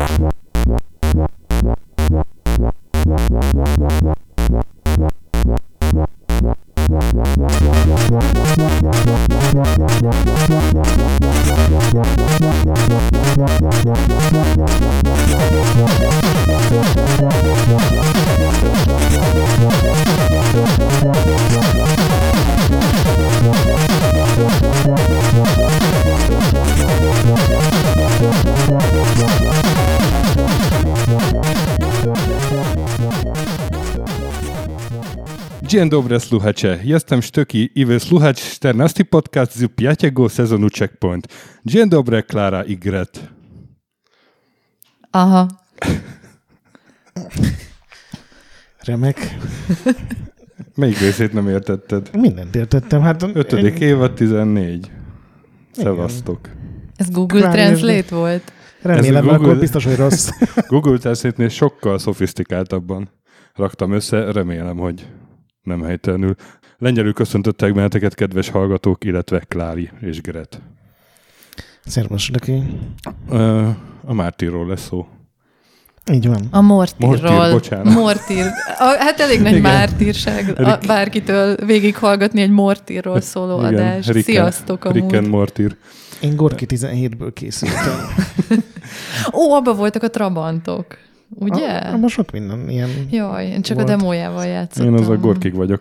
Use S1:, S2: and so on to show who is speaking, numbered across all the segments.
S1: What? Dzień dobry, słuchacze. Jestem Sztuki i wy słuchać 14 podcast z piątego sezonu Checkpoint. Dzień dobry, Klara i Gret.
S2: Aha.
S3: Remek.
S1: Melyik részét nem értetted?
S3: Mindent értettem. Hát,
S1: Ötödik évad 14. Szevasztok.
S2: Ez Google Translate volt.
S3: Remélem,
S1: Google-
S3: akkor biztos, hogy rossz.
S1: Google Translate-nél sokkal szofisztikáltabban raktam össze, remélem, hogy nem helytelenül. Lengyelül köszöntöttek benneteket, kedves hallgatók, illetve Klári és Gret.
S3: Szervus, Löki.
S1: Ö, A Mártirról lesz szó.
S3: Így van.
S2: A Mortirról.
S1: Mortír, bocsánat.
S2: Mortír. A, hát elég nagy
S1: Igen.
S2: mártírság a, bárkitől végighallgatni egy Mortírról szóló adást.
S1: Rick and-
S2: Sziasztok amúgy.
S1: Mortír.
S3: Én Gorki 17-ből készültem.
S2: Ó, abba voltak a Trabantok. Ugye?
S3: A, abban sok minden ilyen.
S2: Jaj, én csak
S3: volt.
S2: a demójával játszottam.
S1: Én az a Gorkig vagyok.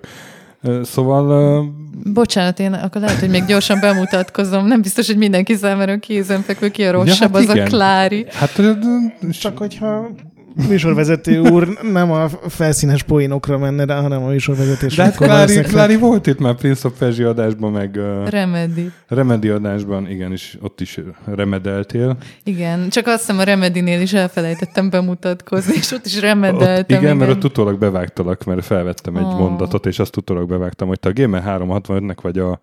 S1: Szóval
S2: Bocsánat, én akkor lehet, hogy még gyorsan bemutatkozom. Nem biztos, hogy mindenki számára kézenfekvő ki a rosszabb,
S1: hát
S2: az
S1: igen.
S2: a Klári.
S1: Hát
S3: Csak hogyha műsorvezető úr nem a felszínes poénokra menne rá, hanem a műsorvezetés.
S1: de hát Klári, Klári volt itt már Prince of Persia adásban, meg ö,
S2: Remedy.
S1: Remedy adásban, igenis, ott is remedeltél.
S2: Igen, csak azt hiszem a Remedinél is elfelejtettem bemutatkozni, és ott is
S1: Ott,
S2: remedeltem.
S1: igen, mert ott utólag bevágtalak, mert felvettem egy
S2: Ó.
S1: mondatot, és azt utólag bevágtam, hogy te a Gamer 365-nek vagy a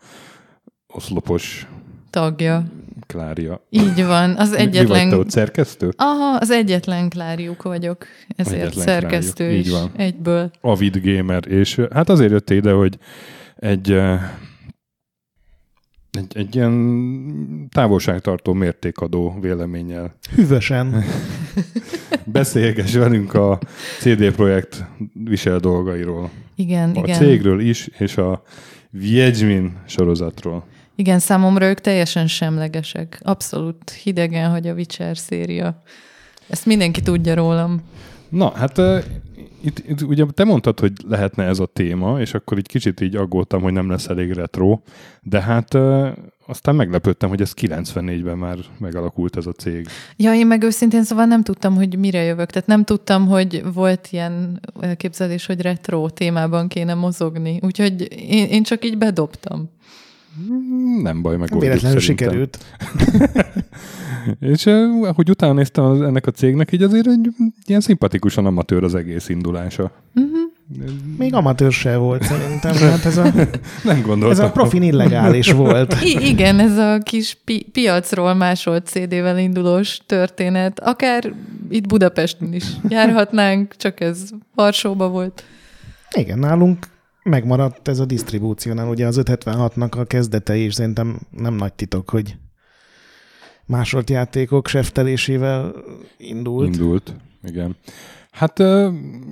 S1: oszlopos
S2: tagja.
S1: Klária.
S2: Így van, az
S1: Mi vagy
S2: egyetlen...
S1: te ott szerkesztő?
S2: Aha, az egyetlen Kláriuk vagyok, ezért
S1: Egyetlen
S2: szerkesztő
S1: Kláriuk,
S2: is
S1: így van.
S2: egyből.
S1: Avid gamer, és hát azért jöttél ide, hogy egy, egy, egy ilyen távolságtartó mértékadó véleménnyel
S3: Hűvösen.
S1: beszélgess velünk a CD Projekt visel dolgairól.
S2: Igen,
S1: A
S2: igen.
S1: cégről is, és a Wiedźmin sorozatról.
S2: Igen, számomra ők teljesen semlegesek. Abszolút hidegen, hogy a Witcher széria. Ezt mindenki tudja rólam.
S1: Na, hát uh, itt, itt ugye te mondtad, hogy lehetne ez a téma, és akkor így kicsit így aggódtam, hogy nem lesz elég retro, de hát uh, aztán meglepődtem, hogy ez 94-ben már megalakult ez a cég.
S2: Ja, én meg őszintén szóval nem tudtam, hogy mire jövök. Tehát nem tudtam, hogy volt ilyen elképzelés, hogy retro témában kéne mozogni. Úgyhogy én, én csak így bedobtam.
S1: Hmm, Nem baj, meg
S3: Véletlenül sikerült.
S1: És uh, hogy utána néztem az, ennek a cégnek, így azért egy ilyen szimpatikusan amatőr az egész indulása.
S2: Uh-huh.
S3: Még amatőr se volt szerintem. Hát ez a,
S1: Nem gondoltam.
S3: ez a profin illegális volt.
S2: I- igen, ez a kis pi- piacról másolt CD-vel indulós történet. Akár itt Budapesten is járhatnánk, csak ez Varsóba volt.
S3: Igen, nálunk megmaradt ez a disztribúciónál. Ugye az 576-nak a kezdete is szerintem nem nagy titok, hogy másolt játékok seftelésével indult.
S1: Indult, igen. Hát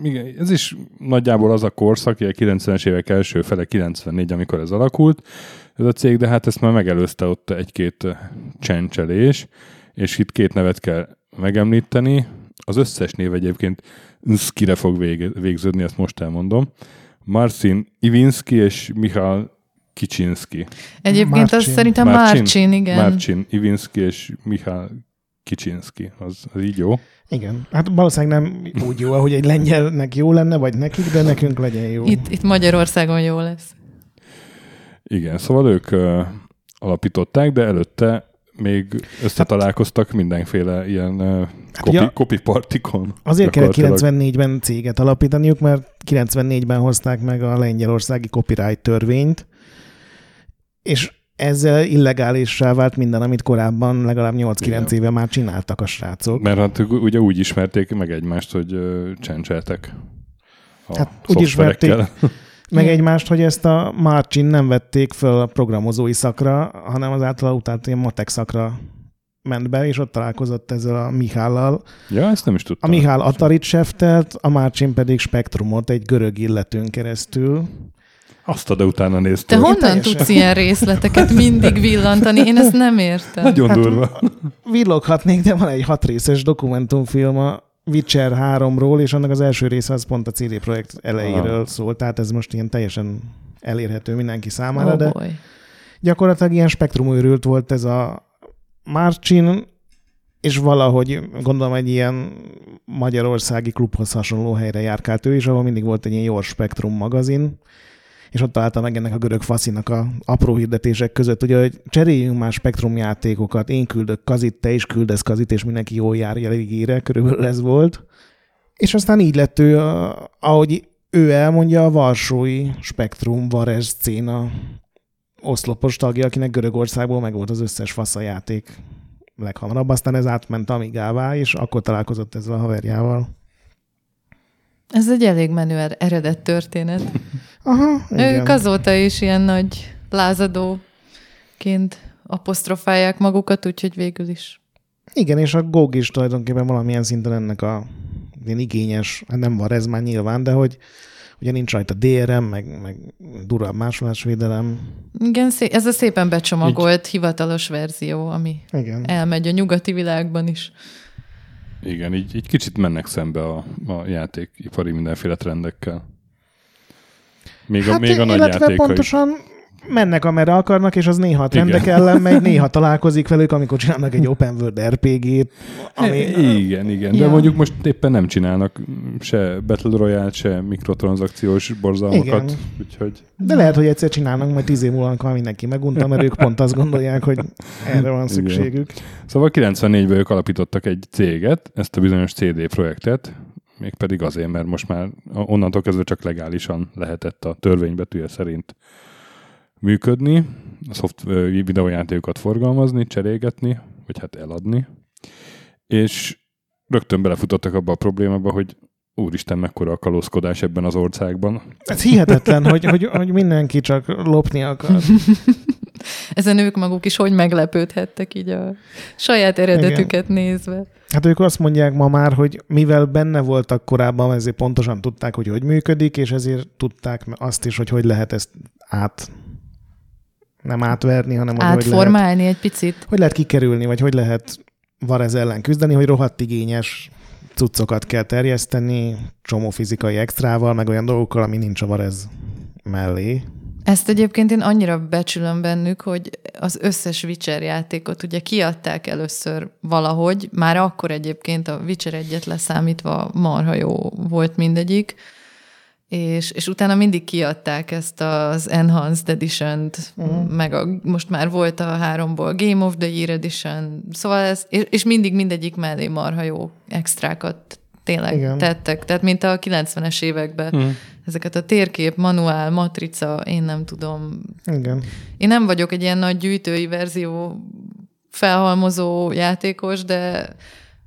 S1: igen, ez is nagyjából az a korszak, ugye 90-es évek első fele 94, amikor ez alakult, ez a cég, de hát ezt már megelőzte ott egy-két csencselés, és itt két nevet kell megemlíteni. Az összes név egyébként Nszkire fog vége, végződni, ezt most elmondom. Marcin Ivinski és Michal Kicsinski.
S2: Egyébként az
S3: Marcin.
S2: szerintem
S1: Marcin.
S2: Igen.
S1: Marcin Ivinski és Michal Kicsinski. Az, az így jó?
S3: Igen. Hát valószínűleg nem úgy jó, ahogy egy lengyelnek jó lenne, vagy nekik, de nekünk legyen jó.
S2: Itt, itt Magyarországon jó lesz.
S1: Igen, szóval ők ö, alapították, de előtte még összetalálkoztak mindenféle ilyen ö, kopi,
S3: ja.
S1: kopi partikon.
S3: Azért kell
S1: Gyakorlatilag.
S3: 94-ben céget alapítaniuk, mert 94-ben hozták meg a lengyelországi copyright törvényt, és ezzel illegálissá vált minden, amit korábban legalább 8-9
S1: Igen.
S3: éve már csináltak a srácok.
S1: Mert hát ugye úgy ismerték meg egymást, hogy ö, csencseltek
S3: Hát úgy
S1: szoftverekkel.
S3: Meg egymást, hogy ezt a Marcin nem vették föl a programozói szakra, hanem az általa utált ilyen matek szakra ment be, és ott találkozott ezzel a Mihállal.
S1: Ja, ezt nem is
S3: A
S1: tudtam.
S3: Miháll Atarit seftelt, a Márcsin pedig Spektrumot egy görög illetőn keresztül.
S1: Azt a, de utána
S2: Te
S1: néztem.
S2: honnan
S3: teljesen.
S2: tudsz ilyen részleteket mindig villantani? Én ezt nem értem.
S1: Nagyon
S3: Hát,
S1: durva.
S3: Villoghatnék, de van egy hat részes dokumentumfilm a Witcher 3-ról, és annak az első része az pont a CD Projekt elejéről
S1: Ah.
S3: szól, tehát ez most ilyen teljesen elérhető mindenki számára,
S2: Oh
S3: de
S2: boy.
S3: gyakorlatilag ilyen spektrumőrült volt ez a Marcin, és valahogy gondolom egy ilyen magyarországi klubhoz hasonló helyre járkált ő is, ahol mindig volt egy ilyen Your Spektrum magazin, és ott találta meg ennek a görög faszinak a apró hirdetések között, ugye, hogy cseréljünk már spektrum játékokat, én küldök kazit, te is küldesz kazit, és mindenki jól jár végére, körülbelül ez volt. És aztán így lett ő, ahogy ő elmondja, a Varsói Spektrum Varez széna oszlopos tagja, akinek Görögországból meg volt az összes fasza játék leghamarabb, aztán ez átment Amigává, és akkor találkozott ezzel a haverjával.
S2: Ez egy elég menő er- eredet történet.
S3: Aha, igen.
S2: Ők azóta is ilyen nagy lázadóként apostrofálják magukat, úgyhogy végül is.
S3: Igen, és a GOG is tulajdonképpen valamilyen szinten ennek a ilyen igényes, hát nem van ez már nyilván, de hogy ugye nincs rajta DRM, meg, meg durvább másolásvédelem.
S2: Igen, ez a szépen becsomagolt hivatalos verzió, ami
S3: Igen.
S2: elmegy a nyugati világban is.
S1: Igen, így, így kicsit mennek szembe a, a játékipari mindenféle trendekkel. Még a, még a nagy
S3: Hát, illetve
S1: játékai.
S3: Mennek amerre akarnak, és az néha trendek
S1: Igen.
S3: ellen megy, néha találkozik velük, amikor csinálnak egy open world RPG-t, ami...
S1: Igen, igen. De
S2: Ja.
S1: mondjuk most éppen nem csinálnak se Battle Royale, se mikrotranszakciós borzalmakat.
S3: Igen.
S1: Úgyhogy
S3: De lehet, hogy egyszer csinálnak, majd tíz év múlva, amikor mindenki megunta, mert ők pont azt gondolják, hogy erre van szükségük.
S1: Szóval 94-ben ők alapítottak egy céget, ezt a bizonyos CD projektet, mégpedig azért, mert most már onnantól kezdve csak legálisan lehetett a törvénybetűje szerint működni, a szoft videójátékokat forgalmazni, cserégetni, vagy hát eladni, és rögtön belefutottak abba a problémába, hogy úristen, mekkora a kalózkodás ebben az országban.
S3: Ez hihetetlen, hogy, hogy, hogy mindenki csak lopni akar.
S2: Ezen ők maguk is hogy meglepődhettek így a saját eredetüket nézve.
S3: Hát ők azt mondják ma már, hogy mivel benne voltak korábban, ezért pontosan tudták, hogy hogy működik, és ezért tudták azt is, hogy hogy lehet ezt át nem átverni, hanem hogy hogy lehet,
S2: Átformálni egy picit.
S3: hogy lehet kikerülni, vagy hogy lehet Varez ellen küzdeni, hogy rohadt igényes cuccokat kell terjeszteni, csomó fizikai extrával, meg olyan dolgokkal, ami nincs a Varez mellé.
S2: Ezt egyébként én annyira becsülöm bennük, hogy az összes Witcher játékot ugye kiadták először valahogy, már akkor egyébként a Witcher egyet leszámítva marha jó volt mindegyik, és, és utána mindig kiadták ezt az Enhanced Edition-t, uh-huh. meg a, most már volt a háromból Game of the Year Edition, szóval ez, és, és mindig mindegyik mellé marha jó extrákat tényleg
S3: Igen.
S2: Igen. tettek, tehát mint a 90-es években.
S1: Mm.
S2: Ezeket a térkép, manuál, matrica, én nem tudom.
S3: Igen.
S2: Én nem vagyok egy ilyen nagy gyűjtői verzió felhalmozó játékos, de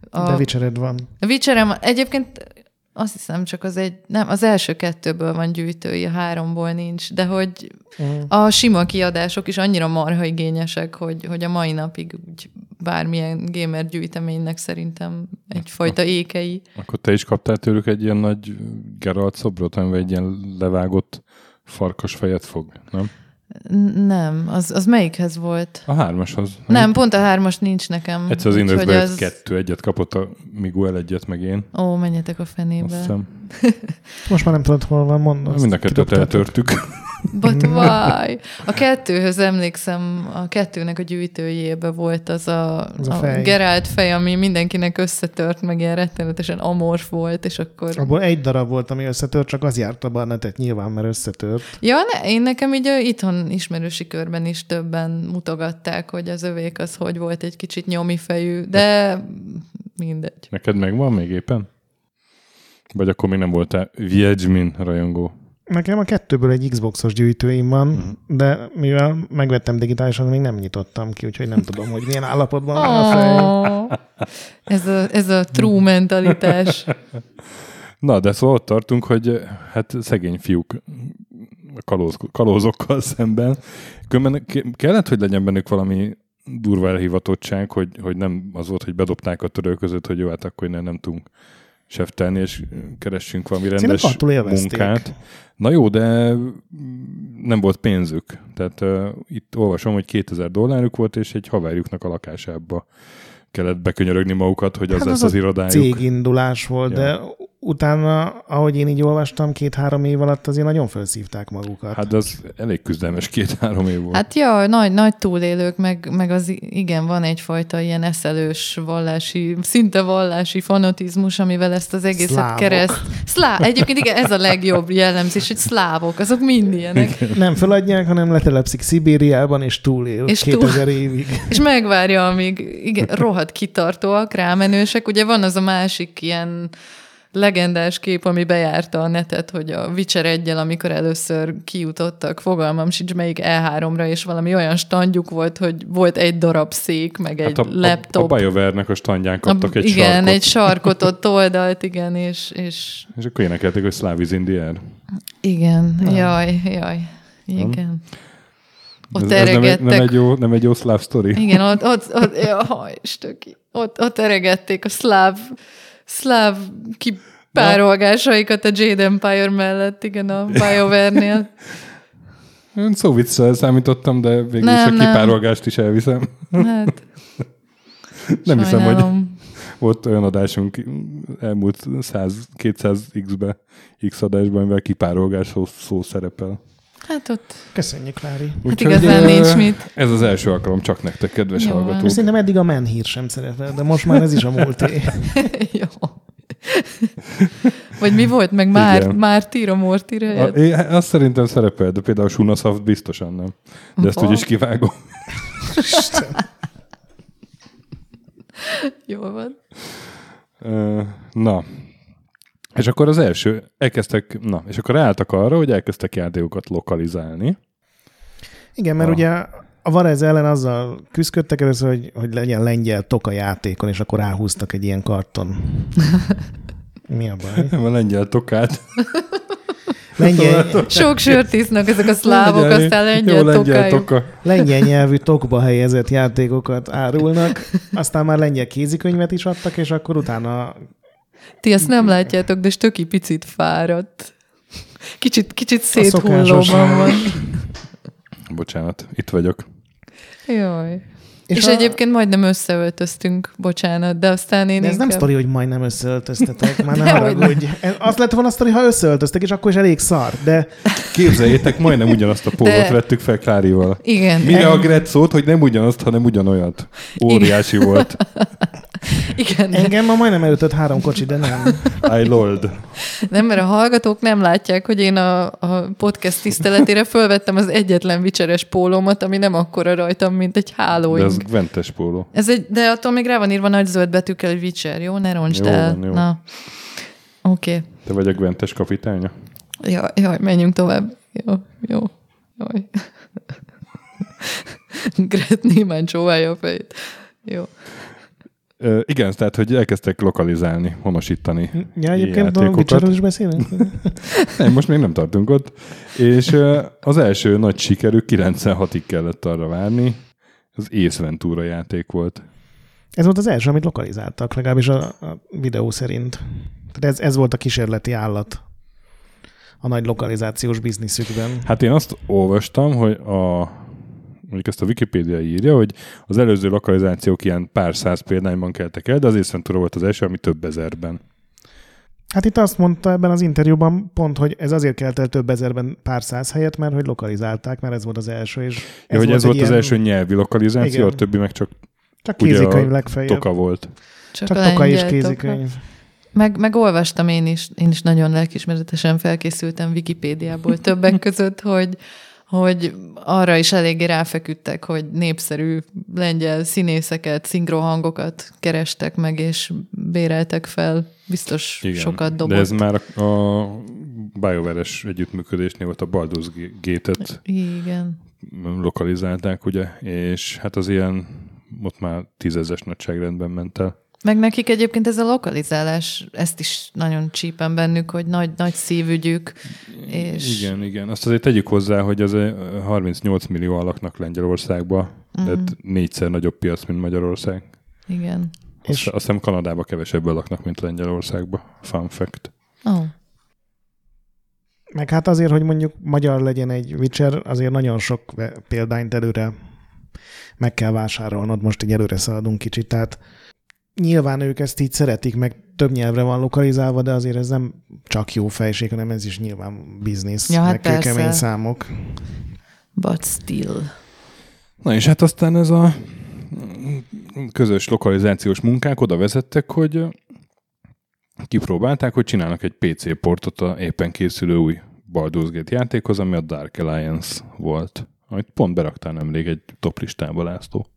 S2: a,
S3: De Witchered van.
S2: a Witcherem egyébként azt hiszem csak az egy, nem, az első kettőből van gyűjtői, a háromból nincs, de hogy
S3: Mm.
S2: a sima kiadások is annyira marha igényesek, hogy, hogy a mai napig úgy bármilyen gamer gyűjteménynek szerintem egyfajta ékei.
S1: Akkor te is kaptál tőlük egy ilyen nagy Geralt szobrot, amivel egy ilyen levágott farkas fejet fog, nem?
S2: Nem, az, az melyikhez volt?
S1: A hármashoz.
S2: Nem, pont a hármas nincs nekem.
S1: Egyszer az Indexbe
S2: az-
S1: kettő, egyet kapott a Miguel, egyet meg én.
S2: Ó, menjetek a
S1: Azt
S2: fenébe.
S1: hiszem.
S3: Most már nem tudod, hol van, mondom.
S1: Mind a kettőt eltörtük.
S2: But why? A kettőhöz emlékszem, a kettőnek a gyűjtőjébe volt az a,
S3: Az a
S2: a,
S3: fej.
S2: a Geralt fej, ami mindenkinek összetört, meg ilyen rettenetesen amorf volt, és akkor...
S3: Abból egy darab volt, ami összetört, csak az járt a barnetet nyilván, mert összetört.
S2: Ja, ne, én nekem így ö, itthon ismerősi körben is többen mutogatták, hogy az övék az hogy volt egy kicsit nyomi fejű, de mindegy.
S1: Neked megvan még éppen? Vagy akkor még nem voltál Viedzsmin rajongó?
S3: Nekem a kettőből egy Xboxos gyűjtőim van,
S1: Mhm.
S3: de mivel megvettem digitálisan, még nem nyitottam ki, úgyhogy nem tudom, hogy milyen állapotban van a fej.
S2: Oh, ez, a, ez a true mentalitás.
S1: Na, de szóval ott tartunk, hogy hát szegény fiúk kalóz, kalózokkal szemben. Különben ke- kellett, hogy legyen bennük valami durva elhivatottság, hogy, hogy nem az volt, hogy bedobták a törő között, hogy jó, hát akkor nem, nem tudunk seftelni, és keressünk valami rendes munkát. Na jó, de nem volt pénzük. Tehát uh, itt olvasom, hogy 2000 dolláruk volt, és egy haverjuknak a lakásába kellett bekönyörögni magukat, hogy az
S3: Hát
S1: lesz
S3: az
S1: az
S3: a
S1: irodájuk.
S3: Cégindulás volt,
S1: Ja.
S3: de utána, ahogy én így olvastam, két-három év alatt azért nagyon felszívták magukat.
S1: Hát az elég küzdelmes két-három év volt.
S2: Hát ja, nagy, nagy túlélők, meg, meg az igen, van egyfajta ilyen eszelős vallási, szinte vallási fanatizmus, amivel ezt az egészet
S3: Szlávok.
S2: kereszt. Szlá, egyébként igen, ez a legjobb jellemzés, hogy szlávok, azok mind ilyenek.
S3: Nem feladják, hanem letelepszik Szibériában, és túlél
S2: És
S3: és
S2: túl-
S3: 2000 évig.
S2: És megvárja, amíg igen, rohadt kitartóak, rámenősek. Ugye van az a másik ilyen legendás kép, ami bejárta a netet, hogy a Witcher 1 amikor először kijutottak, fogalmam sincs melyik E3-ra, és valami olyan standjuk volt, hogy volt egy darab szék, meg egy
S1: hát a,
S2: laptop.
S1: A, a BioWare-nek a standján kaptak
S2: A-
S1: egy
S2: igen,
S1: sarkot,
S2: egy sarkot ott oldalt, igen, és, és
S1: és akkor énekelték, hogy Slav is in the air.
S2: igen, jaj, jaj, igen. Ott
S1: ez, ez nem, egy, nem, egy jó, nem egy jó szláv sztori.
S2: Igen, ott, ott, ott jaj, stöki. Ott, ott eregették a szláv, szláv kipárolgásaikat a Jade Empire mellett, igen, a BioWare-nél.
S1: Én szóviccel számítottam, de végül
S2: Nem,
S1: is a
S2: nem.
S1: kipárolgást is elviszem.
S2: Hát,
S1: Nem hiszem, hogy volt olyan adásunk elmúlt 100-200 X-be, X adásban, amivel kipárolgás szó, szó szerepel.
S2: Hát ott,
S3: Köszönjük, Lári.
S2: hát igazán
S1: ö,
S2: nincs mit.
S1: Ez az első alkalom csak nektek, kedves
S2: Jó van.
S1: hallgatók.
S3: Szerintem eddig a menhír sem szerepel, de most már ez is a múlté.
S2: Jó. Vagy mi volt, meg már,
S1: Igen.
S2: már Mortira
S1: A,
S2: jött?
S1: én, azt szerintem szerepel, de például Sunasaft biztosan nem. De ezt úgyis kivágom.
S2: Jó van.
S1: Na, és akkor az első, elkezdtek, na, és akkor ráálltak arra, hogy elkezdtek játékokat lokalizálni.
S3: Igen, mert
S1: Ah.
S3: ugye a Varez ellen azzal küzdöttek először, hogy, hogy legyen lengyel toka játékon, és akkor ráhúztak egy ilyen karton. Mi a baj?
S1: Nem a lengyel tokát.
S3: Lengyel,
S2: Sok sört isznak ezek a szlávok,
S1: Lengyel-
S2: aztán
S1: jó,
S2: lengyel
S1: lengyel
S2: tokájuk.
S1: toka.
S3: lengyel nyelvű tokba helyezett játékokat árulnak, aztán már lengyel kézikönyvet is adtak, és akkor utána
S2: Ti ezt nem látjátok, de Stöki picit fáradt. Kicsit, kicsit széthullóban van.
S1: Bocsánat, itt vagyok.
S2: Jaj. És, és
S3: a-
S2: egyébként majdnem összeöltöztünk, bocsánat, de aztán én
S3: De ez nem
S2: inkább...
S3: sztori, hogy majdnem összeöltöztetek, már ne
S2: Dehogy
S3: haragudj. Az lett volna sztori, ha összeöltöztek, és akkor is elég szar, de
S1: Képzeljétek, majdnem ugyanazt a pólót
S2: De-
S1: vettük fel Klárival.
S2: Igen,
S1: Mire a Gret szólt, hogy nem ugyanazt, hanem ugyanolyat. Óriási volt.
S2: igen.
S3: engem ma majdnem elütött három kocsi, de nem.
S1: I lord.
S2: Nem, mert a hallgatók nem látják, hogy én a, a podcast tiszteletére fölvettem az egyetlen vicseres pólómat, ami nem akkora rajtam, mint egy
S1: De
S2: hálóing.
S1: ez Gventes póló.
S2: Ez egy, de attól még rá van írva nagy zöld betűkkel, hogy Witcher, jó? Ne roncsd
S1: Jó
S2: el.
S1: van, jó.
S2: Na. Oké. Okay.
S1: Te vagy a Gventes kapitánya?
S2: Jaj, jaj, menjünk tovább. Jó, jó. Jaj. Gret némán csóválja a fejét. Jó.
S1: Ö, igen, tehát, hogy elkezdtek lokalizálni, honosítani
S3: Ja, egyébként a. Witcherről is beszélünk?
S1: Nem, most még nem tartunk ott. És ö, az első nagy sikerük 96-ig kellett arra várni. Az Ace Ventura játék volt.
S3: Ez volt az első, amit lokalizáltak, legalábbis a, a videó szerint. Tehát ez, ez volt a kísérleti állat a nagy lokalizációs bizniszükben.
S1: Hát én azt olvastam, hogy a mondjuk ezt a Wikipédia írja, hogy az előző lokalizációk ilyen pár száz példányban keltek el, de az Ventura volt az első, ami több ezerben.
S3: Hát itt azt mondta ebben az interjúban pont, hogy ez azért kelt el több ezerben pár száz helyet, mert hogy lokalizálták, mert ez volt az első, és
S1: Ja, hogy ez volt az
S3: ilyen-
S1: első nyelvi lokalizáció,
S3: Igen.
S1: a többi meg csak
S3: Csak kézikönyv
S1: a
S3: legfeljebb.
S1: toka volt.
S2: Csak,
S3: Csak
S2: a
S3: toka és
S2: toka.
S3: kézikönyv.
S2: Meg, meg olvastam én is, én is nagyon lelkismeretesen felkészültem Wikipédiából többek között, hogy, hogy arra is eléggé ráfeküdtek, hogy népszerű lengyel színészeket, szinkrohangokat kerestek meg, és béreltek fel. Biztos
S1: Igen.
S2: sokat dobott.
S1: De ez már a, a BioWare-es együttműködésnél volt a Baldur's Gate-et
S2: Igen.
S1: lokalizálták, ugye, és hát az ilyen ott már tízezes nagyságrendben ment el.
S2: Meg nekik egyébként ez a lokalizálás, ezt is nagyon csípen bennük, hogy nagy, nagy szívügyük, és
S1: Igen, igen. Azt azért tegyük hozzá, hogy az ö, 38 millió alaknak Lengyelországba, Mm. Tehát négyszer nagyobb piac, mint Magyarország.
S2: Igen.
S1: És azt, hiszem Kanadába kevesebben laknak, mint Lengyelországba. Fun fact.
S2: Oh.
S3: Meg hát azért, hogy mondjuk magyar legyen egy Witcher, azért nagyon sok példányt előre meg kell vásárolnod, most egy előre szaladunk kicsit, tehát nyilván ők ezt így szeretik, meg több nyelvre van lokalizálva, de azért ez nem csak jó fejség, hanem ez is nyilván biznisz,
S2: ja, hát
S3: meg kemény számok.
S2: But still.
S1: Na és hát aztán ez a közös lokalizációs munkák oda vezettek, hogy kipróbálták, hogy csinálnak egy PC portot a éppen készülő új Baldur's Gate játékhoz, ami a Dark Alliance volt. Amit pont beraktál nemrég egy top listába, László.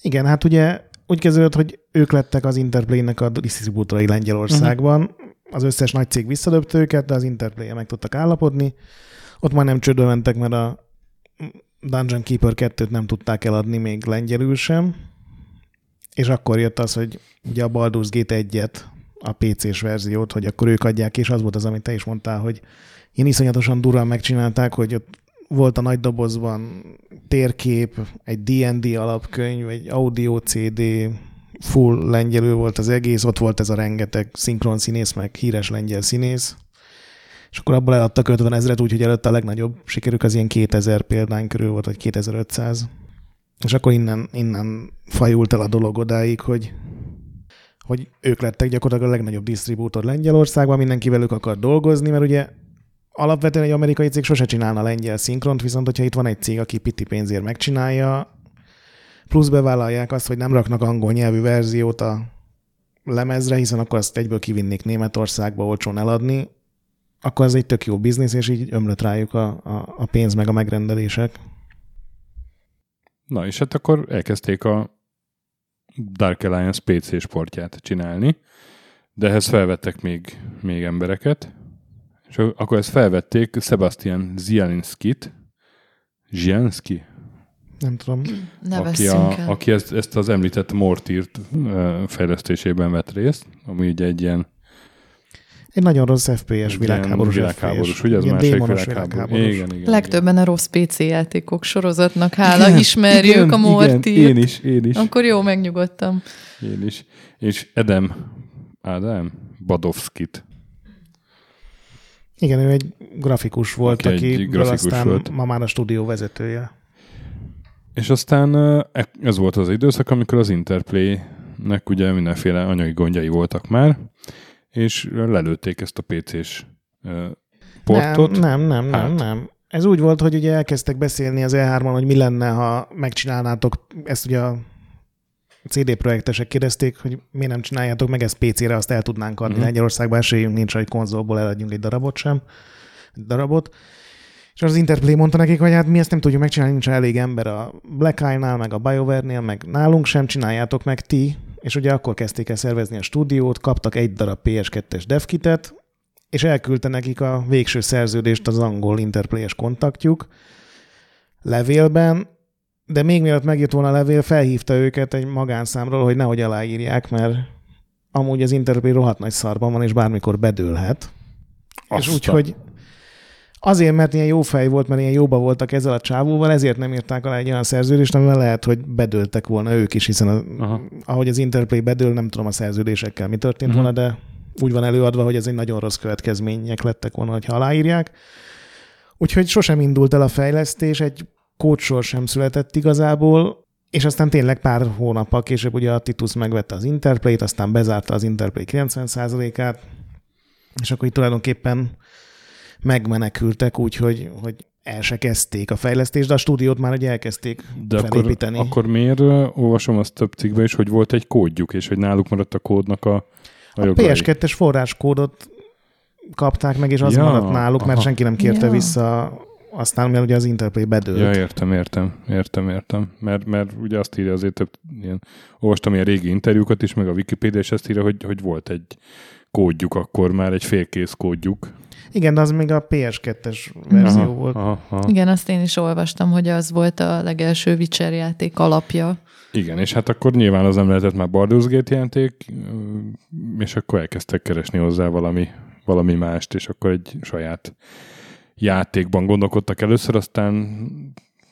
S1: Igen,
S3: hát ugye úgy kezdődött, hogy ők lettek az Interplay-nek a disztribútorai Lengyelországban. Uh-huh. Az összes nagy cég visszadöbt őket, de az interplay meg tudtak állapodni. Ott már nem csődbe mentek, mert a Dungeon Keeper 2-t nem tudták eladni még lengyelül sem. És akkor jött az, hogy ugye a Baldur's Gate 1-et, a PC-s verziót, hogy akkor ők adják, és az volt az, amit te is mondtál, hogy én iszonyatosan durván megcsinálták, hogy ott volt a nagy dobozban térkép, egy D&D alapkönyv, egy audio CD, full lengyelül volt az egész, ott volt ez a rengeteg szinkron színész, meg híres lengyel színész, és akkor abból eladtak 50 ezeret, úgyhogy előtte a legnagyobb sikerük az ilyen 2000 példány körül volt, vagy 2500. És akkor innen, innen fajult el a dolog odáig, hogy, hogy ők lettek gyakorlatilag a legnagyobb disztribútor Lengyelországban, mindenki velük akar dolgozni, mert ugye alapvetően egy amerikai cég sose csinálna lengyel szinkront, viszont hogyha itt van egy cég, aki piti pénzért megcsinálja, plusz bevállalják azt, hogy nem raknak angol nyelvű verziót a lemezre, hiszen akkor azt egyből kivinnék Németországba olcsón eladni, akkor ez egy tök jó biznisz, és így ömlött rájuk a, a, a pénz meg a megrendelések.
S1: Na, és hát akkor elkezdték a Dark Alliance PC sportját csinálni, de ehhez felvettek még, még embereket, és akkor ezt felvették Sebastian Zielinskit, Zielinski?
S3: Nem tudom.
S1: Aki, a, aki ezt, ezt az említett Mortírt fejlesztésében vett részt, ami ugye egy ilyen
S3: egy nagyon rossz FPS világháborús,
S1: világháborús FPS. ugye az másik világháborús. világháborús. Igen, igen,
S2: Legtöbben a rossz PC játékok sorozatnak hála igen, ismerjük igen, a Mortírt.
S1: Igen, én is, én is.
S2: Akkor jó, megnyugodtam.
S1: Én is. És Edem, Ádám Badovskit
S3: igen, ő egy grafikus volt, aki, aki grafikus aztán volt. ma már a stúdió vezetője.
S1: És aztán e, ez volt az időszak, amikor az Interplay-nek ugye mindenféle anyagi gondjai voltak már, és lelőtték ezt a PC-s portot.
S3: Nem, nem, nem, hát. nem, nem. Ez úgy volt, hogy ugye elkezdtek beszélni az E3-on, hogy mi lenne, ha megcsinálnátok ezt ugye a CD projektesek kérdezték, hogy miért nem csináljátok meg ezt PC-re, azt el tudnánk adni. Uh-huh. Lengyelországban esélyünk nincs, hogy konzolból eladjunk egy darabot sem. Egy darabot. És az Interplay mondta nekik, hogy hát mi ezt nem tudjuk megcsinálni, nincs elég ember a Black Eye-nál, meg a BioWare-nél, meg nálunk sem, csináljátok meg ti. És ugye akkor kezdték el szervezni a stúdiót, kaptak egy darab PS2-es devkitet, és elküldte nekik a végső szerződést az angol Interplay-es kontaktjuk levélben, de még mielőtt megjött volna a levél, felhívta őket egy magánszámról, hogy nehogy aláírják, mert amúgy az Interplay rohadt nagy szarban van, és bármikor bedőlhet. Azt és úgyhogy azért, mert ilyen jó fej volt, mert ilyen jóba voltak ezzel a csávóval, ezért nem írták alá egy olyan szerződést, amivel lehet, hogy bedőltek volna ők is, hiszen a, ahogy az Interplay bedől, nem tudom a szerződésekkel mi történt uh-huh. volna, de úgy van előadva, hogy ez egy nagyon rossz következmények lettek volna, ha aláírják. Úgyhogy sosem indult el a fejlesztés, egy kócsor sem született igazából, és aztán tényleg pár hónappal később ugye a Titus megvette az Interplay-t, aztán bezárta az Interplay 90%-át, és akkor itt tulajdonképpen megmenekültek úgy, hogy, hogy el se kezdték a fejlesztést, de a stúdiót már ugye elkezdték de felépíteni.
S1: Akkor, akkor miért olvasom azt több cikkben is, hogy volt egy kódjuk, és hogy náluk maradt a kódnak a
S3: A, a PS2-es forráskódot kapták meg, és az ja, maradt náluk, aha. mert senki nem kérte ja. vissza aztán mert ugye az Interplay bedőlt.
S1: Ja, értem, értem, értem, értem. Mert, mert ugye azt írja azért több ilyen, olvastam ilyen régi interjúkat is, meg a Wikipedia, és azt írja, hogy, hogy volt egy kódjuk akkor már, egy félkész kódjuk.
S3: Igen, de az még a PS2-es verzió aha, volt.
S2: Aha, aha. Igen, azt én is olvastam, hogy az volt a legelső Witcher játék alapja.
S1: Igen, és hát akkor nyilván az nem lehetett már Baldur's Gate játék, és akkor elkezdtek keresni hozzá valami, valami mást, és akkor egy saját játékban gondolkodtak először, aztán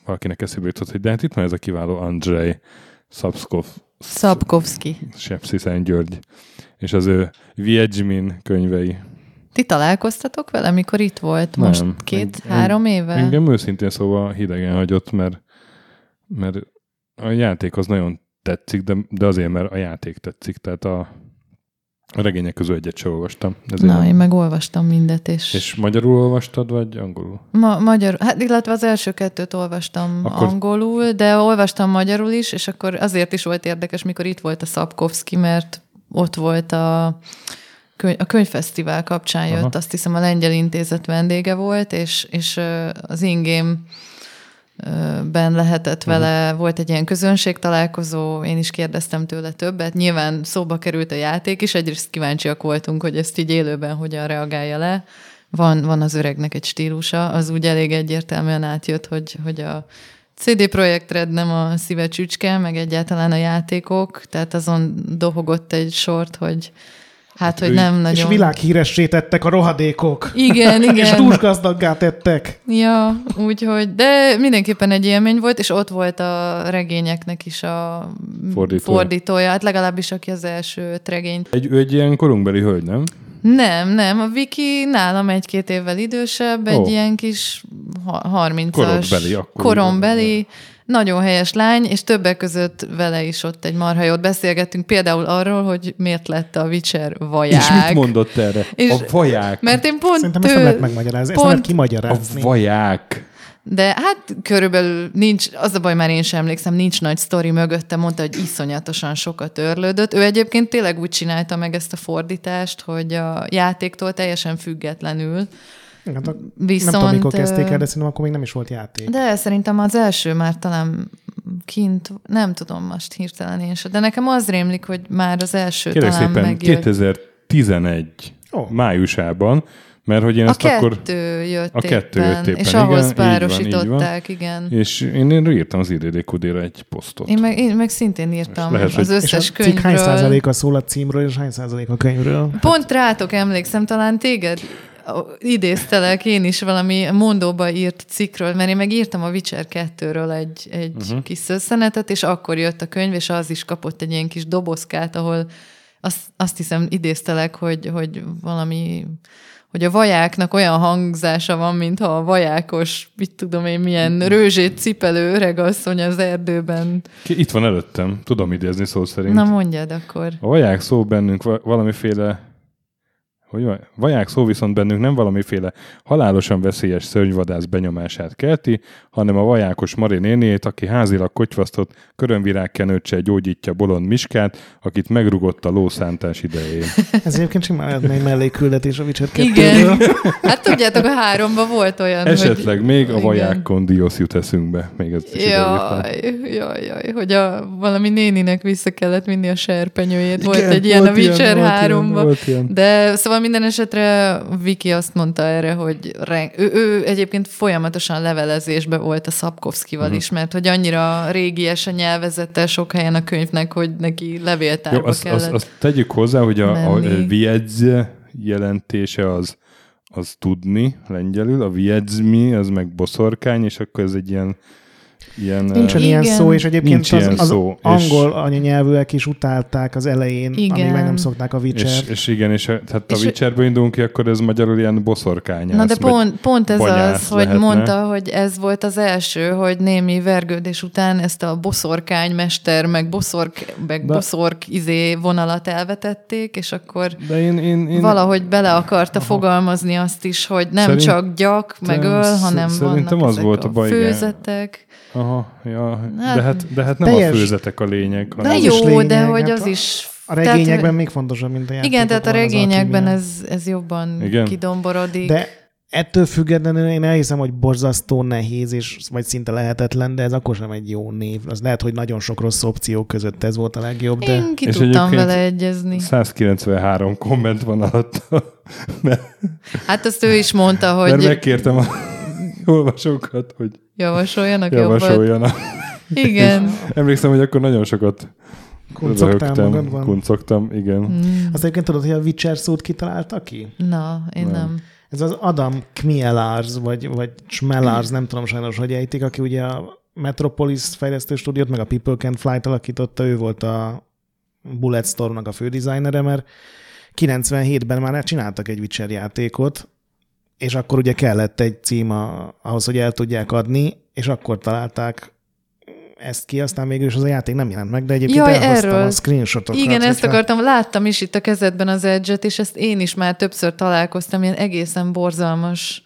S1: valakinek eszébe jutott, hogy de hát itt van ez a kiváló Andrzej Szabszkov,
S2: Szabkovszki.
S1: Sepsi Szent György, és az ő Viedzsmin könyvei.
S2: Ti találkoztatok vele, mikor itt volt?
S1: Nem.
S2: Most két-három éve?
S1: Engem őszintén szóval hidegen hagyott, mert, mert a játék az nagyon tetszik, de, de azért, mert a játék tetszik. Tehát a, a regények közül egyet sem olvastam. Ezért
S2: Na, én meg olvastam mindet, és,
S1: És magyarul olvastad, vagy angolul?
S2: Ma, magyar, hát illetve az első kettőt olvastam
S1: Akkor-
S2: angolul, de olvastam magyarul is, és akkor azért is volt érdekes, mikor itt volt a Szabkovszki, mert ott volt a, könyv, a könyvfesztivál kapcsán jött,
S1: Aha.
S2: azt hiszem a Lengyel Intézet vendége volt, és, és az ingém ben lehetett vele, volt egy ilyen közönség találkozó, én is kérdeztem tőle többet. Nyilván szóba került a játék is, egyrészt kíváncsiak voltunk, hogy ezt így élőben hogyan reagálja le. Van, van az öregnek egy stílusa, az úgy elég egyértelműen átjött, hogy, hogy a CD Projekt Red nem a szíve csücske, meg egyáltalán a játékok, tehát azon dohogott egy sort, hogy hát, hogy
S1: ő-
S2: nem
S3: És
S2: nagyon...
S3: világhíressé tettek a rohadékok.
S2: Igen, igen.
S3: És dúsgazdaggá tettek.
S2: Ja, úgyhogy, de mindenképpen egy élmény volt, és ott volt a regényeknek is a
S1: Fordítója.
S2: fordítója, hát legalábbis aki az első regényt.
S1: Egy, ő egy ilyen korunkbeli hölgy, nem?
S2: Nem, nem, a Viki nálam egy-két évvel idősebb, egy
S1: Ó.
S2: ilyen kis ha- 30-as
S1: Korodbeli, akkor
S2: korombeli, nagyon helyes lány, és többek között vele is ott egy marha jót beszélgettünk, például arról, hogy miért lett a Witcher vaják.
S1: És mit mondott erre?
S2: És-
S1: a vaják.
S2: Mert én pont
S3: Szerintem ezt nem lehet megmagyarázni, ezt nem lehet
S2: pont-
S1: A
S3: kimagyarázni.
S1: vaják.
S2: De hát körülbelül nincs, az a baj, már én sem emlékszem, nincs nagy sztori mögötte, mondta, hogy iszonyatosan sokat örlődött. Ő egyébként tényleg úgy csinálta meg ezt a fordítást, hogy a játéktól teljesen függetlenül.
S3: Hát a,
S2: Viszont,
S3: nem tudom, mikor kezdték el, de szerintem akkor még nem is volt játék.
S2: De szerintem az első már talán kint, nem tudom most hirtelen én sem, de nekem az rémlik, hogy már az első
S1: Kérlek
S2: talán
S1: szépen,
S2: megjött.
S1: 2011
S3: Ó.
S1: májusában, mert hogy én
S2: A
S1: ezt akkor...
S2: jött
S1: A kettő
S2: éppen,
S1: jött éppen,
S2: és
S1: igen,
S2: ahhoz párosították, igen.
S1: És én, én írtam az IDDQD-re egy posztot.
S2: Én meg, én meg szintén írtam
S1: lehet, hogy-
S2: az
S3: és a
S2: összes
S3: cikk hány
S2: könyvről.
S3: százaléka szól a címről, és hány százalék a könyvről?
S2: Pont rátok emlékszem, talán téged idéztelek én is valami mondóba írt cikkről, mert én meg írtam a Witcher 2-ről egy, egy uh-huh. kis szösszenetet, és akkor jött a könyv, és az is kapott egy ilyen kis dobozkát, ahol azt, azt hiszem idéztelek, hogy, hogy valami hogy a vajáknak olyan hangzása van, mintha a vajákos, mit tudom én, milyen rőzsét cipelő öregasszony az erdőben.
S1: Ki- Itt van előttem, tudom idézni szó szerint.
S2: Na mondjad akkor.
S1: A vaják szó bennünk va- valamiféle hogy van? Vaják szó viszont bennünk nem valamiféle halálosan veszélyes szörnyvadász benyomását kelti, hanem a vajákos Mari néniét, aki házilag kotyvasztott körömvirágkenőccsel gyógyítja bolond Miskát, akit megrugott a lószántás idején.
S3: Ez egyébként simán lehetne egy mellékküldetés a Witcher 2
S2: Igen. Hát tudjátok, a háromban volt olyan,
S1: Esetleg
S2: hogy...
S1: még a vajákon Diosz jut eszünkbe. Még ez.
S2: Jaj, jaj, jaj, hogy a, valami néninek vissza kellett vinni a serpenyőjét. Volt
S1: Igen,
S2: egy ilyen a
S1: volt ilyen,
S2: Witcher
S1: volt ilyen,
S2: 3-ban.
S1: volt ilyen.
S2: De szóval minden esetre Viki azt mondta erre, hogy ren- ő, ő egyébként folyamatosan levelezésbe volt a Szabkovszkival
S1: Mhm.
S2: uh-huh. is, mert hogy annyira régies a nyelvezete sok helyen a könyvnek, hogy neki levéltárba
S1: Jó, azt,
S2: kellett.
S1: azt, azt tegyük hozzá, hogy a, a
S2: menni.
S1: viedz jelentése az, az tudni lengyelül, a viedzmi az meg boszorkány, és akkor ez egy ilyen, ilyen
S3: Nincsen
S1: eh,
S3: ilyen
S2: Igen.
S3: szó, és egyébként
S1: Nincs
S3: az,
S1: ilyen
S3: az
S1: szó, és-
S3: angol anyanyelvűek is utálták az elején,
S2: Igen.
S3: amíg meg nem szokták a Witcher.
S1: és, és igen, és tehát a
S2: És-
S1: Witcherből indulunk ki, akkor ez magyarul ilyen boszorkány.
S2: Na de pont, pont ez az, hogy
S1: lehetne.
S2: mondta, hogy ez volt az első, hogy némi vergődés után ezt a boszorkány mester, meg boszork, meg
S1: De-
S2: boszork izé vonalat elvetették, és akkor
S1: De én, én, én
S2: valahogy bele akarta fogalmazni azt is, hogy nem
S1: Szerint-
S2: csak gyak, meg öl, hanem
S1: szerintem
S2: vannak
S1: az
S2: ezek
S1: volt a baj, igen. Aha, ja,
S2: Hát-
S1: de, hát, de hát nem
S3: Teljes-
S1: a főzetek a lényeg,
S2: De
S1: hanem
S3: az
S2: jó,
S3: is lényeg,
S2: de hogy
S3: hát
S2: az is...
S3: A regényekben
S2: tehát,
S3: még fontosabb, mint a játékok.
S2: Igen, tehát a regényekben ez, ez jobban
S1: Igen.
S2: kidomborodik.
S3: De ettől függetlenül én elhiszem, hogy borzasztó nehéz, és vagy szinte lehetetlen, de ez akkor sem egy jó név. Az lehet, hogy nagyon sok rossz opció között ez volt a legjobb, de
S2: Én ki
S1: És
S2: tudtam vele egyezni.
S1: 193 komment van alatt, mert,
S2: Hát azt ő is mondta,
S1: mert
S2: hogy
S1: megkértem a olvasókat, hogy
S2: javasoljanak jobbat.
S1: javasoljanak.
S2: Igen.
S1: Emlékszem, hogy akkor nagyon sokat
S3: kuncogtál magadban.
S1: kuncogtam, igen.
S2: Mm.
S3: Azt egyébként tudod, hogy a Witcher szót kitalálta ki?
S2: Na, én
S1: Nem.
S3: Ez az Adam Kmielars, vagy, vagy Schmelars, nem tudom sajnos, hogy ejtik, aki ugye a Metropolis fejlesztő stúdiót, meg a People Can Fly-t alakította, ő volt a Bulletstorm-nak a fődesignere, mert 97-ben már csináltak egy Witcher játékot, és akkor ugye kellett egy cím a, ahhoz, hogy el tudják adni, és akkor találták ezt ki, aztán végül is az a játék nem jelent meg, de egyébként
S2: Jaj,
S3: elhoztam
S2: erről.
S3: a screenshotokat.
S2: Igen, ezt
S3: hogyha-
S2: akartam, láttam is itt a kezedben az edge és ezt én is már többször találkoztam, ilyen egészen borzalmas.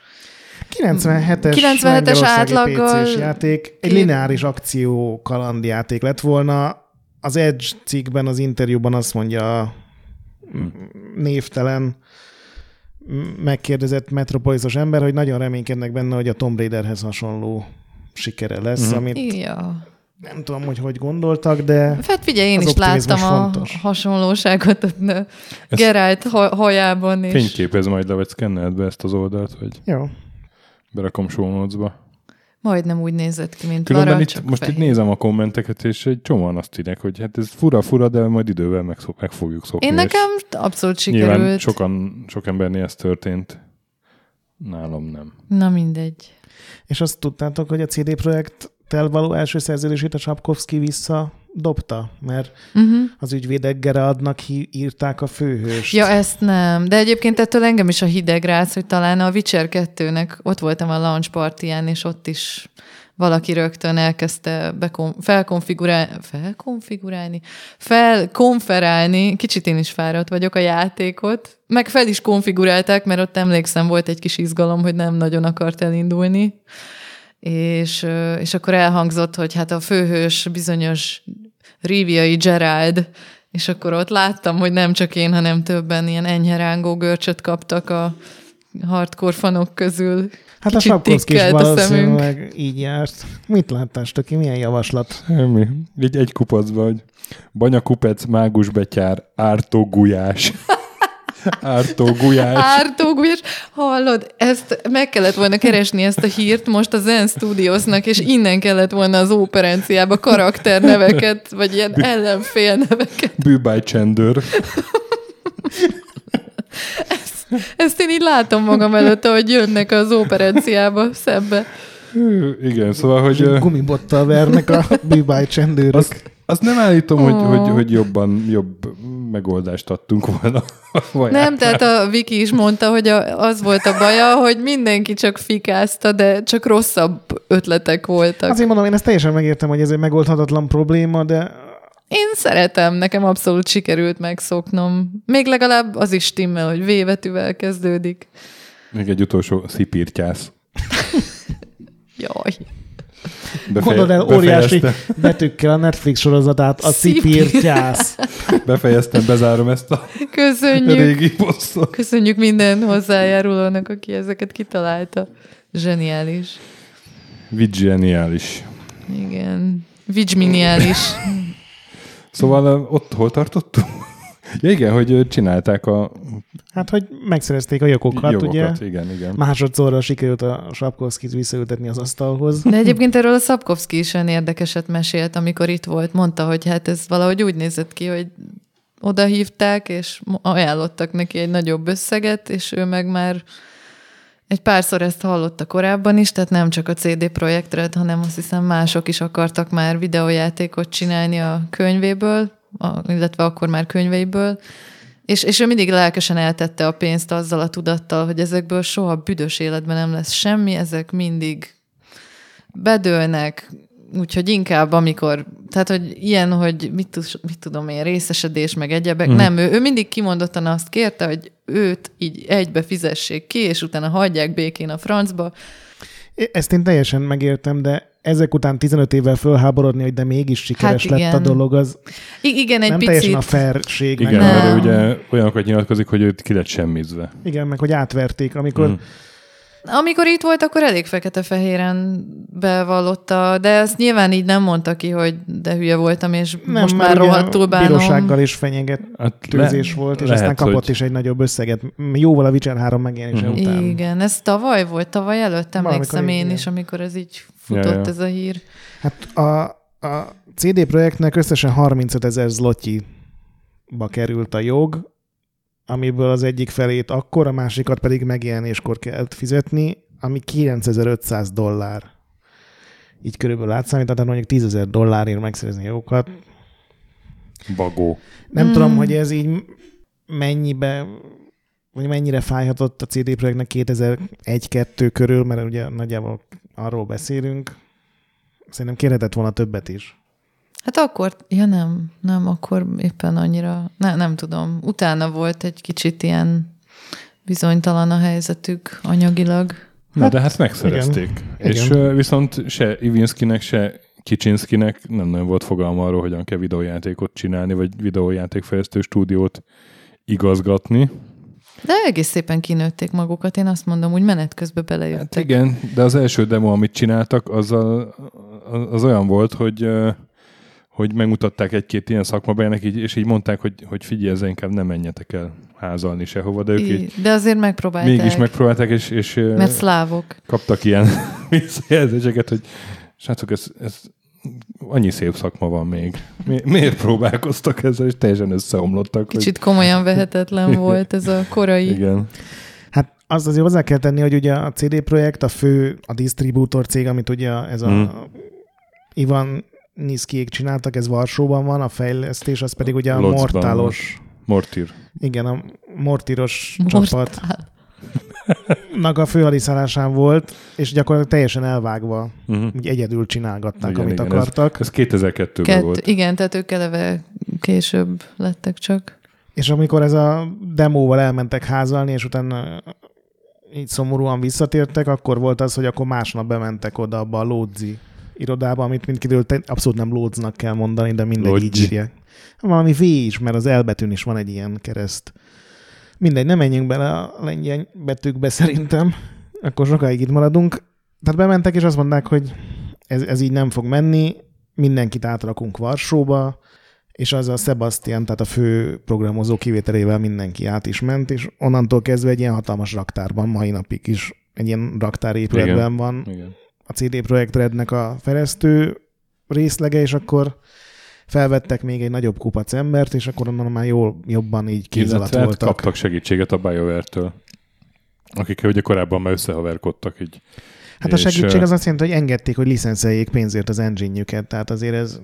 S3: 97-es,
S2: 97-es
S3: Lengyelországi
S2: átlaggal
S3: PC-s játék, egy lineáris akció kalandjáték lett volna. Az Edge cikkben, az interjúban azt mondja a névtelen megkérdezett metropolisos ember, hogy nagyon reménykednek benne, hogy a Tomb Raiderhez hasonló sikere lesz,
S1: Mhm.
S3: amit
S2: Ja.
S3: nem tudom, hogy hogy gondoltak, de
S2: Hát figyelj, én is láttam a
S3: fontos.
S2: hasonlóságot a Geralt ha- hajában. És...
S1: Fényképez majd le, vagy szkenneld be ezt az oldalt, vagy
S3: jó.
S1: berakom show notes-ba.
S2: Majdnem úgy nézett ki, mint
S1: Különben
S2: Lara,
S1: itt,
S2: csak
S1: most itt nézem a kommenteket, és egy csomóan azt írják, hogy hát ez fura-fura, de majd idővel meg, meg fogjuk szokni.
S2: Én nekem abszolút
S1: Nyilván
S2: sikerült.
S1: sokan, sok embernél ez történt. Nálam nem.
S2: Na mindegy.
S3: És azt tudtátok, hogy a CD Projekttel való első szerződését a Sapkowski visszadobta, mert
S2: Uh-huh.
S3: az ügyvédek Gerardnak hí- írták a főhőst.
S2: Ja, ezt nem. De egyébként ettől engem is a hideg rász, hogy talán a Witcher 2-nek ott voltam a launch partiján, és ott is valaki rögtön elkezdte bekon- felkonfigurálni, felkonfigurálni, felkonferálni, kicsit én is fáradt vagyok a játékot, meg fel is konfigurálták, mert ott emlékszem, volt egy kis izgalom, hogy nem nagyon akart elindulni, és, és akkor elhangzott, hogy hát a főhős bizonyos Riviai Gerald, és akkor ott láttam, hogy nem csak én, hanem többen ilyen enyhe rángó görcsöt kaptak a hardcore fanok közül.
S3: hát a
S2: kicsit
S3: Sapkowski is
S2: a szemünk.
S3: valószínűleg így járt. Mit láttál, Stöki? Milyen javaslat?
S1: Semmi. Így egy kupacba, hogy banyakupec, mágus betyár, ártó gulyás. ártó gulyás.
S2: Hallod, ezt meg kellett volna keresni ezt a hírt most a Zen Studiosnak, és innen kellett volna az operenciába karakterneveket, vagy ilyen ellenfél neveket.
S1: Bűbáj csendőr.
S2: Ezt én így látom magam előtt, hogy jönnek az operenciába szembe.
S1: Hű, Igen, szóval, hogy... ö,
S3: Gumibottal vernek a bűbáj csendőrök.
S1: Azt, azt nem állítom, hogy, hogy, hogy jobban, jobb megoldást adtunk volna.
S2: Nem, tehát a Viki is mondta, hogy a, az volt a baja, hogy mindenki csak fikázta, de csak rosszabb ötletek voltak.
S3: Azért mondom, én ezt teljesen megértem, hogy ez egy megoldhatatlan probléma, de
S2: Én szeretem, nekem abszolút sikerült megszoknom. Még legalább az is stimmel, hogy V betűvel kezdődik.
S1: Még egy utolsó szipírtyász.
S2: Jaj.
S1: Befeje,
S3: Gondolod el óriási betűkkel a Netflix sorozatát, a
S2: Szipír.
S3: szipírtyász.
S1: befejeztem, bezárom ezt a
S2: Köszönjük.
S1: régi posztot.
S2: Köszönjük minden hozzájárulónak, aki ezeket kitalálta. Zseniális.
S1: Vigeniális.
S2: Igen. Vigyminiális.
S1: Szóval ott hol tartottunk? Ja igen, hogy csinálták a
S3: Hát, hogy megszerezték a jogokat,
S1: jogokat.
S3: ugye?
S1: Igen, igen.
S3: Másodszorra sikerült a Sapkowskit visszaültetni az asztalhoz.
S2: De egyébként erről a Szabkovszki is olyan érdekeset mesélt, amikor itt volt. Mondta, hogy hát ez valahogy úgy nézett ki, hogy oda hívták, és ajánlottak neki egy nagyobb összeget, és ő meg már egy párszor ezt hallotta korábban is, tehát nem csak a CD Projekt Red, hanem azt hiszem mások is akartak már videójátékot csinálni a könyvéből, a, illetve akkor már könyveiből, és, és ő mindig lelkesen eltette a pénzt azzal a tudattal, hogy ezekből soha büdös életben nem lesz semmi, ezek mindig bedőlnek, úgyhogy inkább amikor, tehát hogy ilyen, hogy mit, tud- mit tudom én, részesedés, meg egyebek, mm. nem, ő, ő mindig kimondottan azt kérte, hogy őt így egybe fizessék ki, és utána hagyják békén a francba.
S3: Ezt én teljesen megértem, de ezek után 15 évvel fölháborodni, hogy de mégis sikeres
S2: Hát
S3: lett a dolog, az
S2: I- igen, egy
S3: nem
S2: picit.
S3: teljesen a fairségnek.
S1: Igen, mert ugye olyanokat nyilatkozik, hogy őt ki lett semmizve.
S3: Igen, meg hogy átverték, amikor
S1: Mm.
S2: Amikor itt volt, akkor elég fekete-fehéren bevallotta, de ezt nyilván így nem mondta ki, hogy de hülye voltam, és
S3: nem,
S2: most már rohadtul bánom.
S3: bírósággal is fenyeget
S1: Hát
S3: tőzés volt, és
S1: lehet,
S3: aztán kapott
S1: hogy-
S3: is egy nagyobb összeget. Jóval a Witcher 3 megjelenése
S1: Mhm.
S3: után.
S2: Igen, ez tavaly volt, tavaly előtt emlékszem én
S3: igen.
S2: is, amikor ez így futott
S1: Ja, ja.
S2: ez a hír.
S3: Hát a, a CD Projektnek összesen 35 ezer zlotyiba került a jog, amiből az egyik felét akkor, a másikat pedig megjelenéskor kellett fizetni, ami 9500 dollár. így körülbelül átszámítani, tehát mondjuk 10 ezer dollárért megszerezni jókat.
S1: Bagó.
S3: Nem
S2: Hmm.
S3: tudom, hogy ez így mennyibe, vagy mennyire fájhatott a CD Projektnek 2001-2 körül, mert ugye nagyjából arról beszélünk. Szerintem kérhetett volna többet is.
S2: Hát akkor, ja nem, nem, akkor éppen annyira, ne, nem tudom. Utána volt egy kicsit ilyen bizonytalan a helyzetük anyagilag.
S1: Na, de hát megszerezték.
S3: Igen.
S1: És
S3: Igen.
S1: viszont se Ivinskinek, se Kicsinszkinek nem nagyon volt fogalma arról, hogyan kell videójátékot csinálni, vagy videójátékfejlesztő stúdiót igazgatni.
S2: De egész szépen kinőtték magukat, én azt mondom, úgy menet közben
S1: Hát
S2: belejöttek.
S1: igen, de az első demo, amit csináltak, az, a, az olyan volt, hogy hogy megmutatták egy-két ilyen szakmabelinek, így, és így mondták, hogy, hogy figyelj, ezzel inkább nem menjetek el házalni sehova, de ők így
S2: I- De azért megpróbálták.
S1: mégis megpróbálták, és, és
S2: Mert szlávok.
S1: kaptak ilyen visszajelzéseket, hogy srácok, ez, ez annyi szép szakma van még. Mi, miért próbálkoztak ezzel, és teljesen összeomlottak.
S2: Kicsit komolyan vehetetlen volt ez a korai.
S1: Hogy, igen.
S3: Hát azt azért hozzá kell tenni, hogy ugye a CD Projekt a fő, a disztribútor cég, amit ugye ez a
S1: Mm.
S3: Ivan Niszkiék csináltak, ez Varsóban van, a fejlesztés, az pedig ugye a
S1: Lodzban
S3: Mortálos,
S1: Mortír.
S3: igen, a Mortíros
S2: Mortál.
S3: a főhadiszállásán volt, és gyakorlatilag teljesen elvágva,
S1: Uh-huh.
S3: úgy egyedül csinálgatták,
S1: Igen,
S3: amit
S1: igen,
S3: akartak.
S1: Ez 2002-ben
S2: Kett,
S1: volt.
S2: igen, tehát ők eleve később lettek csak.
S3: És amikor ez a demóval elmentek házalni, és utána így szomorúan visszatértek, akkor volt az, hogy akkor másnap bementek oda abba a Lódzi irodába, amit mint kiderült, abszolút nem Lódznak kell mondani, de mindegy így
S1: Lodzi.
S3: írják. Valami V is, mert az elbetűn is van egy ilyen kereszt. Mindegy, nem menjünk bele a lengyel betűkbe szerintem, akkor sokáig itt maradunk. Tehát bementek, és azt mondták, hogy ez, ez így nem fog menni, mindenkit átrakunk Varsóba, és az a Sebastian, tehát a fő programozó kivételével mindenki át is ment, és onnantól kezdve egy ilyen hatalmas raktárban, mai napig is egy ilyen raktárépületben
S1: Igen.
S3: van
S1: Igen.
S3: A CD Projekt Rednek a fejlesztő részlege, és akkor felvettek még egy nagyobb kupac embert, és akkor onnan már jól, jobban így kéz alatt
S1: Illetve
S3: voltak.
S1: kaptak segítséget a BioWare-től, akikkel ugye korábban már összehaverkodtak így.
S3: Hát a segítség az azt jelenti, hogy engedték, hogy licenszeljék pénzért az engine tehát azért ez,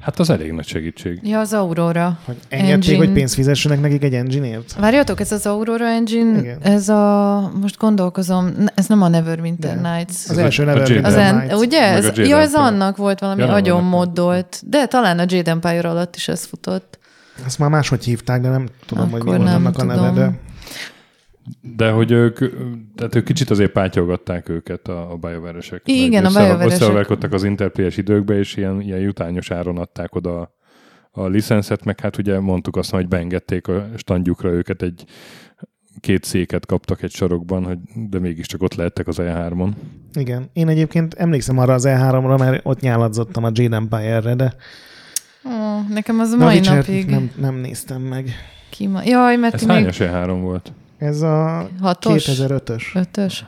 S1: Hát az elég nagy segítség.
S2: Ja, az Aurora.
S3: hogy engedték,
S2: Engine.
S3: hogy pénzt fizessenek nekik egy engineért.
S2: Várjatok, ez az Aurora Engine,
S3: Igen.
S2: ez a, most gondolkozom, ez nem a Neverwinter
S3: De.
S2: Nights.
S3: Az első
S1: a
S3: neve
S1: Jade
S2: Az en,
S3: Nights.
S2: ugye? Ez,
S1: a
S2: ja, ez annak volt valami
S1: Ja, nem
S2: agyon
S1: annak.
S2: moddolt, de talán a Jade Empire alatt is ez futott.
S3: Azt már máshogy hívták, de nem tudom, hogy mi
S2: Akkor
S3: volt annak a neve,
S2: tudom.
S3: de
S1: De hogy ők, tehát ők kicsit azért pátyolgatták őket a, a BioWare-esek.
S2: Igen,
S1: Meg
S2: a BioWare-esek.
S1: Összehaverkodtak az interplayes időkbe, és ilyen, ilyen jutányos áron adták oda a, a licenszet, meg hát ugye mondtuk azt, hogy beengedték a standjukra őket egy két széket kaptak egy sarokban, hogy, de mégiscsak ott lehettek az E3-on.
S3: igen. Én egyébként emlékszem arra az E3-ra, mert ott nyáladzottam a Jade Empire-re, de
S2: Ó, nekem az a mai
S3: Witcher-t
S2: napig
S3: nem, nem néztem meg.
S2: kima... Jaj, mert
S1: Ez
S2: még
S1: hányas E3 volt?
S3: Ez a
S2: hatos,
S3: 2005-ös.
S2: ötös.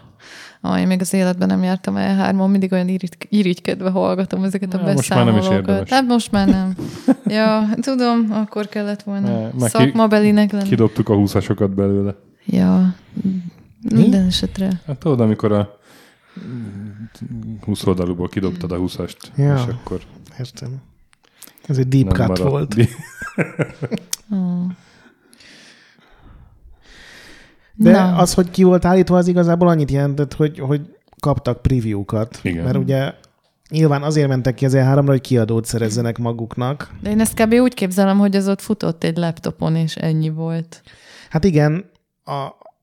S2: Ah, én még az életben nem jártam el hárman, mindig olyan irigy- irigykedve hallgatom ezeket a
S1: Ja, most már nem is
S2: beszámolókat.
S1: érdemes.
S2: Hát most már nem. ja, tudom, akkor kellett volna
S1: Ne, már
S2: szakmabelinek lenni.
S1: Kidobtuk a húszasokat belőle.
S2: Ja, minden esetre.
S1: Hát tudod, amikor a 20 oldalúból kidobtad a 20-ast,
S3: Ja.
S1: és akkor
S3: Értem. Ez egy deep cut volt.
S2: Ó.
S3: De
S2: Na.
S3: az, hogy ki volt állítva, az igazából annyit jelentett, hogy, hogy kaptak preview-kat.
S1: Igen.
S3: Mert ugye nyilván azért mentek ki az E3-ra, hogy kiadót szerezzenek maguknak.
S2: De én ezt kb. úgy képzelem, hogy az ott futott egy laptopon, és ennyi volt.
S3: Hát igen, a,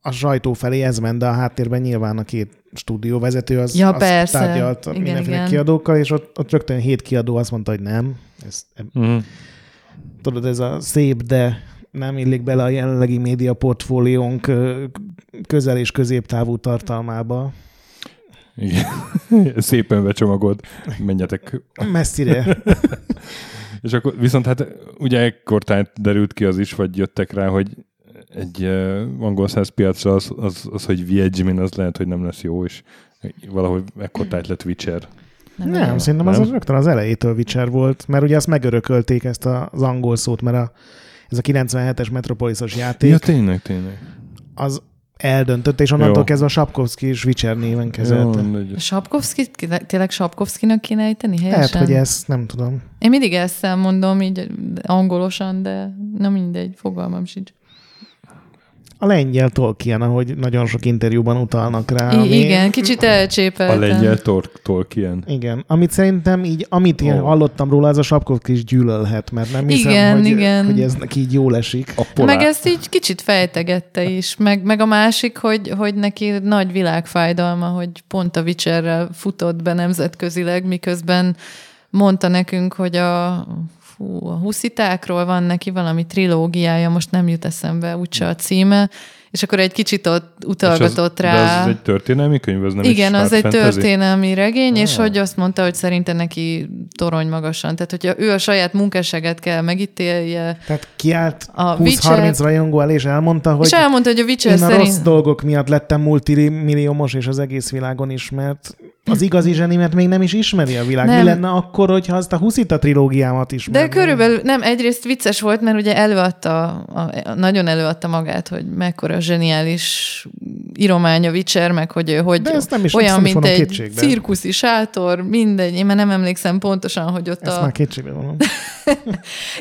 S3: a sajtó felé ez ment, de a háttérben nyilván a két stúdióvezető az,
S2: Ja,
S3: az
S2: persze.
S3: tárgyalt
S2: Igen,
S3: mindenféle
S2: igen.
S3: kiadókkal, és ott, ott rögtön hét kiadó azt mondta, hogy nem. Ez,
S1: Mhm.
S3: tudod, ez a szép, de nem illik bele a jelenlegi média portfóliónk közel és középtávú tartalmába.
S1: Igen. Szépen becsomagold, menjetek.
S3: Messzire.
S1: És akkor viszont hát ugye ekkor derült ki az is, vagy jöttek rá, hogy egy uh, angol száz piacra az, az, az, hogy Viedgemin, az lehet, hogy nem lesz jó, és valahogy ekkor tájt lett Witcher.
S3: Nem,
S2: igen.
S3: szerintem az,
S1: Nem?
S3: az rögtön az elejétől Witcher volt, mert ugye azt megörökölték ezt a- az angol szót, mert a, ez a 97-es Metropolisos játék,
S1: Ja, tényleg, tényleg.
S3: az eldöntötte, és onnantól
S1: Jó.
S3: kezdve a Sapkowski és Witcher néven kezelte.
S2: Sapkowski, tényleg Sapkowskinak kéne ejteni helyesen?
S3: Lehet, hogy ezt nem tudom.
S2: Én mindig ezt mondom, így angolosan, de nem mindegy, fogalmam sincs.
S3: A lengyel Tolkien, ahogy nagyon sok interjúban utalnak rá.
S2: I- igen, kicsit
S1: A
S2: elcsépeltem.
S1: lengyel Tor- Tolkien.
S3: Igen, amit szerintem így, amit én
S1: Ó.
S3: hallottam róla, az a Sapkowski is gyűlölhet, mert nem hiszem,
S2: Igen,
S3: hogy,
S2: igen.
S3: hogy ez neki így jól esik.
S1: A polák.
S2: Meg ezt így kicsit fejtegette is, meg, meg a másik, hogy, hogy neki nagy világfájdalma, hogy pont a Witcherrel futott be nemzetközileg, miközben mondta nekünk, hogy a, fú, a huszitákról van neki valami trilógiája, most nem jut eszembe úgyse a címe, és akkor egy kicsit ott
S1: És
S2: utalgatott
S1: az,
S2: rá.
S1: De az egy történelmi könyv, az nem
S2: Igen, az egy
S1: fantasy?
S2: történelmi regény, és
S1: Ah.
S2: hogy azt mondta, hogy szerinte neki torony magasan. Tehát, hogyha ő a saját munkásságát kell megítélje,
S3: Tehát kiállt
S2: A
S3: 20-30
S2: Witcher-
S3: rajongó elé, és elmondta, hogy
S2: és elmondta, hogy a Witcher
S3: én a
S2: szerint...
S3: rossz dolgok miatt lettem multimilliómos, és az egész világon ismert. Az igazi zsenimet még nem is ismeri a világ.
S2: Nem.
S3: Mi lenne akkor, hogyha azt a Huszita trilógiámat ismerné?
S2: De körülbelül nem, egyrészt vicces volt, mert ugye előadta, a, nagyon előadta magát, hogy mekkora zseniális íromány a Witcher, meg hogy ő hogy
S3: De ezt nem is-
S2: olyan,
S3: nem is
S2: mint egy
S3: kétségbe.
S2: cirkuszi sátor, mindegy, én már nem emlékszem pontosan, hogy ott
S3: Ezt
S2: a...
S3: már kétségbe vonom.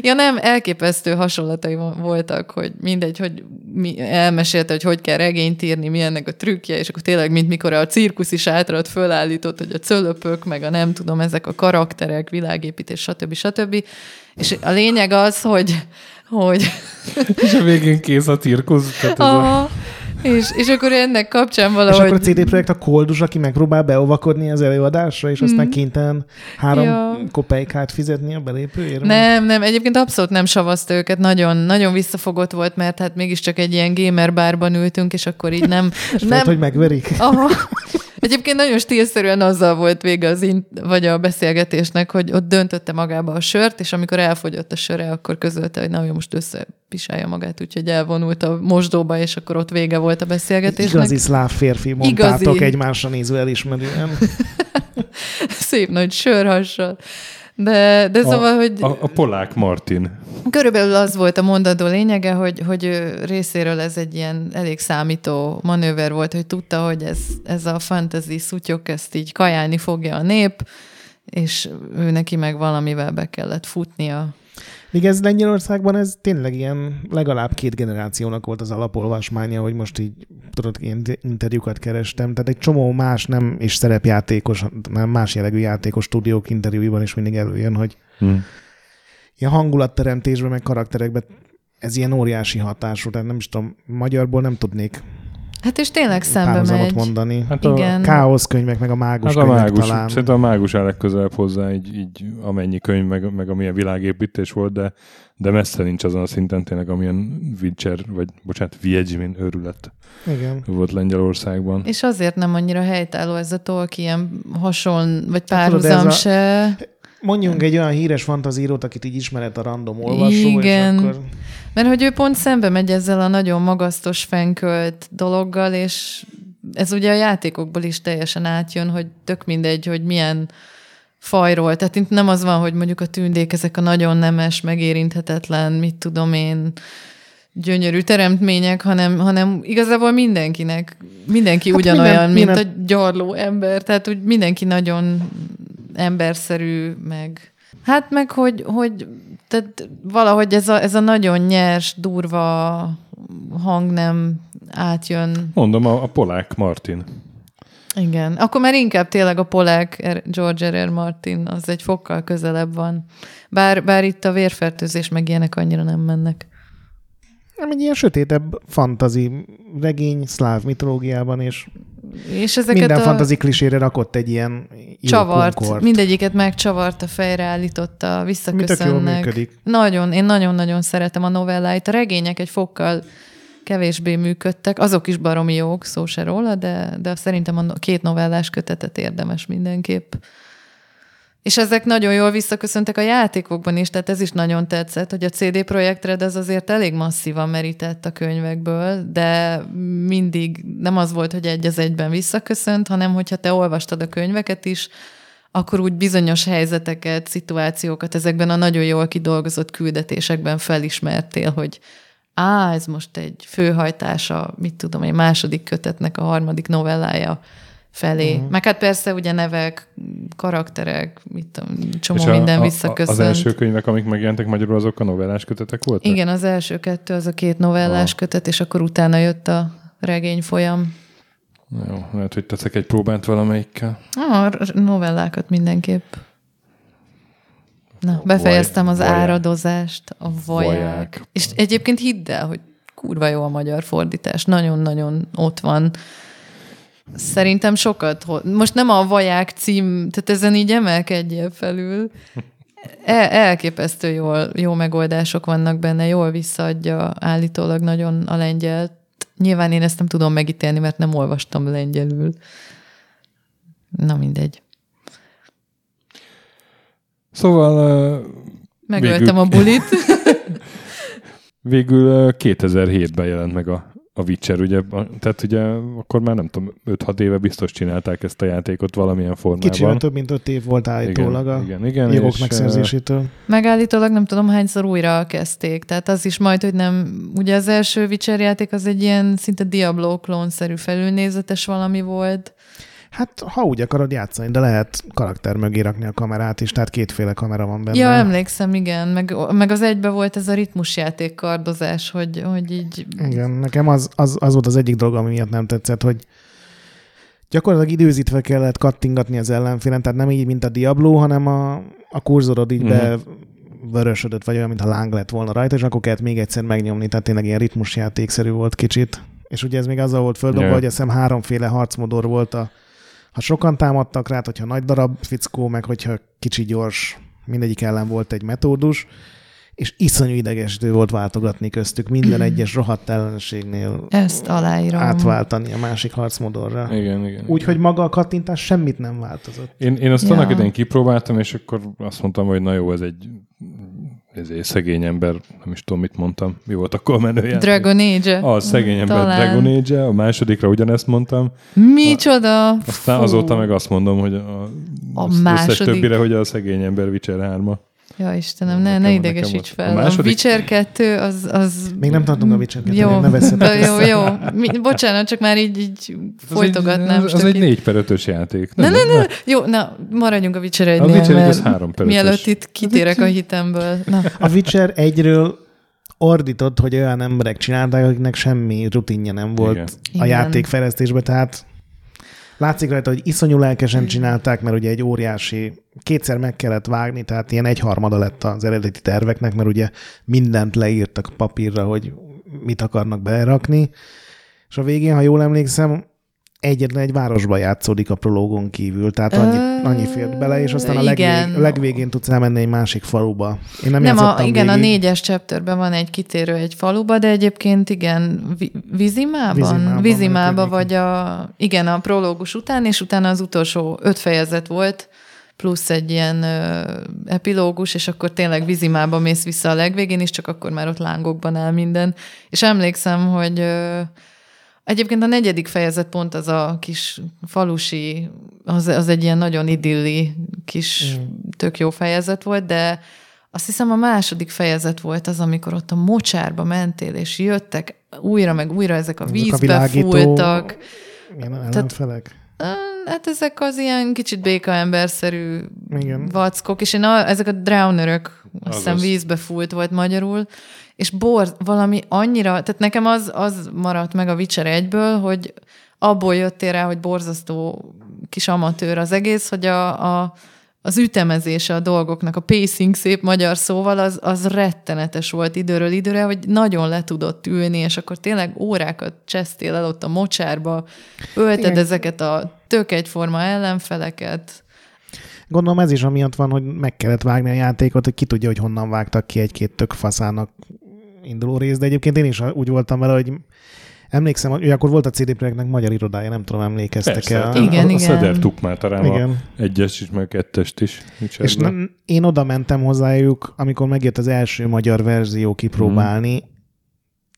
S2: Ja nem, elképesztő hasonlatai vo- voltak, hogy mindegy, hogy mi, elmesélte, hogy hogy kell regényt írni, mi ennek a trükkje, és akkor tényleg, mint mikor a cirkuszi sátrat fölállított, hogy a cölöpök, meg a nem tudom, ezek a karakterek, világépítés, stb. stb. És a lényeg az, hogy, hogy
S1: És a végén kész a cirkusz. Tehát ez a...
S2: és, és akkor ennek kapcsán
S3: És
S2: valahogy...
S3: akkor a CD Projekt a koldus, aki megpróbál beovakodni az előadásra, és aztán kénytelen három
S2: Mm. Ja.
S3: kopejkát fizetni a belépőért?
S2: Nem, nem, egyébként abszolút nem savazta őket, nagyon, nagyon visszafogott volt, mert hát mégiscsak egy ilyen gamer bárban ültünk, és akkor így nem...
S3: És
S2: nem
S3: nem. hogy megverik?
S2: Aha. Egyébként nagyon stílszerűen azzal volt vége az in- vagy a beszélgetésnek, hogy ott döntötte magába a sört, és amikor elfogyott a söre, akkor közölte, hogy na, ő most összepisálja magát, úgyhogy elvonult a mosdóba, és akkor ott vége volt a beszélgetésnek.
S3: Igazi szláv férfi mondtátok
S2: Igazi.
S3: egymásra nézve elismerően.
S2: Szép nagy sörhassal. De, de szóval, hogy
S1: A, a polák Martin.
S2: Körülbelül az volt a mondandó lényege, hogy, hogy részéről ez egy ilyen elég számító manőver volt, hogy tudta, hogy ez, ez a fantasy szutyok, ezt így kajálni fogja a nép, és ő neki meg valamivel be kellett futnia.
S3: Míg ez Lengyelországban ez tényleg ilyen legalább két generációnak volt az alapolvasmánya, hogy most így tudod, ilyen interjúkat kerestem, tehát egy csomó más nem, és szerepjátékos, nem más jellegű játékos stúdiók interjúiban is mindig előjön, hogy
S1: Hm.
S3: ilyen hangulatteremtésben, meg karakterekben ez ilyen óriási hatású, tehát nem is tudom, magyarból nem tudnék
S2: Hát és tényleg szembe megy.
S3: mondani.
S1: Hát a,
S2: Igen.
S3: Káosz könyvek, meg a mágus
S1: Hát a
S3: könyvek
S1: mágus,
S3: talán.
S1: szerintem a mágus áll legközelebb hozzá, így, így amennyi könyv, meg, meg amilyen világépítés volt, de, de messze nincs azon a szinten tényleg, amilyen Witcher, vagy bocsánat, Viegymin őrület
S3: Igen.
S1: volt Lengyelországban.
S2: És azért nem annyira helytálló ez a Tolkien hasonl, vagy
S3: Hát
S2: párhuzam
S3: a-
S2: se.
S3: Mondjunk egy olyan híres fantazírót, akit így ismeret a random olvasó,
S2: Igen.
S3: és akkor
S2: Mert hogy ő pont szembe megy ezzel a nagyon magasztos fenkölt dologgal, és ez ugye a játékokból is teljesen átjön, hogy tök mindegy, hogy milyen fajról. Tehát itt nem az van, hogy mondjuk a tündék ezek a nagyon nemes, megérinthetetlen, mit tudom én, gyönyörű teremtmények, hanem, hanem igazából mindenkinek, mindenki
S3: Hát
S2: ugyanolyan,
S3: minden-
S2: mint
S3: minden-
S2: a gyarló ember, tehát úgy mindenki nagyon emberszerű, meg hát meg, hogy, hogy tehát valahogy ez a, ez a nagyon nyers, durva hang nem átjön.
S1: Mondom, a, a polák Martin.
S2: Igen. Akkor már inkább tényleg a polák R- George R. R. Martin, az egy fokkal közelebb van. Bár, bár itt a vérfertőzés meg ilyenek annyira nem mennek.
S3: nem egy ilyen sötétebb fantazi regény szláv mitológiában, és
S2: És ezeket
S3: minden
S2: a
S3: fantazi klisére rakott egy ilyen
S2: csavart,
S3: írkonkort.
S2: mindegyiket megcsavarta, fejre állította,
S3: Ami tök jól
S2: visszaköszönnek.
S3: működik.
S2: Nagyon, én nagyon-nagyon szeretem a novelláit. A regények egy fokkal kevésbé működtek, azok is baromi jók, szó se róla, de, de szerintem a két novellás kötetet érdemes mindenképp. És ezek nagyon jól visszaköszöntek a játékokban is, tehát ez is nagyon tetszett, hogy a CD Projekt Red ez azért elég masszívan merített a könyvekből, de mindig nem az volt, hogy egy az egyben visszaköszönt, hanem hogyha te olvastad a könyveket is, akkor úgy bizonyos helyzeteket, szituációkat ezekben a nagyon jól kidolgozott küldetésekben felismertél, hogy á, ez most egy főhajtása, mit tudom, egy második kötetnek a harmadik novellája felé. Uh-huh. Meg hát persze ugye nevek, karakterek, mit tudom, csomó
S1: És
S2: minden
S1: a,
S2: visszaköszönt.
S1: Az első könyvek, amik megjelentek magyarul, azok a novellás kötetek voltak?
S2: Igen, az első kettő, az a két novellás
S1: Ah.
S2: kötet, és akkor utána jött a regény folyam.
S1: Jó, lehet, hogy teszek egy próbát valamelyikkel.
S2: A novellákat mindenképp. Na, befejeztem az
S1: vaják.
S2: áradozást, a vaják.
S1: Vaják.
S2: És egyébként hidd el, hogy kurva jó a magyar fordítás. Nagyon-nagyon ott van. Szerintem sokat. Most nem a vaják cím, tehát ezen így emelkedjél felül. El, elképesztő jól, jó megoldások vannak benne, jól visszaadja állítólag nagyon a lengyelt. Nyilván én ezt nem tudom megítélni, mert nem olvastam lengyelül. Na mindegy.
S1: Szóval ö,
S2: Megöltem
S1: Végül-
S2: a bulit.
S1: végül ö, 2007-ben jelent meg a, a Witcher, ugye, tehát ugye akkor már nem tudom, 5-6 éve biztos csinálták ezt a játékot valamilyen formában.
S3: Kicsivel több mint öt év volt állítólag a
S1: igen, igen,
S3: jogok
S1: és,
S3: megszerzésétől.
S2: Megállítólag nem tudom hányszor újra kezdték, tehát az is majd, hogy nem, ugye az első Witcher játék az egy ilyen szinte Diablo klónszerű felülnézetes valami volt.
S3: Hát, ha úgy akarod játszani, de lehet karakter mögé rakni a kamerát is, tehát kétféle kamera van benne.
S2: Ja, emlékszem, igen, meg, meg az egybe volt ez a ritmusjáték kardozás, hogy, hogy így...
S3: Igen, nekem az, az, az volt az egyik dolog, ami miatt nem tetszett, hogy gyakorlatilag időzítve kellett kattingatni az ellenfélen, tehát nem így, mint a Diablo, hanem a, a kurzorod így
S1: Mhm.
S3: be vörösödött, vagy olyan, mintha láng lett volna rajta, és akkor kellett még egyszer megnyomni, tehát tényleg ilyen ritmusjátékszerű volt kicsit. És ugye ez még azzal volt földobva,
S1: Ja.
S3: hogy azt hiszem háromféle harcmodor volt, a, ha sokan támadtak rá, hogyha nagy darab fickó, meg hogyha kicsi gyors, mindegyik ellen volt egy metódus, és iszonyú idegesítő volt váltogatni köztük minden egyes rohadt ellenségnél
S2: Ezt aláírom.
S3: átváltani a másik harcmodorra.
S1: Igen, igen.
S3: Úgyhogy maga a kattintás semmit nem változott.
S1: Én, én azt
S2: Ja.
S1: annak idején kipróbáltam, és akkor azt mondtam, hogy na jó, ez egy, ez egy szegény ember, nem is tudom, mit mondtam. Mi volt akkor menője?
S2: Dragon Age.
S1: A szegény ember
S2: Talán.
S1: Dragon Age, a másodikra ugyanezt mondtam.
S2: Micsoda?
S1: Aztán
S2: Fú.
S1: azóta meg azt mondom, hogy a,
S2: A második.
S1: többire, hogy a szegény ember Witcher 3
S2: Ja, Istenem, ne,
S1: Nekem-
S2: ne idegesíts.
S1: A
S2: fel. A,
S1: második-
S2: Witcher 2 az, az...
S3: Még nem tartunk a Witcher 2-nél,
S2: Jó,
S3: ne
S2: de jó, jó. Mi, bocsánat, csak már így, így folytogatnám.
S1: Az, egy, az egy
S2: stökét.
S1: 4 per 5-ös játék.
S2: Ne, ne, ne. Jó, na, maradjunk a Witcher
S1: A
S2: 1
S1: Witcher egy az
S2: mert
S1: 3 per 5-ös.
S2: mielőtt itt kitérek a hitemből. Na,
S3: A Witcher egyről ordított, hogy olyan emberek csinálták, akiknek semmi rutinja nem volt
S1: Igen.
S3: a
S2: Igen.
S3: játékfejlesztésben, tehát látszik rajta, hogy iszonyú lelkesen csinálták, mert ugye egy óriási, kétszer meg kellett vágni, tehát ilyen egyharmada lett az eredeti terveknek, mert ugye mindent leírtak papírra, hogy mit akarnak belerakni, és a végén, ha jól emlékszem, egyetlen egy városba játszódik a prológon kívül, tehát annyi,
S2: Ö,
S3: annyi fért bele, és aztán a legvég, legvégén tudsz elmenni egy másik faluba. Én nem,
S2: nem, a, igen, a
S3: végig.
S2: négyes chapterben van egy kitérő egy faluba, de egyébként igen, vi, Vizimában?
S3: Vizimában
S2: Vizimában
S3: a
S2: vagy a, igen, a prológus után, és utána az utolsó öt fejezet volt, plusz egy ilyen ö, epilógus, és akkor tényleg Vizimába mész vissza a legvégén is, csak akkor már ott lángokban áll minden. És emlékszem, hogy ö, Egyébként a negyedik fejezet pont az a kis falusi, az, az egy ilyen nagyon idilli kis
S3: Mm.
S2: tök jó fejezet volt, de azt hiszem a második fejezet volt az, amikor ott a mocsárba mentél, és jöttek újra meg újra ezek a
S3: Ezek a
S2: vízbe
S3: világító-
S2: fúltak.
S3: Ilyen ellenfelek.
S2: Hát ezek az ilyen kicsit békaemberszerű
S3: Igen.
S2: vackok, és én a, ezek a drownerök, azt hiszem vízbe fúlt volt magyarul, és bor, valami annyira, tehát nekem az, az maradt meg a Witcher egyből, hogy abból jöttél rá, hogy borzasztó kis amatőr az egész, hogy a, a, az ütemezése a dolgoknak, a pacing szép magyar szóval, az, az rettenetes volt időről időre, hogy nagyon le tudott ülni, és akkor tényleg órákat csesztél el ott a mocsárba, ölted
S3: Igen.
S2: ezeket a tök egyforma ellenfeleket.
S3: Gondolom ez is amiatt van, hogy meg kellett vágni a játékot, hogy ki tudja, hogy honnan vágtak ki egy-két tök faszának induló rész, de egyébként én is úgy voltam vele, hogy emlékszem, hogy akkor volt a CD Projektnek magyar irodája, nem tudom, emlékeztek
S1: Persze,
S3: el.
S1: hát
S2: Igen,
S1: a, a
S2: igen.
S1: Szeder Tukmátarám a
S3: Igen.
S1: egyes is, meg a kettest is.
S3: És
S1: Witcherben.
S3: nem, én oda mentem hozzájuk, amikor megjött az első magyar verzió kipróbálni,
S1: Mhm.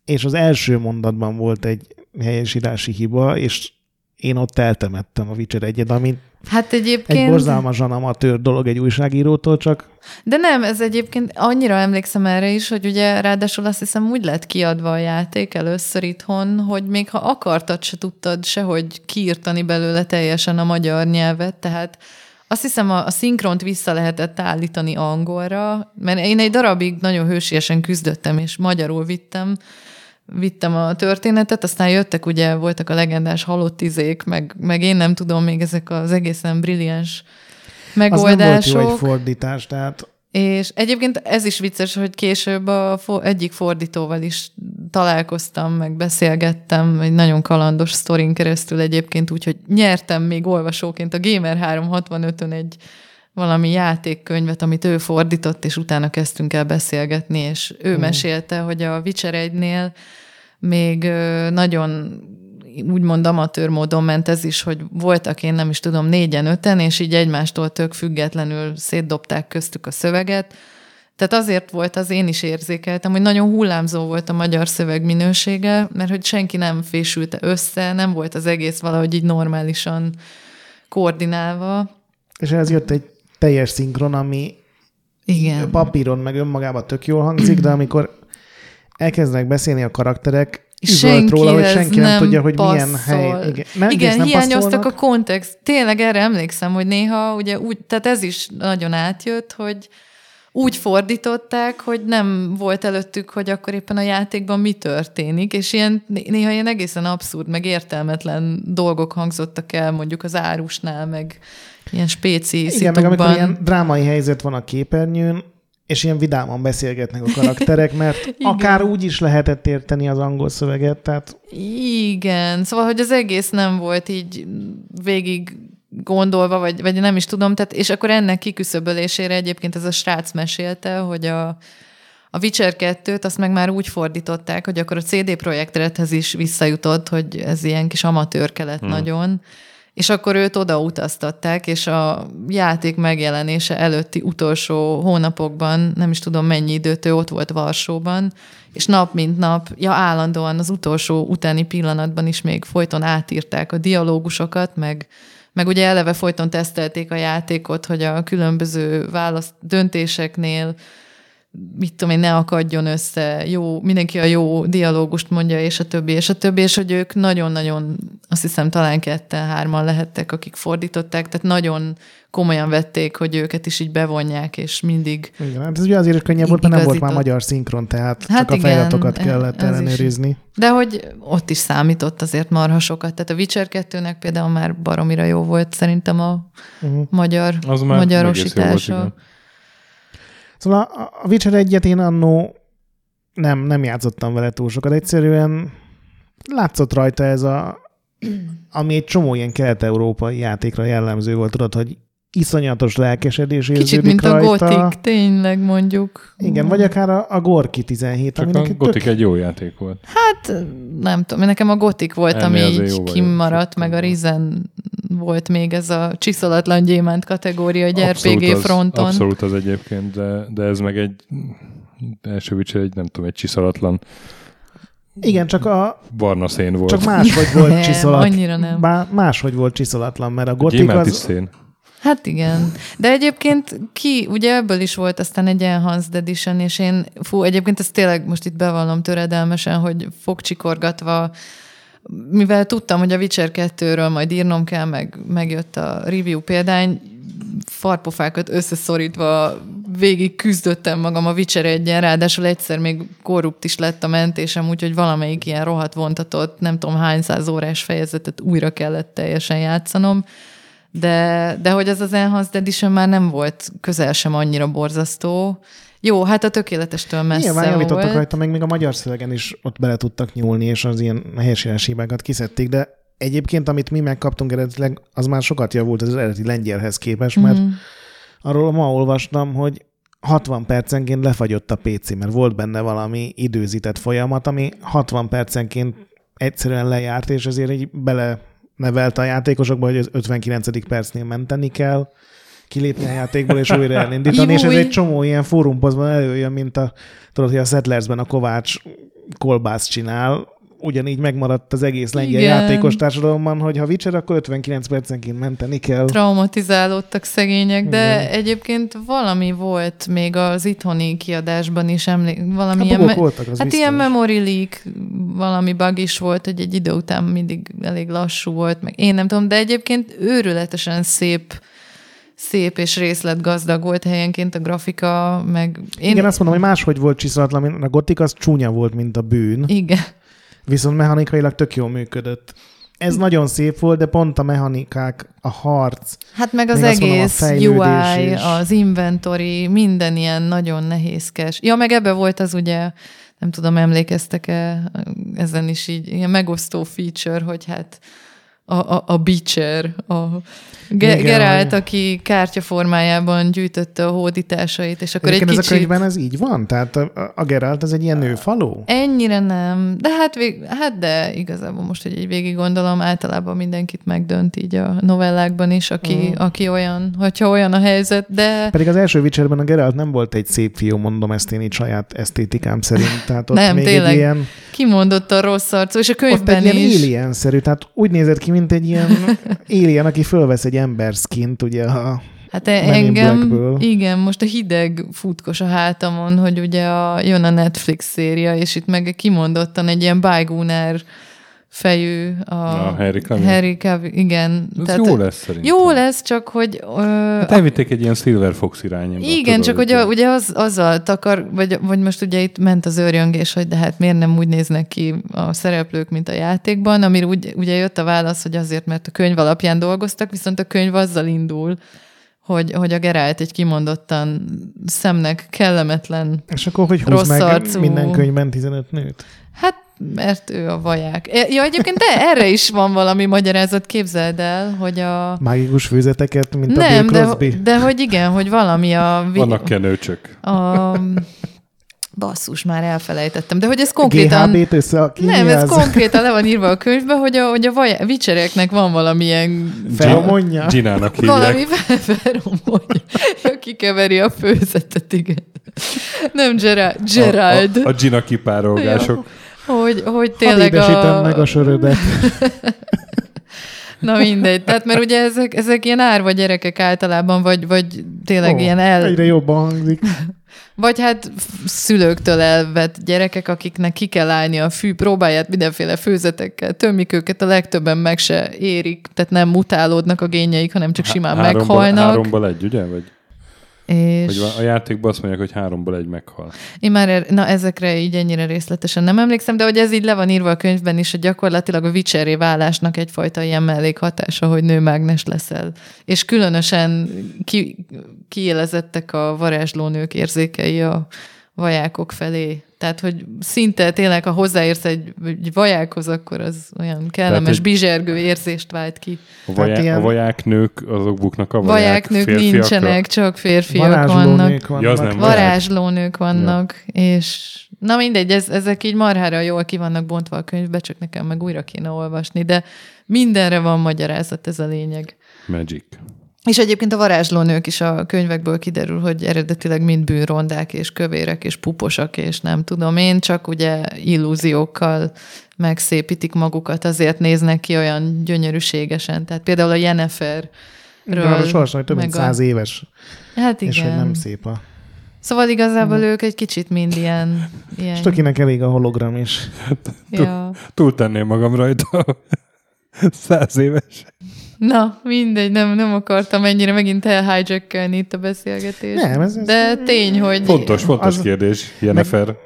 S3: és az első mondatban volt egy helyesírási hiba, és én ott eltemettem a Witcher egyet, amit
S2: Hát egyébként...
S3: Egy borzalmasan amatőr dolog egy újságírótól, csak.
S2: De nem, ez egyébként annyira emlékszem erre is, hogy ugye ráadásul azt hiszem úgy lett kiadva a játék először itthon, hogy még ha akartad, se tudtad sehogy kiírtani belőle teljesen a magyar nyelvet, tehát azt hiszem a, a szinkront vissza lehetett állítani angolra, mert én egy darabig nagyon hősiesen küzdöttem, és magyarul vittem, vittem a történetet, aztán jöttek, ugye voltak a legendás halott izék, meg, meg én nem tudom, még ezek az egészen brilliáns
S3: az nem volt
S2: megoldások.
S3: jó egy fordítás, tehát
S2: És egyébként ez is vicces, hogy később a fo- egyik fordítóval is találkoztam, meg beszélgettem, egy nagyon kalandos sztorin keresztül egyébként, úgyhogy nyertem még olvasóként a Gamer 365-ön egy valami játékkönyvet, amit ő fordított, és utána kezdtünk el beszélgetni, és ő
S3: Mhm.
S2: mesélte, hogy a Witcher 1-nél még nagyon úgymond amatőr módon ment ez is, hogy voltak én nem is tudom négyen, öten, és így egymástól tök függetlenül szétdobták köztük a szöveget. Tehát azért volt az, én is érzékeltem, hogy nagyon hullámzó volt a magyar szöveg minősége, mert hogy senki nem fésülte össze, nem volt az egész valahogy így normálisan koordinálva.
S3: és ez jött egy teljes szinkron, ami
S2: Igen.
S3: papíron meg önmagában tök jól hangzik, de amikor elkezdenek beszélni a karakterek, üvölt róla, hogy senki nem,
S2: nem
S3: tudja, hogy
S2: passzol.
S3: milyen hely. Igen, nem,
S2: Igen
S3: nem
S2: hiányoztak
S3: passzolnak.
S2: a kontext. Tényleg erre emlékszem, hogy néha ugye úgy, tehát ez is nagyon átjött, hogy úgy fordították, hogy nem volt előttük, hogy akkor éppen a játékban mi történik, és ilyen, néha ilyen egészen abszurd, meg értelmetlen dolgok hangzottak el, mondjuk az árusnál, meg ilyen spéci
S3: Igen, meg amikor ilyen drámai helyzet van a képernyőn, és ilyen vidáman beszélgetnek a karakterek, mert akár úgy is lehetett érteni az angol szöveget, tehát
S2: Igen, szóval, hogy az egész nem volt így végig gondolva, vagy, vagy nem is tudom, tehát, és akkor ennek kiküszöbölésére egyébként ez a srác mesélte, hogy a, a Witcher 2-t azt meg már úgy fordították, hogy akkor a CD Projekt Redhez is visszajutott, hogy ez ilyen kis amatőrke lett hmm. nagyon, és akkor őt oda utaztatták, és a játék megjelenése előtti utolsó hónapokban, nem is tudom mennyi időt, ő ott volt Varsóban, és nap mint nap, ja állandóan az utolsó utáni pillanatban is még folyton átírták a dialógusokat, meg, meg ugye eleve folyton tesztelték a játékot, hogy a különböző választ döntéseknél mit tudom én, ne akadjon össze, jó, mindenki a jó dialógust mondja, és a többi, és a többi, és hogy ők nagyon-nagyon, azt hiszem talán ketten, hárman lehettek, akik fordították, tehát nagyon komolyan vették, hogy őket is így bevonják, és mindig
S3: igen, hát ez ugye azért is könnyebb volt, mert nem volt már magyar szinkron, tehát
S2: Hát
S3: csak a
S2: igen,
S3: feliratokat
S2: e-
S3: kellett
S2: ez is.
S3: ellenőrizni.
S2: De hogy ott is számított azért marha sokat. Tehát a Witcher 2-nek például már baromira jó volt szerintem a
S3: Uh-huh.
S2: magyar,
S1: Az már
S2: magyarosítása.
S1: volt,
S3: Szóval a- a Witcher egyet én annó nem, nem játszottam vele túl sokat. Egyszerűen látszott rajta ez a, ami egy csomó ilyen kelet-európai játékra jellemző volt, tudod, hogy iszonyatos lelkesedés
S2: Kicsit,
S3: érződik
S2: mint a
S3: rajta.
S2: gotik, tényleg mondjuk.
S3: Igen, vagy akár a, a Gorki 17,
S1: Csak a
S3: egy
S1: Gothic
S3: tök,
S1: egy jó játék volt.
S2: Hát nem tudom, nekem a gotik volt,
S1: Ennél
S2: ami így kimaradt, meg a. Rizen volt még ez a csiszolatlan gyémánt kategória egy
S1: Abszolút
S2: RPG
S1: az,
S2: fronton.
S1: Abszolút az egyébként, de, de ez meg egy első egy, nem tudom, egy csiszolatlan
S3: igen, csak, a,
S1: barna szén volt.
S3: csak máshogy volt csiszolat.
S2: annyira nem.
S3: Bár máshogy volt csiszolatlan, mert a
S1: Gyémánt is
S3: az...
S1: szén.
S2: Hát igen. De egyébként ki, ugye ebből is volt aztán egy Enhanced Edition, és én, fú, egyébként ezt tényleg most itt bevallom töredelmesen, hogy fogcsikorgatva, mivel tudtam, hogy a Witcher 2-ről majd írnom kell, meg megjött a review példány, farpofákat összeszorítva végig küzdöttem magam a Witcher egyen, ráadásul egyszer még korrupt is lett a mentésem, úgyhogy valamelyik ilyen rohadt vontatott, nem tudom hány száz órás fejezetet újra kellett teljesen játszanom, de, de hogy ez az Enhanced Edition már nem volt közel sem annyira borzasztó. Jó, hát a tökéletestől messze
S3: Nyilván javítottak
S2: volt.
S3: rajta, meg még a magyar szövegen is ott bele tudtak nyúlni, és az ilyen helyesírás hibákat kiszedték, de egyébként, amit mi megkaptunk eredetileg, az már sokat javult az eredeti lengyelhez képest, mert
S2: Mhm.
S3: arról ma olvastam, hogy 60 percenként lefagyott a PC, mert volt benne valami időzített folyamat, ami 60 percenként egyszerűen lejárt, és ezért így bele nevelte a játékosokba, hogy az 59. percnél menteni kell, kilépni a játékból, és újra elindítani, és ez egy csomó ilyen fórumpozban előjön, mint a, tudod, hogy a Settlersben a Kovács kolbász csinál, ugyanígy megmaradt az egész lengyel
S2: Igen.
S3: játékos társadalomban, hogy ha Witcher, akkor 59 percenként menteni kell.
S2: traumatizálódtak szegények, de
S3: Igen.
S2: egyébként valami volt még az itthoni kiadásban is, emlék, valami
S3: Hát
S2: ilyen, me-
S3: voltak, az
S2: hát
S3: biztos.
S2: ilyen memory leak, valami bug is volt, hogy egy idő után mindig elég lassú volt, meg én nem tudom, de egyébként őrületesen szép szép és részletgazdag volt helyenként a grafika, meg én...
S3: Igen, azt mondom, hogy máshogy volt csiszolatlan, mint a gotik az csúnya volt, mint a bűn,
S2: Igen.
S3: Viszont mechanikailag tök jól működött. Ez nagyon szép volt, de pont a mechanikák, a harc,
S2: Hát meg az
S3: azt mondom, a
S2: egész UI,
S3: is.
S2: az inventory, minden ilyen nagyon nehézkes. Ja, meg ebbe volt az ugye, nem tudom, emlékeztek-e, ezen is így ilyen megosztó feature, hogy hát a, a, a Beecher, a Ge-
S3: Igen, hogy-
S2: aki kártya formájában gyűjtötte a hódításait, és akkor
S3: Egyébként
S2: egy
S3: ez
S2: kicsit...
S3: a könyvben ez így van? Tehát a, a Geralt ez egy ilyen nőfaló?
S2: Ennyire nem, de hát, vég, hát de igazából most, hogy így végig gondolom, általában mindenkit megdönt így a novellákban is, aki,
S3: Mm.
S2: aki olyan, hogyha olyan a helyzet, de
S3: Pedig az első Witcherben a Geralt nem volt egy szép fiú, mondom ezt én így saját esztétikám szerint. Tehát ott
S2: Nem,
S3: még
S2: tényleg.
S3: egy ilyen,
S2: kimondott a rossz arcú, és a
S3: ott egy
S2: könyvben
S3: ilyen
S2: is.
S3: alien-szerű, tehát úgy nézett ki, mint egy ilyen alien, aki fölvesz egy ember skint, ugye a
S2: Hát engem, igen, most a hideg futkos a hátamon, hogy ugye a, jön a Netflix széria, és itt meg kimondottan egy ilyen Bygooner fejű a,
S1: A Henry Cavill?
S2: Harry Cavill, igen.
S1: Ez jó lesz szerintem.
S2: Jó lesz, csak hogy... Ö,
S1: Hát elvitték egy ilyen Silver Fox irányába.
S2: Igen,
S1: tudod,
S2: csak ugye, ugye az, azzal takar, vagy, vagy most ugye itt ment az őrjöngés, hogy de hát miért nem úgy néznek ki a szereplők, mint a játékban, amire úgy, ugye jött a válasz, hogy azért, mert a könyv alapján dolgoztak, viszont a könyv azzal indul, hogy, hogy a Geralt egy kimondottan szemnek kellemetlen,
S3: És akkor hogy húz meg
S2: arcú.
S3: minden könyvben 15 nőt?
S2: hát mert ő a vaják. E- Ja, egyébként de erre is van valami magyarázat, képzeld el, hogy a...
S3: Mágikus főzeteket, mint a
S2: Nem,
S3: Bill
S2: de,
S3: Crosby?
S2: de hogy igen, hogy valami a...
S1: Vannak kenőcsök.
S2: A, basszus, már elfelejtettem. De hogy ez konkrétan...
S3: GHB-t össze a
S2: Nem, ez konkrétan le van írva a könyvben, hogy a, hogy a vaj- vicsereknek van valamilyen
S3: Feromonja?
S1: Ginának hívják.
S2: valami feromony, aki keveri a főzetet, igen. Nem Gerard, Gerald.
S1: A, a, a Gina kipárolgások.
S2: Hogy, hogy tényleg a...
S3: meg a sörödet.
S2: Na mindegy. Tehát, mert ugye ezek, ezek ilyen árva gyerekek általában, vagy, vagy tényleg
S3: Ó,
S2: ilyen el...
S3: Egyre jobban hangzik.
S2: Vagy hát szülőktől elvett gyerekek, akiknek ki kell állni a fű próbáját mindenféle főzetekkel, tömik őket, a legtöbben meg se érik, tehát nem mutálódnak a génjeik, hanem csak simán
S1: háromból,
S2: meghalnak.
S1: Háromból egy, ugye? Vagy,
S2: és
S1: van- a játékban azt mondják, hogy háromból egy meghal.
S2: én már er, na, ezekre így ennyire részletesen nem emlékszem, de hogy ez így le van írva a könyvben is, hogy gyakorlatilag a vicseré válásnak egyfajta ilyen mellékhatása, hogy nőmágnes leszel. És különösen ki, kiélezettek a varázslónők érzékei a vajákok felé. Tehát, hogy szinte tényleg, ha hozzáérsz egy, egy vajákhoz, akkor az olyan kellemes,
S1: egy-
S2: bizsergő érzést vált ki.
S1: A, vaják,
S3: ilyen-
S1: a vajáknők azok buknak a vaják
S2: Vajáknők
S1: férfiakra.
S2: nincsenek, csak férfiak vannak.
S3: Varázslónők vannak.
S1: Ja, az nem vaják.
S2: Varázslónők vannak, és na mindegy, ez, ezek így marhára jól ki vannak bontva a könyvbe, csak nekem meg újra kéne olvasni, de mindenre van magyarázat, ez a lényeg.
S1: Magic.
S2: És egyébként a varázslónők is a könyvekből kiderül, hogy eredetileg mind bűnrondák, és kövérek, és puposak, és nem tudom én, csak ugye illúziókkal megszépítik magukat, azért néznek ki olyan gyönyörűségesen. Tehát például a Jennifer
S3: De az a sors, hogy több mint
S2: a-
S3: száz éves,
S2: Hát igen.
S3: és hogy nem szép a...
S2: Szóval igazából ők egy kicsit mind ilyen... ilyen
S3: És tökinek elég a hologram is.
S2: ja.
S1: Túltenném magam rajta. Száz éves.
S2: Na, mindegy, nem, nem akartam ennyire megint elhijackelni itt a beszélgetést.
S3: Nem, ez- ez-
S2: De tény, hogy...
S1: Fontos, fontos
S3: Az-
S1: kérdés, Jennifer.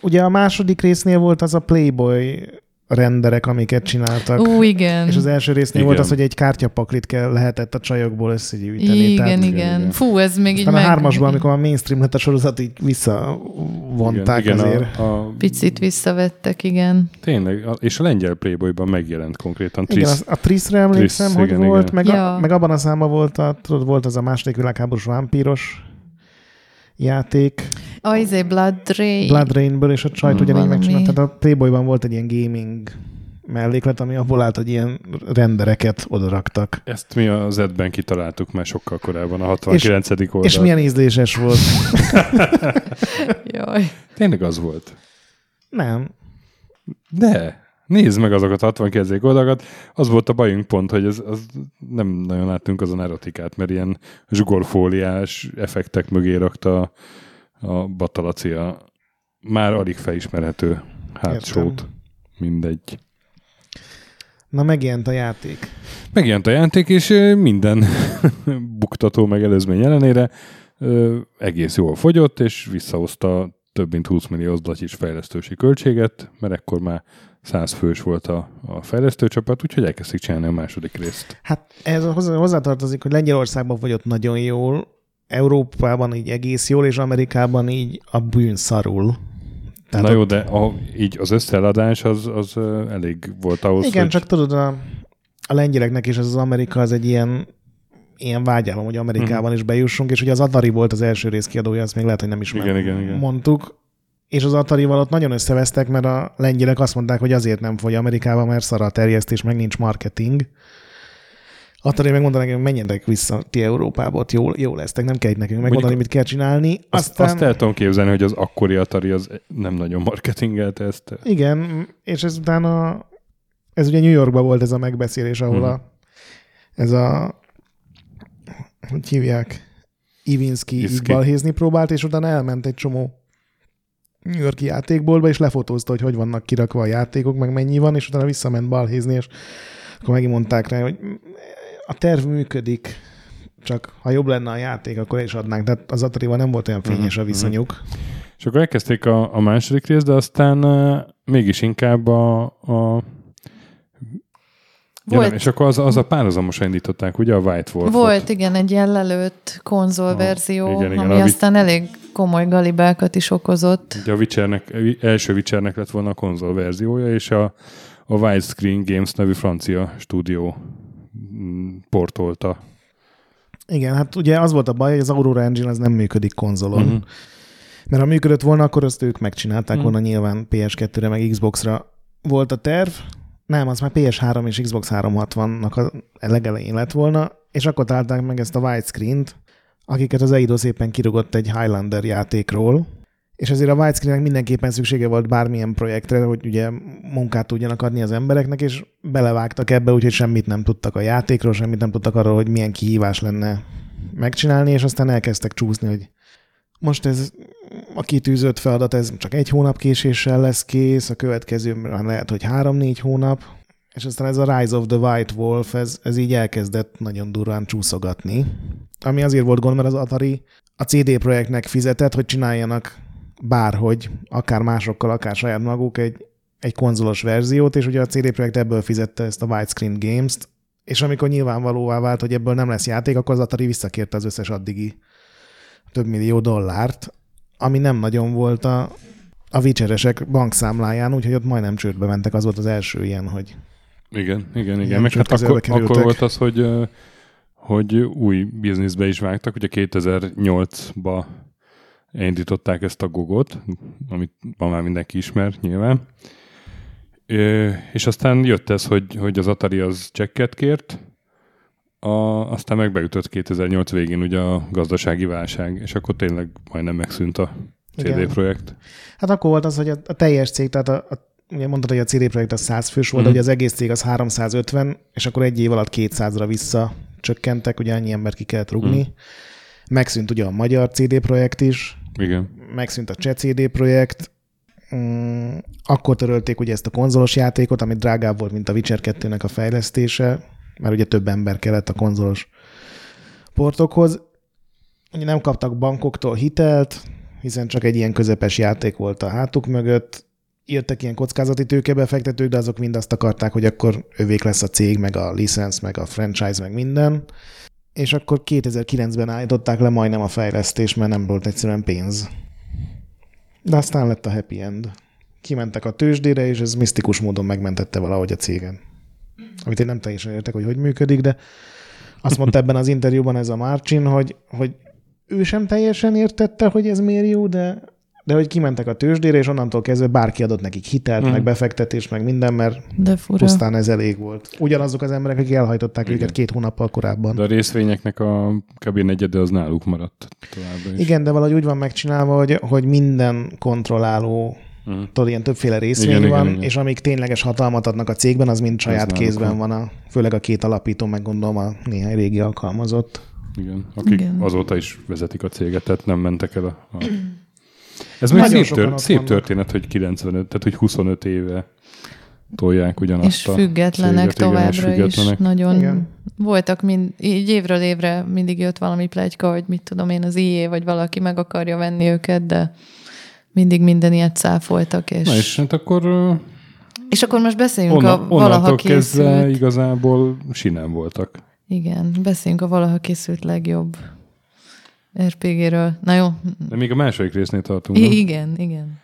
S3: Ugye a második résznél volt az a Playboy renderek, amiket csináltak.
S2: Ú, igen.
S3: És az első résznél
S1: Igen.
S3: volt az, hogy egy kártyapaklit kell, lehetett a csajokból összegyűjteni.
S2: Igen,
S3: Tehát
S2: igen,
S1: igen.
S2: Fú, ez még így
S3: aztán a
S2: meg...
S3: hármasban, amikor a mainstream lett a sorozat, így visszavonták
S1: igen, igen,
S3: azért.
S1: A, a,
S2: Picit visszavettek, igen.
S1: tényleg, a, és a lengyel Playboyban megjelent konkrétan.
S3: Igen,
S1: Trisz,
S3: az, a Triszre emlékszem,
S1: Trisz,
S3: hogy
S1: igen,
S3: volt,
S1: igen.
S3: meg,
S2: Ja.
S3: a, meg abban a számban volt, a, tudod, volt az a második világháborús vámpíros játék,
S2: A izé Blood Rain.
S3: Blood Rainből, és a csajt ugyanígy
S2: Valami.
S3: megcsinálta. Tehát a Playboyban volt egy ilyen gaming melléklet, ami abból állt, hogy ilyen rendereket odaraktak.
S1: ezt mi az edben kitaláltuk már sokkal korábban, a 69. oldal.
S3: És milyen ízléses volt.
S2: Jaj.
S1: Tényleg az volt.
S3: Nem.
S1: De. Nézd meg azokat a 60 oldalakat. Az volt a bajunk pont, hogy ez, az nem nagyon láttunk azon erotikát, mert ilyen zsugorfóliás effektek mögé rakta a batalacia már alig felismerhető hátsót. Mindegy.
S3: Na megjelent a játék.
S1: Megjelent a játék, és minden buktató meg előzmény ellenére egész jól fogyott, és visszahozta több mint 20 millió is fejlesztősi költséget, mert ekkor már 100 fős volt a, a fejlesztőcsapat, úgyhogy elkezdték csinálni a második részt.
S3: Hát ez hozzátartozik, hogy Lengyelországban fogyott nagyon jól, Európában így egész jól, és Amerikában így a bűn szarul.
S1: Tehát Na jó, de a, így az összeladás az, az elég volt ahhoz,
S3: Igen, hogy... csak tudod, a, a lengyeleknek is ez az Amerika az egy ilyen ilyen vágyálom, hogy Amerikában hmm. is bejussunk, és ugye az Atari volt az első rész kiadója, azt még lehet, hogy nem is
S1: igen, igen, igen.
S3: mondtuk, és az Atari-val ott nagyon összevesztek, mert a lengyelek azt mondták, hogy azért nem fogy Amerikába, mert szar a terjesztés, meg nincs marketing. Atari megmondanak, hogy menjenek vissza ti Európába, ott jól, jól lesztek, nem kell itt nekünk megmondani, mit kell csinálni.
S1: Aztán... Azt, azt el tudom képzelni, hogy az akkori Atari az nem nagyon marketingelte ezt.
S3: Igen, és ez utána, ez ugye New Yorkban volt ez a megbeszélés, ahol hmm. a, ez a hogy hívják, Ivinski így balhézni próbált, és utána elment egy csomó New Yorki játékboltba, és lefotózta, hogy hogy vannak kirakva a játékok, meg mennyi van, és utána visszament balhézni, és akkor megint mondták rá, hogy a terv működik, csak ha jobb lenne a játék, akkor is adnánk. Tehát az atari nem volt olyan fényes a mhm, viszonyuk.
S1: És akkor elkezdték a, a második részt, de aztán uh, mégis inkább a, a volt. Ja, nem, és akkor az, az a párhuzamosan indították, ugye a White Wolf
S2: Volt, igen, egy ilyen lelőtt konzolverzió, igen, igen, ami aztán vi- elég komoly galibákat is okozott.
S1: Ugye a Witchernek, első Witchernek lett volna a konzolverziója, és a, a Widescreen Games nevű francia stúdió mm, portolta.
S3: Igen, hát ugye az volt a baj, hogy az Aurora Engine az nem működik konzolon. Uh-huh. Mert ha működött volna, akkor azt ők megcsinálták uh-huh. volna nyilván PS2-re, meg Xbox-ra volt a terv, nem, az már PS3 és Xbox 360-nak a legelején lett volna, és akkor találták meg ezt a widescreen-t, akiket az Eido szépen kirugott egy Highlander játékról, és ezért a widescreen mindenképpen szüksége volt bármilyen projektre, hogy ugye munkát tudjanak adni az embereknek, és belevágtak ebbe, úgyhogy semmit nem tudtak a játékról, semmit nem tudtak arról, hogy milyen kihívás lenne megcsinálni, és aztán elkezdtek csúszni, hogy most ez a kitűzött feladat, ez csak egy hónap késéssel lesz kész, a következő lehet, hogy három-négy hónap, és aztán ez a Rise of the White Wolf, ez, ez így elkezdett nagyon durván csúszogatni. Ami azért volt gond, mert az Atari a CD projektnek fizetett, hogy csináljanak bárhogy, akár másokkal, akár saját maguk egy, egy konzolos verziót, és ugye a CD projekt ebből fizette ezt a Widescreen Games-t, és amikor nyilvánvalóvá vált, hogy ebből nem lesz játék, akkor az Atari visszakérte az összes addigi több millió dollárt, ami nem nagyon volt a, a vicseresek bankszámláján, úgyhogy ott majdnem csődbe mentek, az volt az első ilyen, hogy
S1: igen, igen, igen. Meg hát akkor, akkor volt az, hogy, hogy új bizniszbe is vágtak. Ugye 2008-ba indították ezt a gogot, amit ma már mindenki ismer nyilván. És aztán jött ez, hogy, hogy az Atari az csekket kért, a, aztán megbeütött 2008 végén ugye a gazdasági válság, és akkor tényleg majdnem megszűnt a CD Igen. projekt.
S3: Hát akkor volt az, hogy a, a teljes cég, tehát a, a ugye mondtad, hogy a CD projekt az 100 fős volt, mm. az egész cég az 350, és akkor egy év alatt 200-ra vissza csökkentek, ugye annyi embert ki kellett rugni. Mm. Megszűnt ugye a magyar CD projekt is.
S1: Igen.
S3: Megszűnt a cseh CD projekt. Mm, akkor törölték ugye ezt a konzolos játékot, ami drágább volt, mint a Witcher 2-nek a fejlesztése mert ugye több ember kellett a konzolos portokhoz. Ugye nem kaptak bankoktól hitelt, hiszen csak egy ilyen közepes játék volt a hátuk mögött. Jöttek ilyen kockázati tőkebefektetők, de azok mind azt akarták, hogy akkor övék lesz a cég, meg a licensz, meg a franchise, meg minden. És akkor 2009-ben állították le majdnem a fejlesztés, mert nem volt egyszerűen pénz. De aztán lett a happy end. Kimentek a tőzsdére, és ez misztikus módon megmentette valahogy a cégen amit én nem teljesen értek, hogy hogy működik, de azt mondta ebben az interjúban ez a Marcin, hogy, hogy ő sem teljesen értette, hogy ez miért jó, de, de hogy kimentek a tőzsdére, és onnantól kezdve bárki adott nekik hitelt, mm. meg befektetés, meg minden, mert de fura. pusztán ez elég volt. Ugyanazok az emberek, akik elhajtották Igen. őket két hónappal korábban.
S1: De a részvényeknek a kb. negyede az náluk maradt továbbra
S3: is. Igen, de valahogy úgy van megcsinálva, hogy, hogy minden kontrolláló Mm. Tudod, ilyen többféle részvény igen, van, igen, igen. és amik tényleges hatalmat adnak a cégben, az mind saját Ez kézben van, a, főleg a két alapító, meg gondolom a néhány régi alkalmazott.
S1: Igen, akik igen. azóta is vezetik a céget, tehát nem mentek el a... a... Ez még szép, tör, szép történet, hogy 95, tehát hogy 25 éve tolják ugyanazt
S2: És függetlenek céget, továbbra igen, és függetlenek. is. Nagyon igen. voltak, mind, így évről évre mindig jött valami plegyka, hogy mit tudom én, az IE vagy valaki meg akarja venni őket, de mindig minden ilyet száfoltak. És...
S1: Na és hát akkor...
S2: És akkor most beszéljünk onna, a valaha készült... kezdve
S1: igazából sinem voltak.
S2: Igen, beszéljünk a valaha készült legjobb RPG-ről. Na jó.
S1: De még a második résznél tartunk.
S2: I- igen, igen.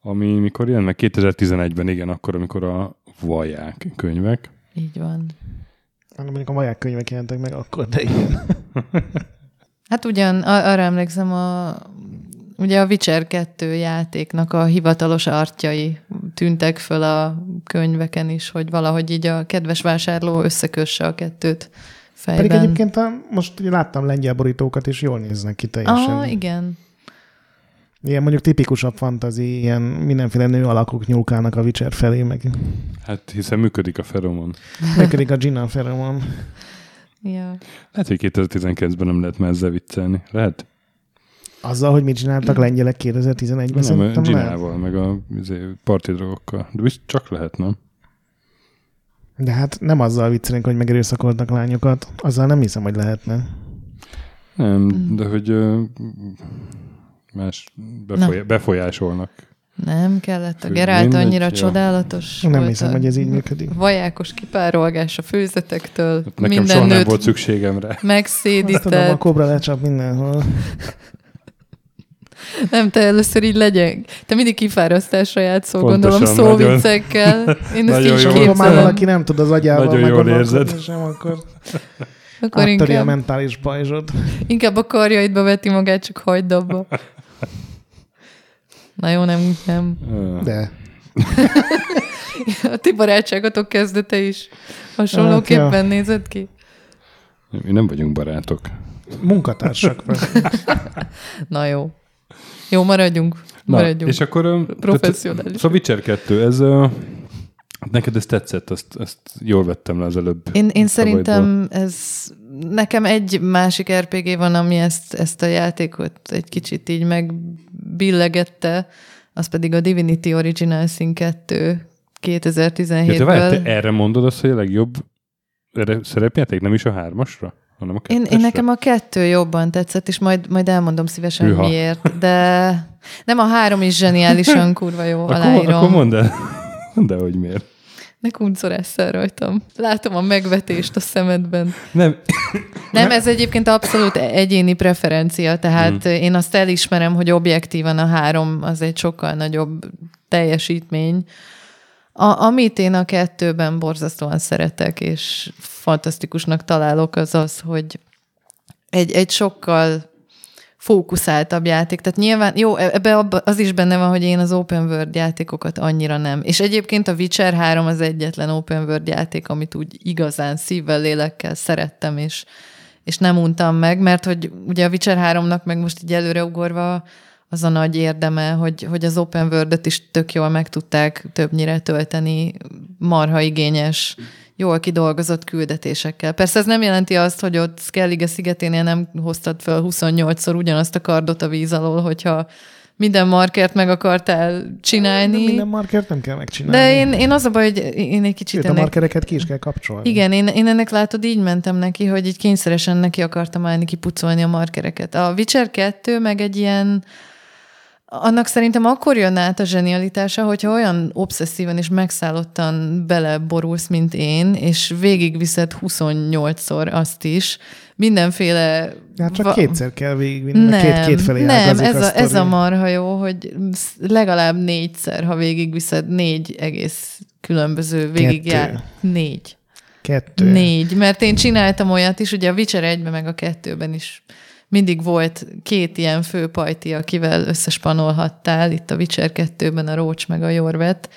S1: Ami mikor jön meg 2011-ben, igen, akkor, amikor a vaják könyvek.
S2: Így van.
S3: Hát mondjuk a vaják könyvek jelentek meg akkor, de igen.
S2: hát ugyan, arra emlékszem, a Ugye a Witcher 2 játéknak a hivatalos artjai tűntek föl a könyveken is, hogy valahogy így a kedves vásárló összekösse a kettőt fejben.
S3: Pedig egyébként a, most láttam lengyel borítókat, és jól néznek ki teljesen.
S2: Ah, igen.
S3: Ilyen mondjuk tipikusabb fantazi, ilyen mindenféle nő alakok nyúlkálnak a Witcher felé, meg...
S1: Hát hiszen működik a feromon.
S3: működik a Gina feromon.
S2: Ja.
S1: Lehet, hogy 2019-ben nem lehet már ezzel viccelni. Lehet?
S3: Azzal, hogy mit csináltak lengyelek 2011-ben?
S1: Nem, Ginával, meg a izé, parti drogokkal. De biztos csak lehet, nem?
S3: De hát nem azzal viccelünk, hogy megerőszakoltak lányokat. Azzal nem hiszem, hogy lehetne.
S1: Nem, de hogy uh, más befolyá- befolyásolnak.
S2: Nem kellett. A Gerált annyira ja. csodálatos
S3: Nem volt hiszem, hogy ez így működik.
S2: Vajákos kipárolgás a főzetektől.
S1: Hát nekem minden soha nem volt szükségem rá.
S2: Megszédített. Azt
S3: tudom, a kobra lecsap mindenhol.
S2: Nem, te először így legyen. Te mindig kifárasztásra játszol, Pontosan, gondolom, szóviccekkel. Én ezt így képzelem. Ha
S3: már valaki nem tud az agyával
S1: Nagyon jól érzed.
S3: Sem, akkor,
S2: akkor inkább,
S3: a mentális pajzsod.
S2: Inkább a karjaidba veti magát, csak hagyd abba. Na jó, nem, nem.
S3: De.
S2: a ti barátságotok kezdete is hasonlóképpen hát, nézett ki.
S1: Mi nem vagyunk barátok.
S3: Munkatársak.
S2: Na jó. Jó, maradjunk. Na, maradjunk.
S1: És akkor... Professzionális. Szóval Witcher 2, ez... Neked ez tetszett, ezt, ezt jól vettem le az előbb.
S2: Én, én szerintem ez nekem egy másik RPG van, ami ezt, ezt a játékot egy kicsit így megbillegette, az pedig a Divinity Original Sin 2 2017-ből. Ja, te, várj,
S1: te erre mondod azt, hogy a legjobb szerepjáték, nem is a hármasra? Hanem a
S2: én, én nekem a kettő jobban tetszett, és majd, majd elmondom szívesen Hűha. miért, de nem a három is zseniálisan kurva jó, akkor, aláírom.
S1: Akkor mondd el, de hogy miért.
S2: Ne kuncoresszel rajtam. Látom a megvetést a szemedben.
S1: Nem.
S2: Nem, ez egyébként abszolút egyéni preferencia, tehát hmm. én azt elismerem, hogy objektívan a három az egy sokkal nagyobb teljesítmény, a, amit én a kettőben borzasztóan szeretek, és fantasztikusnak találok, az az, hogy egy, egy sokkal fókuszáltabb játék. Tehát nyilván, jó, e, ebbe az is benne van, hogy én az open world játékokat annyira nem. És egyébként a Witcher 3 az egyetlen open world játék, amit úgy igazán szívvel, lélekkel szerettem, és, és nem untam meg, mert hogy ugye a Witcher 3-nak meg most így előreugorva az a nagy érdeme, hogy, hogy az open world is tök jól meg tudták többnyire tölteni marha igényes, jól kidolgozott küldetésekkel. Persze ez nem jelenti azt, hogy ott Skellige szigeténél nem hoztad fel 28-szor ugyanazt a kardot a víz alól, hogyha minden markert meg akartál csinálni. De
S3: minden markert nem kell megcsinálni.
S2: De én, én az a baj, hogy én egy kicsit
S3: Sőt, ennek... a markereket ki is kell kapcsolni.
S2: Igen, én, én ennek látod, így mentem neki, hogy így kényszeresen neki akartam állni kipucolni a markereket. A Witcher 2 meg egy ilyen annak szerintem akkor jön át a zsenialitása, hogyha olyan obszesszíven és megszállottan beleborulsz, mint én, és végigviszed 28-szor azt is, mindenféle...
S3: Hát csak va- kétszer kell végigvinni, nem, két, két felé
S2: Nem, ez a, a ez a marha jó, hogy legalább négyszer, ha végigviszed négy egész különböző végigjár. Négy.
S3: Kettő.
S2: Négy, mert én csináltam olyat is, ugye a Witcher 1 meg a kettőben is mindig volt két ilyen főpajti, akivel összespanolhattál, itt a Witcher 2-ben a Rócs meg a Jorvet.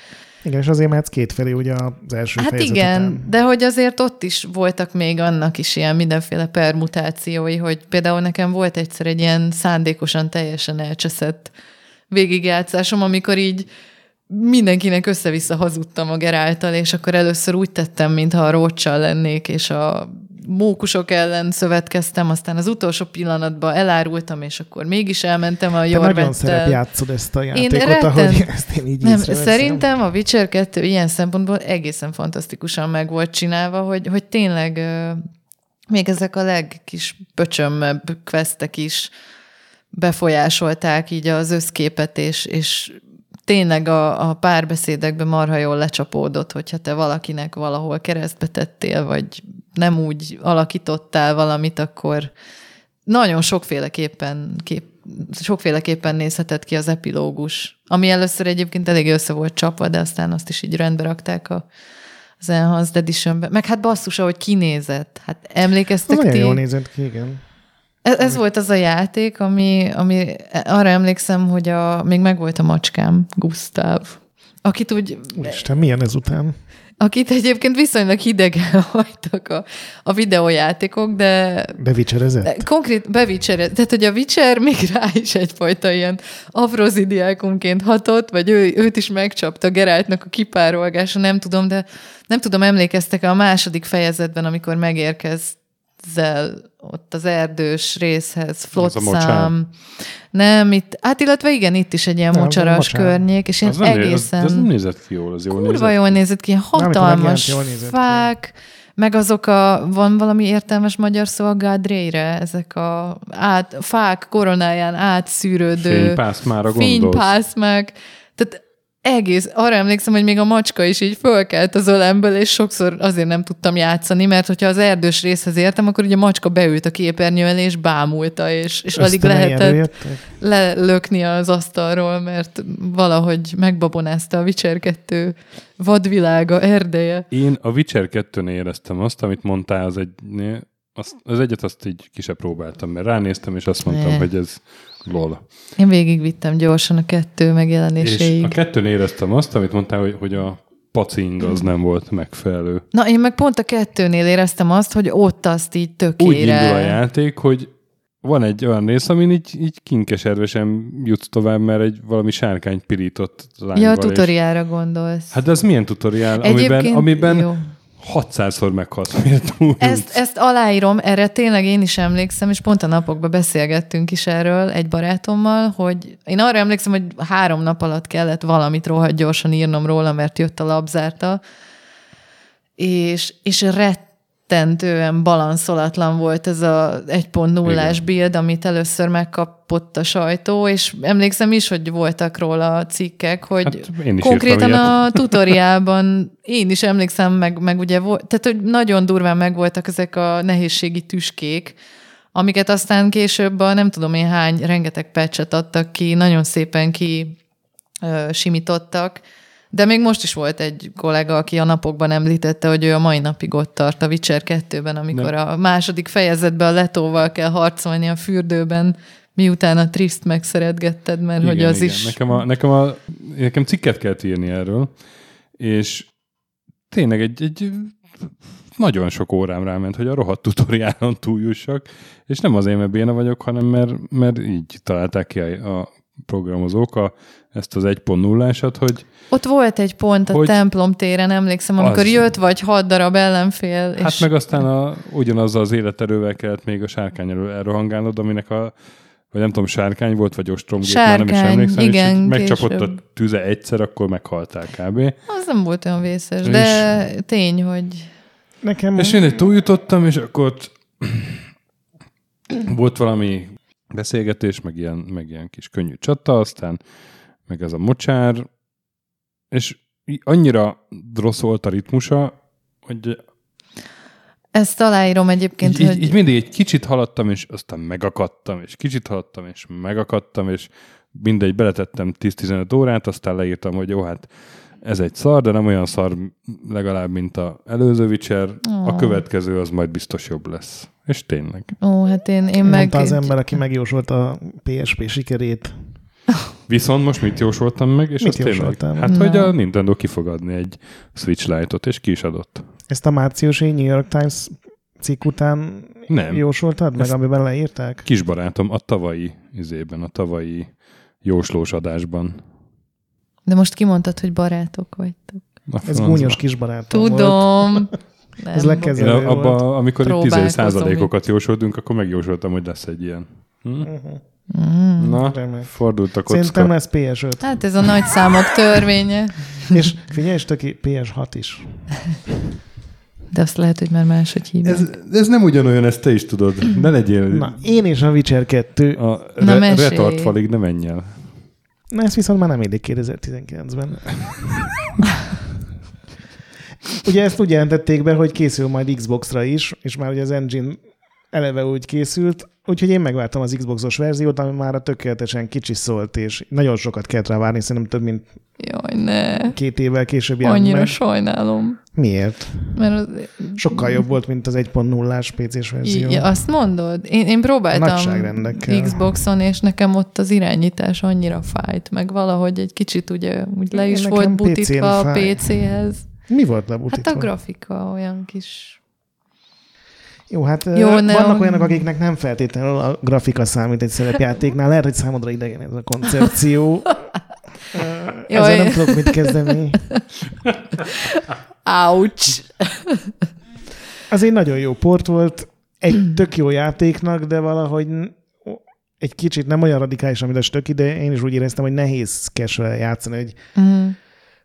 S3: Igen, és azért mehetsz kétfelé ugye az első
S2: Hát igen, után. de hogy azért ott is voltak még annak is ilyen mindenféle permutációi, hogy például nekem volt egyszer egy ilyen szándékosan teljesen elcseszett végigjátszásom, amikor így mindenkinek össze-vissza hazudtam a Geráltal, és akkor először úgy tettem, mintha a Rócsal lennék, és a mókusok ellen szövetkeztem, aztán az utolsó pillanatban elárultam, és akkor mégis elmentem a
S3: Te
S2: Jorvettel.
S3: nagyon szerepjátszod ezt a játékot,
S2: retten-
S3: ahogy ezt én így
S2: Nem, szerintem a Witcher 2 ilyen szempontból egészen fantasztikusan meg volt csinálva, hogy, hogy tényleg még ezek a legkis pöcsömmebb questek is befolyásolták így az összképet, és, és tényleg a, a párbeszédekben marha jól lecsapódott, hogyha te valakinek valahol keresztbe tettél, vagy nem úgy alakítottál valamit, akkor nagyon sokféleképpen kép, sokféleképpen nézhetett ki az epilógus, ami először egyébként elég össze volt csapva, de aztán azt is így rendbe rakták a, az Enhanced Editionbe. Meg hát basszus, ahogy kinézett. Hát emlékeztek
S3: nagyon
S2: ti?
S3: jól nézett ki, igen.
S2: Ez, ez volt az a játék, ami, ami arra emlékszem, hogy a, még megvolt a macskám, Gustav, akit úgy,
S3: Úristen, milyen ezután?
S2: Akit egyébként viszonylag hidegen hagytak a, a videójátékok, de
S3: De vicserezett?
S2: Konkrét bevicsere, tehát hogy a Witcher még rá is egyfajta ilyen afrozidiákumként hatott, vagy ő, őt is megcsapta Geráltnak a kipárolgása, nem tudom, de nem tudom, emlékeztek-e a második fejezetben, amikor megérkezel ott az erdős részhez. Flotsam. Nem, itt, hát illetve igen, itt is egy ilyen
S3: Nem,
S2: mocsaras
S3: mocsár.
S2: környék, és én
S1: Az nem,
S2: egészen...
S1: az, az nem nézett ki jól, az jól
S2: Kurva
S1: nézett
S2: jól nézett ki,
S3: a
S2: hatalmas
S3: nézett ki.
S2: fák, meg azok a, van valami értelmes magyar szó a gádrére, ezek a át, fák koronáján átszűrődő
S1: Fénypászmára gondolsz.
S2: fénypászmák. Tehát egész, arra emlékszem, hogy még a macska is így fölkelt az ölemből, és sokszor azért nem tudtam játszani, mert hogyha az erdős részhez értem, akkor ugye a macska beült a képernyő elé, és bámulta, és, és alig lehetett lelökni az asztalról, mert valahogy megbabonázta a Witcher 2 vadvilága, erdeje.
S1: Én a Witcher 2-nél éreztem azt, amit mondtál az egynél, azt, az egyet azt így ki se próbáltam, mert ránéztem, és azt mondtam,
S2: Ne.
S1: hogy ez lol.
S2: Én végigvittem gyorsan a kettő
S1: És
S2: megjelenéséig.
S1: a kettőnél éreztem azt, amit mondtál, hogy, hogy a pacing az nem volt megfelelő.
S2: Na, én meg pont a kettőnél éreztem azt, hogy ott azt így
S1: Úgy indul a
S2: tökére.
S1: játék, hogy van egy olyan rész, amin így, így kinkeservesen jutsz tovább, mert egy valami sárkány pirított lányval.
S2: Ja, a
S1: és-
S2: tutoriára gondolsz.
S1: Hát de ez milyen tutoriál, amiben, amiben
S2: jó.
S1: 600-szor meghalsz, miért túl
S2: Ezt, ezt aláírom, erre tényleg én is emlékszem, és pont a napokban beszélgettünk is erről egy barátommal, hogy én arra emlékszem, hogy három nap alatt kellett valamit rohadt gyorsan írnom róla, mert jött a labzárta, és, és rettentően balanszolatlan volt ez a 1.0-ás
S1: Igen.
S2: build, amit először megkapott a sajtó, és emlékszem is, hogy voltak róla cikkek, hogy
S1: Hát
S2: konkrétan a tutoriálban én is emlékszem, meg, meg ugye volt, tehát hogy nagyon durván megvoltak ezek a nehézségi tüskék, amiket aztán később a nem tudom én hány, rengeteg patchet adtak ki, nagyon szépen ki ö, simítottak, de még most is volt egy kollega, aki a napokban említette, hogy ő a mai napig ott tart a Witcher 2-ben, amikor a második fejezetben a letóval kell harcolni a fürdőben, miután a Triszt megszeretgetted, mert hogy az is...
S1: Nekem, a, nekem, a, nekem cikket kellett írni erről, és tényleg egy, egy nagyon sok órám ráment, hogy a rohadt tutoriálon túljussak, és nem azért, mert béna vagyok, hanem mert, mert így találták ki a, a programozók a, ezt az 1.0-ásat, hogy
S2: Ott volt egy pont a
S1: Hogy-
S2: templom téren, emlékszem, amikor
S1: Az.
S2: jött vagy hat darab ellenfél,
S1: hát
S2: és
S1: meg aztán a, ugyanazzal az életerővel kellett még a sárkány elől elrohangálnod, aminek a vagy nem tudom, sárkány volt, vagy ostromgép, már nem is
S2: Sárkány,
S1: emlékszem,
S2: igen,
S1: és megcsapott
S2: később.
S1: a tüze egyszer, akkor meghaltál kb.
S2: az nem volt olyan vészes,
S1: És-
S2: de tény, hogy
S3: Nekem
S1: És én egy túljutottam, és akkor ott volt valami beszélgetés, meg ilyen, meg ilyen kis könnyű csata, aztán meg ez a mocsár, és annyira rossz volt a ritmusa, hogy
S2: ezt aláírom egyébként,
S1: így,
S2: hogy
S1: így, mindig egy kicsit haladtam, és aztán megakadtam, és kicsit haladtam, és megakadtam, és mindegy, beletettem 10-15 órát, aztán leírtam, hogy jó, hát ez egy szar, de nem olyan szar legalább, mint a előző Witcher. A
S2: Ó.
S1: következő az majd biztos jobb lesz. És tényleg.
S2: ó, hát én, én meg...
S3: mondta az ember, aki megjósolt a PSP sikerét.
S1: Viszont most mit jósoltam meg, és
S3: Mit
S1: az tényleg,
S3: jósoltál?
S1: hát hogy
S2: Na.
S1: a Nintendo ki fog adni egy Switch Lite-ot, és ki is adott.
S3: Ezt a márciusi New York Times cikk után
S1: Nem.
S3: jósoltad meg,
S1: Ezt-
S3: amiben leírták?
S1: Kisbarátom a tavalyi izében, a tavalyi jóslós adásban.
S2: De most kimondtad, hogy barátok vagytok.
S1: Na,
S3: Ez gúnyos kis barátom volt.
S2: Nem
S3: Ez.
S1: Én
S3: lekezelő volt.
S1: abba, amikor itt
S2: Próbálkozom
S1: 10 százalékokat jósoltunk, akkor megjósoltam, hogy lesz egy ilyen. Hm?
S2: Mm.
S1: Na,
S3: Remek.
S1: fordult a
S3: Szerintem
S1: kocka.
S3: ez PS5.
S2: Hát ez a nagy számok törvénye.
S3: És figyelj, és töki PS6 is.
S2: De azt lehet, hogy már máshogy hívják.
S1: Ez, ez nem ugyanolyan, ezt te is tudod. Ne legyél
S3: Na, én és a Witcher 2.
S1: a
S2: Na,
S1: re-
S2: mesélj.
S1: retard falig, ne menj el.
S3: Na, ezt viszont már nem élik 2019-ben. ugye ezt úgy jelentették be, hogy készül majd Xbox-ra is, és már ugye az engine eleve úgy készült, úgyhogy én megvártam az Xbox-os verziót, ami már a tökéletesen kicsi szólt, és nagyon sokat kellett rá várni, szerintem több mint
S2: Jaj, ne.
S3: két évvel később jelent
S2: Annyira
S3: meg.
S2: sajnálom.
S3: Miért?
S2: Mert az,
S3: Sokkal jobb volt, mint az 1.0-ás PC-s verzió.
S2: Ja, azt mondod? Én, én próbáltam. Xboxon, és nekem ott az irányítás annyira fájt, meg valahogy egy kicsit ugye úgy le is
S3: Nekem
S2: volt butítva a. PC-hez.
S3: Mi volt
S2: Hát
S3: lebutítva?
S2: a grafika olyan kis...
S3: Jó, hát
S2: Jó,
S3: vannak olyanok, akiknek nem feltétlenül a grafika számít egy szerepjátéknál. Lehet, hogy számodra idegen ez a koncepció.
S2: Jaj.
S3: Ezzel nem tudok mit kezdeni.
S2: Ouch!
S3: Az egy nagyon jó port volt, egy tök jó játéknak, de valahogy egy kicsit nem olyan radikális, mint a stöki, de én is úgy éreztem, hogy nehéz kesre játszani, hogy,
S2: Mm.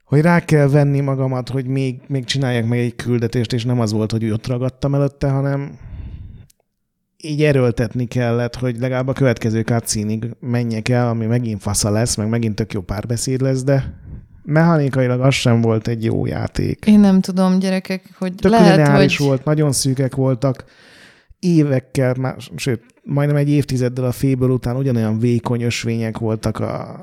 S3: Hogy rá kell venni magamat, hogy még, még csináljak meg egy küldetést, és nem az volt, hogy ott ragadtam előtte, hanem így erőltetni kellett, hogy legalább a következő cutscene menjek el, ami megint fasza lesz, meg megint tök jó párbeszéd lesz, de mechanikailag az sem volt egy jó játék.
S2: Én nem tudom, gyerekek, hogy
S3: Tök
S2: lehet, hogy...
S3: volt, nagyon szűkek voltak, évekkel, már, sőt, majdnem egy évtizeddel a féből után ugyanolyan vékony ösvények voltak a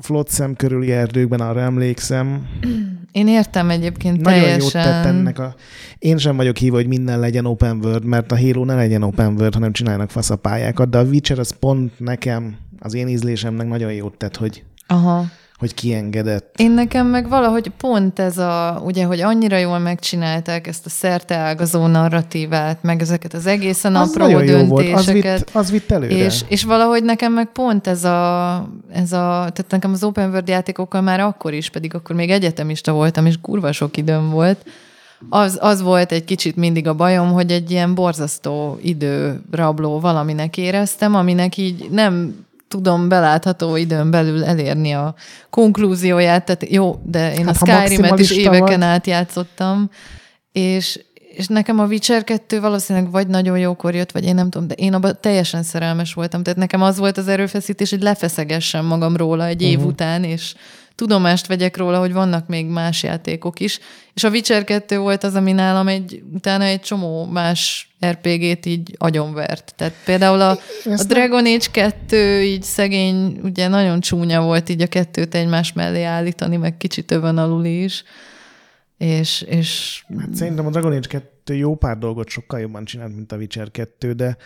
S3: Flotsam körüli erdőkben, arra emlékszem.
S2: Én értem egyébként
S3: Nagyon
S2: teljesen.
S3: jót tett ennek a... Én sem vagyok hívva, hogy minden legyen open world, mert a Halo ne legyen open world, hanem csinálnak faszapályákat, de a Witcher az pont nekem, az én ízlésemnek nagyon jót tett, hogy,
S2: Aha.
S3: Hogy kiengedett.
S2: Én nekem meg valahogy pont ez a, ugye, hogy annyira jól megcsinálták ezt a szerteágazó narratívát, meg ezeket az egészen
S3: Az
S2: apró
S3: jó volt, az
S2: döntéseket.
S3: vitt, az vitt előre.
S2: És, és valahogy nekem meg pont ez a, ez a, tehát nekem az open world játékokkal már akkor is, pedig akkor még egyetemista voltam, és kurva sok időm volt, az, az volt egy kicsit mindig a bajom, hogy egy ilyen borzasztó időrabló valaminek éreztem, aminek így nem tudom belátható időn belül elérni a konklúzióját, tehát jó, de én
S3: Hát,
S2: a Skyrim-et is éveken
S3: vagy.
S2: át játszottam, és, és nekem a Witcher 2 valószínűleg vagy nagyon jókor jött, vagy én nem tudom, de én abban teljesen szerelmes voltam. Tehát nekem az volt az erőfeszítés, hogy lefeszegessem magam róla egy év
S3: Mhm.
S2: után, és tudomást vegyek róla, hogy vannak még más játékok is. És a Witcher 2 volt az, ami nálam egy, utána egy csomó más RPG-t így agyonvert. Tehát például a, a Dragon Age 2 így szegény, ugye nagyon csúnya volt így a kettőt egymás mellé állítani, meg kicsit övön alul is. És, és
S3: Hát szerintem a Dragon Age 2 jó pár dolgot sokkal jobban csinált, mint a Witcher 2, de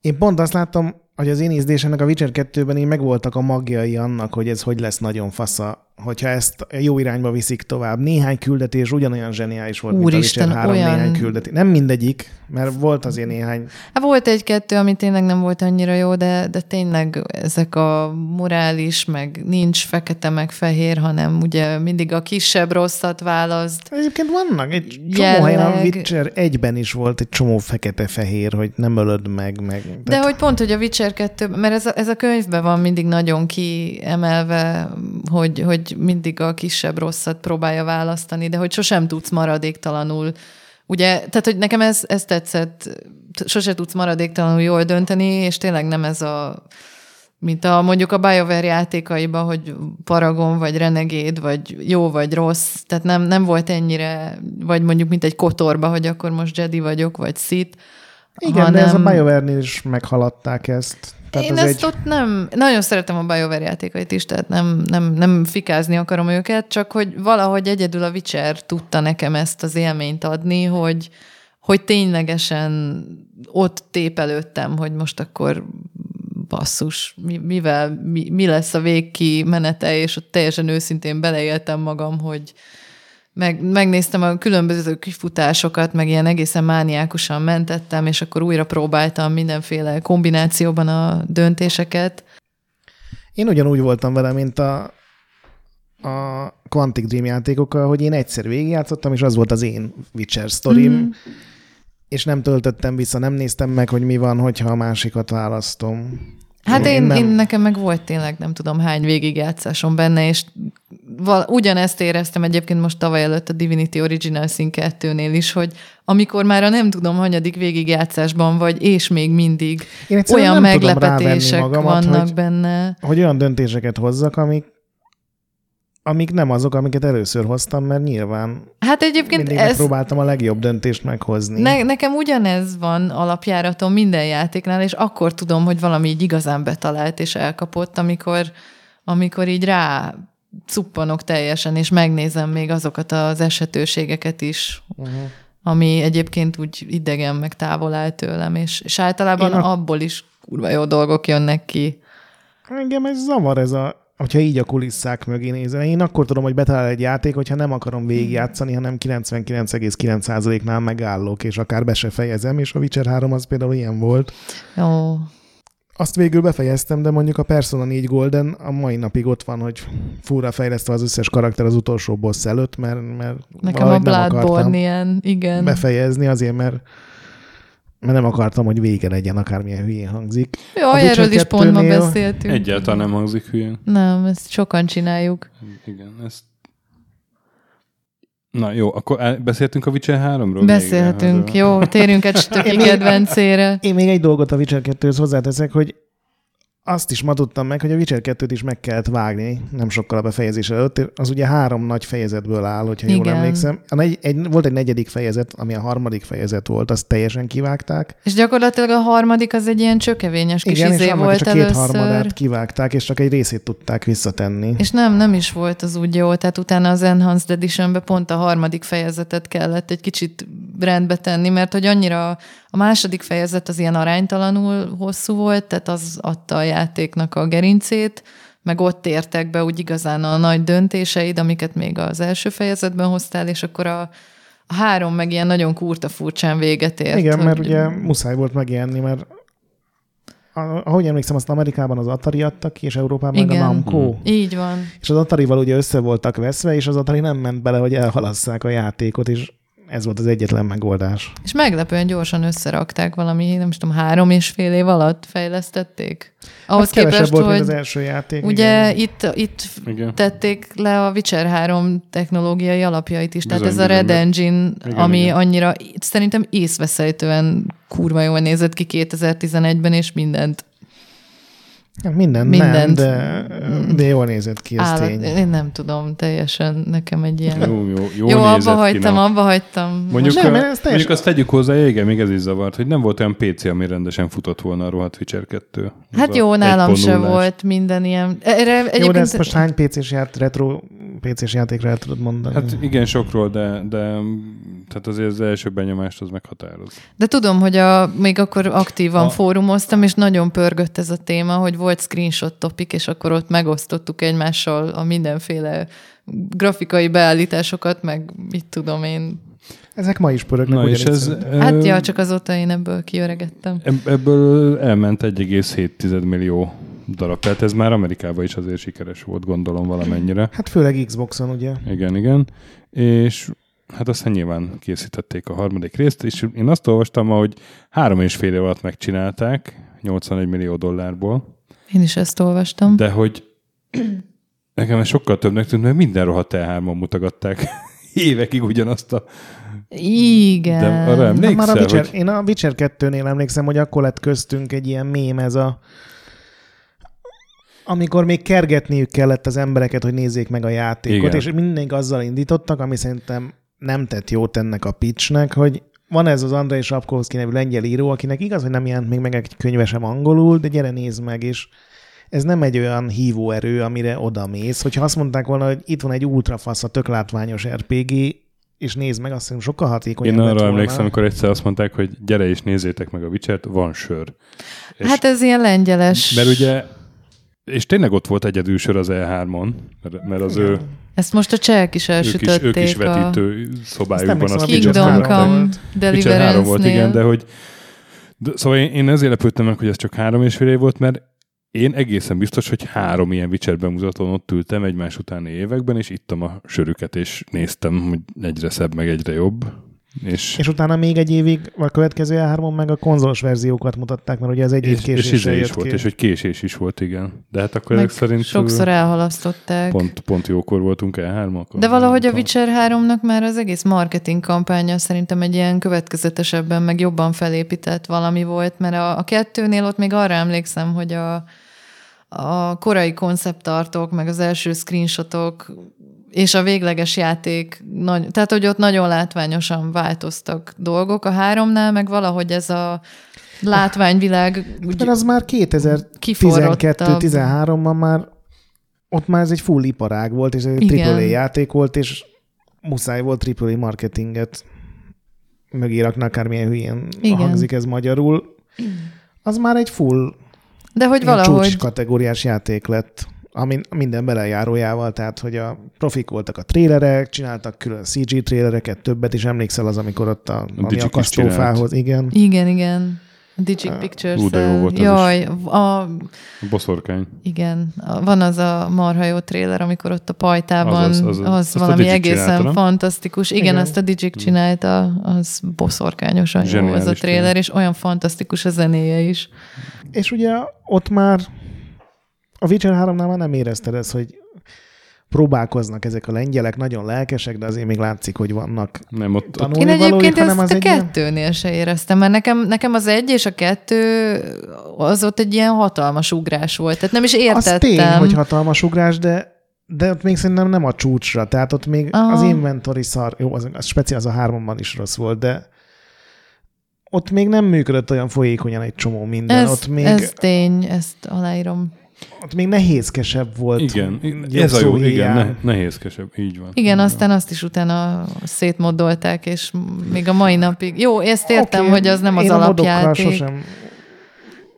S3: én pont azt látom, hogy az én ízlésemnek a Witcher 2-ben így megvoltak a magjai annak, hogy ez hogy lesz nagyon fasza, hogyha ezt jó irányba viszik tovább. Néhány küldetés ugyanolyan zseniális volt,
S2: Úristen,
S3: mint a Witcher 3
S2: olyan-
S3: néhány küldetés. Nem mindegyik, mert volt azért néhány.
S2: Hát volt egy-kettő, ami tényleg nem volt annyira jó, de, de tényleg ezek a morális, meg nincs fekete, meg fehér, hanem ugye mindig a kisebb rosszat választ.
S3: Egyébként vannak, egy csomó
S2: Jelleg.
S3: helyen a Witcher egyben is volt egy csomó fekete-fehér, hogy nem ölöd meg. meg.
S2: De hogy pont, hogy a Witcher 2, mert ez a, ez a könyvben van mindig nagyon kiemelve, hogy, hogy mindig a kisebb rosszat próbálja választani, de hogy sosem tudsz maradéktalanul. Ugye, tehát, hogy nekem ez, ez tetszett, sose tudsz maradéktalanul jól dönteni, és tényleg nem ez a mint a mondjuk a BioWare játékaiban, hogy Paragon, vagy Renegade, vagy jó, vagy rossz, tehát nem, nem volt ennyire, vagy mondjuk mint egy kotorba, hogy akkor most Jedi vagyok, vagy Sith,
S3: Igen, de ez a BioWare-nél is meghaladták ezt. Tehát
S2: én
S3: ez
S2: ezt
S3: egy...
S2: ott nem, nagyon szeretem a BioWare játékait is, tehát nem, nem, nem fikázni akarom őket, csak hogy valahogy egyedül a Witcher tudta nekem ezt az élményt adni, hogy, hogy ténylegesen ott tépelődtem, hogy most akkor basszus, mi, mivel, mi, mi lesz a végkimenete, és ott teljesen őszintén beleéltem magam, hogy meg, megnéztem a különböző kifutásokat, meg ilyen egészen mániákusan mentettem, és akkor újra próbáltam mindenféle kombinációban a döntéseket.
S3: Én ugyanúgy voltam vele, mint a a Quantic Dream játékokkal, hogy én egyszer végigjátszottam, és az volt az én Witcher sztorim, mm. és nem töltöttem vissza, nem néztem meg, hogy mi van, hogyha a másikat választom.
S2: Hát én, én, én nekem meg volt tényleg nem tudom hány végigjátszásom benne, és val- ugyanezt éreztem egyébként most tavaly előtt a Divinity Original Sin 2-nél is, hogy amikor már a nem tudom hanyadik végigjátszásban vagy, és még mindig olyan meglepetések magamat, vannak
S3: hogy,
S2: benne.
S3: Hogy olyan döntéseket hozzak, amik amik nem azok, amiket először hoztam, mert nyilván
S2: hát egyébként
S3: ez... próbáltam a legjobb döntést meghozni.
S2: Ne, nekem ugyanez van alapjáraton minden játéknál, és akkor tudom, hogy valami így igazán betalált és elkapott, amikor, amikor így rá cuppanok teljesen, és megnézem még azokat az esetőségeket is, uh-huh. ami egyébként úgy idegen, meg távol áll tőlem, és, és általában a... abból is kurva jó dolgok jönnek ki.
S3: Engem ez zavar ez a hogyha így a kulisszák mögé nézem, én akkor tudom, hogy betalál egy játék, hogyha nem akarom végigjátszani, hanem 99,9%-nál megállok, és akár be se fejezem, és a Witcher 3 az például ilyen volt.
S2: Ó.
S3: Azt végül befejeztem, de mondjuk a Persona 4 Golden a mai napig ott van, hogy fúra fejlesztve az összes karakter az utolsó boss előtt, mert, mert
S2: Nekem a Bloodborne ilyen, igen.
S3: Befejezni azért, mert mert nem akartam, hogy vége legyen, akármilyen hülyén hangzik.
S2: Jó, a erről is pont ma beszéltünk.
S1: Egyáltalán nem hangzik hülyén.
S2: Nem, ezt sokan csináljuk.
S1: Igen, ezt Na jó, akkor beszéltünk a Witcher 3-ról?
S2: Beszéltünk, még, jó, térjünk egy stöki kedvencére.
S3: Én még egy dolgot a Witcher 2-höz hozzáteszek, hogy azt is ma tudtam meg, hogy a Witcher 2-t is meg kellett vágni, nem sokkal a befejezés előtt. Az ugye három nagy fejezetből áll, hogyha Igen. jól emlékszem. A negy, egy, volt egy negyedik fejezet, ami a harmadik fejezet volt, azt teljesen kivágták.
S2: És gyakorlatilag a harmadik az egy ilyen csökevényes kis
S3: Igen,
S2: izé
S3: és
S2: volt
S3: csak
S2: először.
S3: két harmadát kivágták, és csak egy részét tudták visszatenni.
S2: És nem, nem is volt az úgy jó, tehát utána az Enhanced Editionbe pont a harmadik fejezetet kellett egy kicsit rendbe tenni, mert hogy annyira a második fejezet az ilyen aránytalanul hosszú volt, tehát az adta a játéknak a gerincét, meg ott értek be úgy igazán a nagy döntéseid, amiket még az első fejezetben hoztál, és akkor a, a három meg ilyen nagyon kurta furcsán véget ért.
S3: Igen, hogy... mert ugye muszáj volt megjelenni, mert ahogy emlékszem, azt Amerikában az Atari adtak ki, és Európában Igen. meg a Namco. Mm.
S2: Így van.
S3: És az Atari-val ugye össze voltak veszve, és az Atari nem ment bele, hogy elhalasszák a játékot, és ez volt az egyetlen megoldás.
S2: És meglepően gyorsan összerakták valami, nem tudom, három és fél év alatt fejlesztették.
S3: Ahhoz hát képest, volt, hogy az első játék.
S2: Ugye igen. itt, itt igen. tették le a Witcher 3 technológiai alapjait is. Bizony, Tehát ez bizony, a Red Engine, igen, ami igen. annyira szerintem észveszejtően kurva jól nézett ki 2011-ben, és mindent
S3: minden Mindent. nem, de, de jól nézett ki, ez Állat, tény.
S2: Én nem tudom, teljesen nekem egy ilyen...
S1: Jó, jó, jó,
S2: jó abba hagytam, ki, abba hagytam.
S1: Mondjuk, nem, a, teljesen... mondjuk azt tegyük hozzá, igen, még ez is zavart, hogy nem volt olyan PC, ami rendesen futott volna a rohadt Witcher 2.
S2: Hát jó, nálam se volt minden ilyen. Erre
S3: egyébként... Jó, de ezt most hány PC-s ját, retro PC-s játékra el tudod mondani?
S1: Hát igen, sokról, de, de tehát azért az első benyomást az meghatároz.
S2: De tudom, hogy a, még akkor aktívan a... fórumoztam, és nagyon pörgött ez a téma, hogy volt screenshot topik, és akkor ott megosztottuk egymással a mindenféle grafikai beállításokat, meg mit tudom én.
S3: Ezek ma is pörögnek.
S1: Na és ez,
S2: hát ja, csak azóta én ebből kiöregettem.
S1: Ebből elment 1,7 millió darab. Tehát ez már Amerikában is azért sikeres volt, gondolom valamennyire.
S3: Hát főleg Xboxon, ugye?
S1: Igen, igen. És hát aztán nyilván készítették a harmadik részt, és én azt olvastam, hogy három és fél év alatt megcsinálták, 81 millió dollárból.
S2: Én is ezt olvastam.
S1: De hogy nekem ez sokkal többnek tűnt, mert minden rohadt E3-on mutogatták évekig ugyanazt a
S2: igen. De
S1: arra emlékszel,
S3: már a Witcher,
S1: hogy...
S3: Én a Witcher 2-nél emlékszem, hogy akkor lett köztünk egy ilyen mém ez a amikor még kergetniük kellett az embereket, hogy nézzék meg a játékot, Igen. és mindenki azzal indítottak, ami szerintem nem tett jót ennek a pitchnek, hogy van ez az Andrei Sapkowski nevű lengyel író, akinek igaz, hogy nem jelent még meg egy könyve sem angolul, de gyere nézd meg, és ez nem egy olyan hívóerő, amire oda mész. Hogyha azt mondták volna, hogy itt van egy ultrafasz, a tök látványos RPG, és nézd meg, azt hiszem sokkal hatékonyabb
S1: Én arra emlékszem, amikor egyszer azt mondták, hogy gyere és nézzétek meg a Witcher-t, van sör.
S2: Hát ez ilyen lengyeles.
S1: Mert ugye és tényleg ott volt egyedül sor az E3-on, mert, mert az ő...
S2: Ezt most a csehek is elsütötték.
S1: Ők is, ők is vetítő a... szobájukban.
S2: Az Kingdom Come Deliverance-nél.
S1: volt, igen, de hogy... De, szóval én, én ezért lepődtem meg, hogy ez csak három és fél év volt, mert én egészen biztos, hogy három ilyen Witcher bemutatón ott ültem egymás utáni években, és ittam a sörüket, és néztem, hogy egyre szebb, meg egyre jobb. És,
S3: És utána még egy évig, a következő E3-on meg a konzolos verziókat mutatták, mert ugye ez egy év
S1: és, és izé is volt,
S3: ki.
S1: és hogy késés is volt, igen. De hát akkor
S2: Meg
S1: ezek szerint
S2: sokszor elhalasztották.
S1: pont, pont jókor voltunk el hármak.
S2: De valahogy a Witcher 3-nak már az egész marketing kampánya szerintem egy ilyen következetesebben, meg jobban felépített valami volt, mert a, a kettőnél ott még arra emlékszem, hogy a, a korai konceptartok, meg az első screenshotok és a végleges játék, nagy, tehát hogy ott nagyon látványosan változtak dolgok. A háromnál meg valahogy ez a látványvilág úgy
S3: De az már
S2: kiforrottabb.
S3: 2012-13-ban már ott már ez egy full iparág volt, és egy
S2: Igen.
S3: AAA játék volt, és muszáj volt AAA marketinget mögé rakni, akármilyen hülyén
S2: Igen.
S3: hangzik ez magyarul. Az már egy full
S2: De hogy valahogy
S3: csúcs kategóriás játék lett, ami minden belejárójával, tehát hogy a profik voltak a trélerek, csináltak külön CG trélereket, többet is emlékszel az, amikor ott a, ami
S1: Digic is
S3: akasztófához, igen.
S2: Igen, igen. A Digic Pictures.
S1: ú, de jó volt az
S2: Jaj, a,
S1: A boszorkány.
S2: igen, a- van az a marha jó tréler, amikor ott a pajtában,
S1: Az
S2: az,
S1: az, az-
S2: az,
S1: a
S2: valami egészen
S1: csinálta, nem?
S2: fantasztikus. Igen,
S3: Igen.
S2: azt a Digic csinálta, az boszorkányosan jó az a tréler,
S1: tényleg.
S2: és olyan fantasztikus a zenéje is.
S3: És ugye ott már a Witcher 3-nál már nem érezted ezt, hogy próbálkoznak ezek a lengyelek, nagyon lelkesek, de azért még látszik, hogy vannak
S1: Nem, ott, ott
S3: tanulni
S2: Én
S3: valóik,
S2: egyébként
S3: hanem
S2: ezt
S3: az
S2: a
S3: egy ilyen-
S2: kettőnél se éreztem, mert nekem, nekem az egy és a kettő az ott egy ilyen hatalmas ugrás volt. Tehát nem is értettem.
S3: Az tény, hogy hatalmas ugrás, de de ott még szerintem nem a csúcsra, tehát ott még
S2: Aha.
S3: az inventory szar, jó, az, az speciál az a háromban is rossz volt, de ott még nem működött olyan folyékonyan egy csomó minden.
S2: ez,
S3: ott még,
S2: ez tény, ezt aláírom.
S3: Ott még nehézkesebb volt.
S1: igen, ez a jó, igen, ne, nehézkesebb, így van.
S2: Igen, aztán azt is utána szétmoddolták, és még a mai napig. Jó, ezt értem,
S3: Oké,
S2: hogy az nem az
S3: én
S2: alapjáték.
S3: sosem,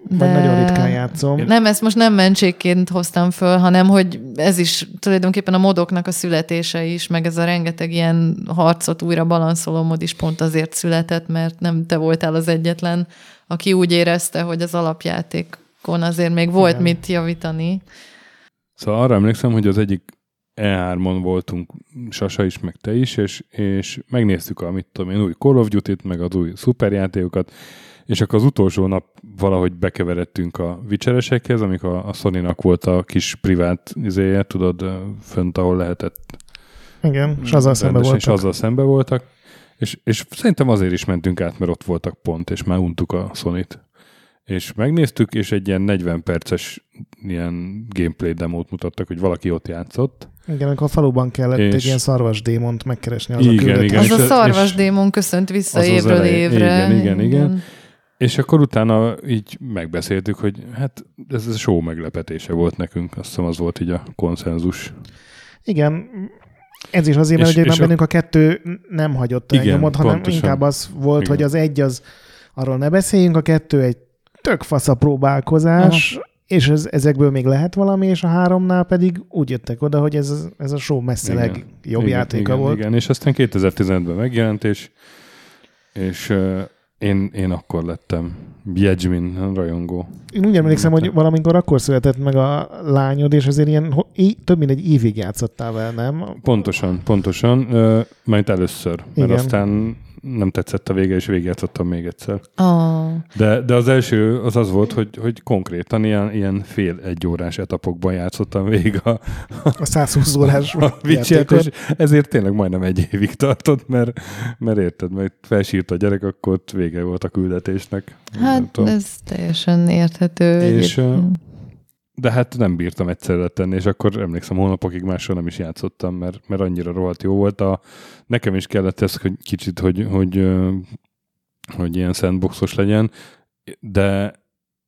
S2: de...
S3: vagy nagyon ritkán játszom.
S2: Nem, ezt most nem mentségként hoztam föl, hanem hogy ez is tulajdonképpen a modoknak a születése is, meg ez a rengeteg ilyen harcot újra balanszoló mod is pont azért született, mert nem te voltál az egyetlen, aki úgy érezte, hogy az alapjátékon azért még volt
S3: Igen.
S2: mit javítani.
S1: Szóval arra emlékszem, hogy az egyik E3-on voltunk, Sasa is, meg te is, és, és megnéztük a, mit tudom én, új Call of Duty-t, meg az új szuperjátékokat, és akkor az utolsó nap valahogy bekeveredtünk a vicseresekhez, amik a, a Sony-nak volt a kis privát izéje, tudod, fönt, ahol lehetett
S3: Igen, és azzal szembe voltak.
S1: És azzal szembe voltak. És, és szerintem azért is mentünk át, mert ott voltak pont, és már untuk a sony És megnéztük, és egy ilyen 40 perces ilyen gameplay demót mutattak, hogy valaki ott játszott.
S3: Igen, amikor a faluban kellett
S1: És-
S3: egy ilyen szarvas démont megkeresni az
S1: Igen,
S3: a
S1: igen.
S2: Az a
S1: ez-
S2: szarvas démon köszönt vissza
S1: Az az
S2: évről
S1: elején.
S2: évre.
S1: Igen, igen, igen. És akkor utána így megbeszéltük, hogy hát ez a show meglepetése volt nekünk. Azt hiszem az volt így a konszenzus.
S3: Igen, ez is azért, mert
S1: És-
S3: ugye
S1: és a-
S3: bennünk a kettő nem hagyott
S1: Igen,
S3: engem ott, hanem
S1: pontosan.
S3: inkább az volt,
S1: Igen.
S3: hogy az egy az, arról ne beszéljünk, a kettő egy tök fasz a próbálkozás, és ez, ezekből még lehet valami, és a háromnál pedig úgy jöttek oda, hogy ez, ez a show messze
S1: Igen.
S3: legjobb
S1: igen,
S3: játéka
S1: igen,
S3: volt.
S1: Igen, és aztán 2015-ben megjelent, és, és uh, én, én akkor lettem Jedzsmin rajongó.
S3: Én úgy emlékszem, hogy valamikor akkor született meg a lányod, és azért ilyen több mint egy évig játszottál vele, nem?
S1: Pontosan, pontosan, majd először, mert
S3: Igen.
S1: aztán nem tetszett a vége, és végigjátszottam még egyszer.
S2: Oh.
S1: De, de az első az az volt, hogy, hogy konkrétan ilyen, ilyen fél egy órás etapokban játszottam végig a,
S3: A 120 órás
S1: a Witcher-t,
S3: játékot.
S1: és ezért tényleg majdnem egy évig tartott, mert, mert érted, mert sírt a gyerek, akkor ott vége volt a küldetésnek.
S2: Hát ez teljesen érthető.
S1: És,
S2: egyébként.
S1: De hát nem bírtam egyszerre tenni, és akkor emlékszem, hónapokig máshol nem is játszottam, mert, mert annyira rohadt jó volt. A, nekem is kellett ez, hogy kicsit, hogy, hogy, hogy ilyen sandboxos legyen, de,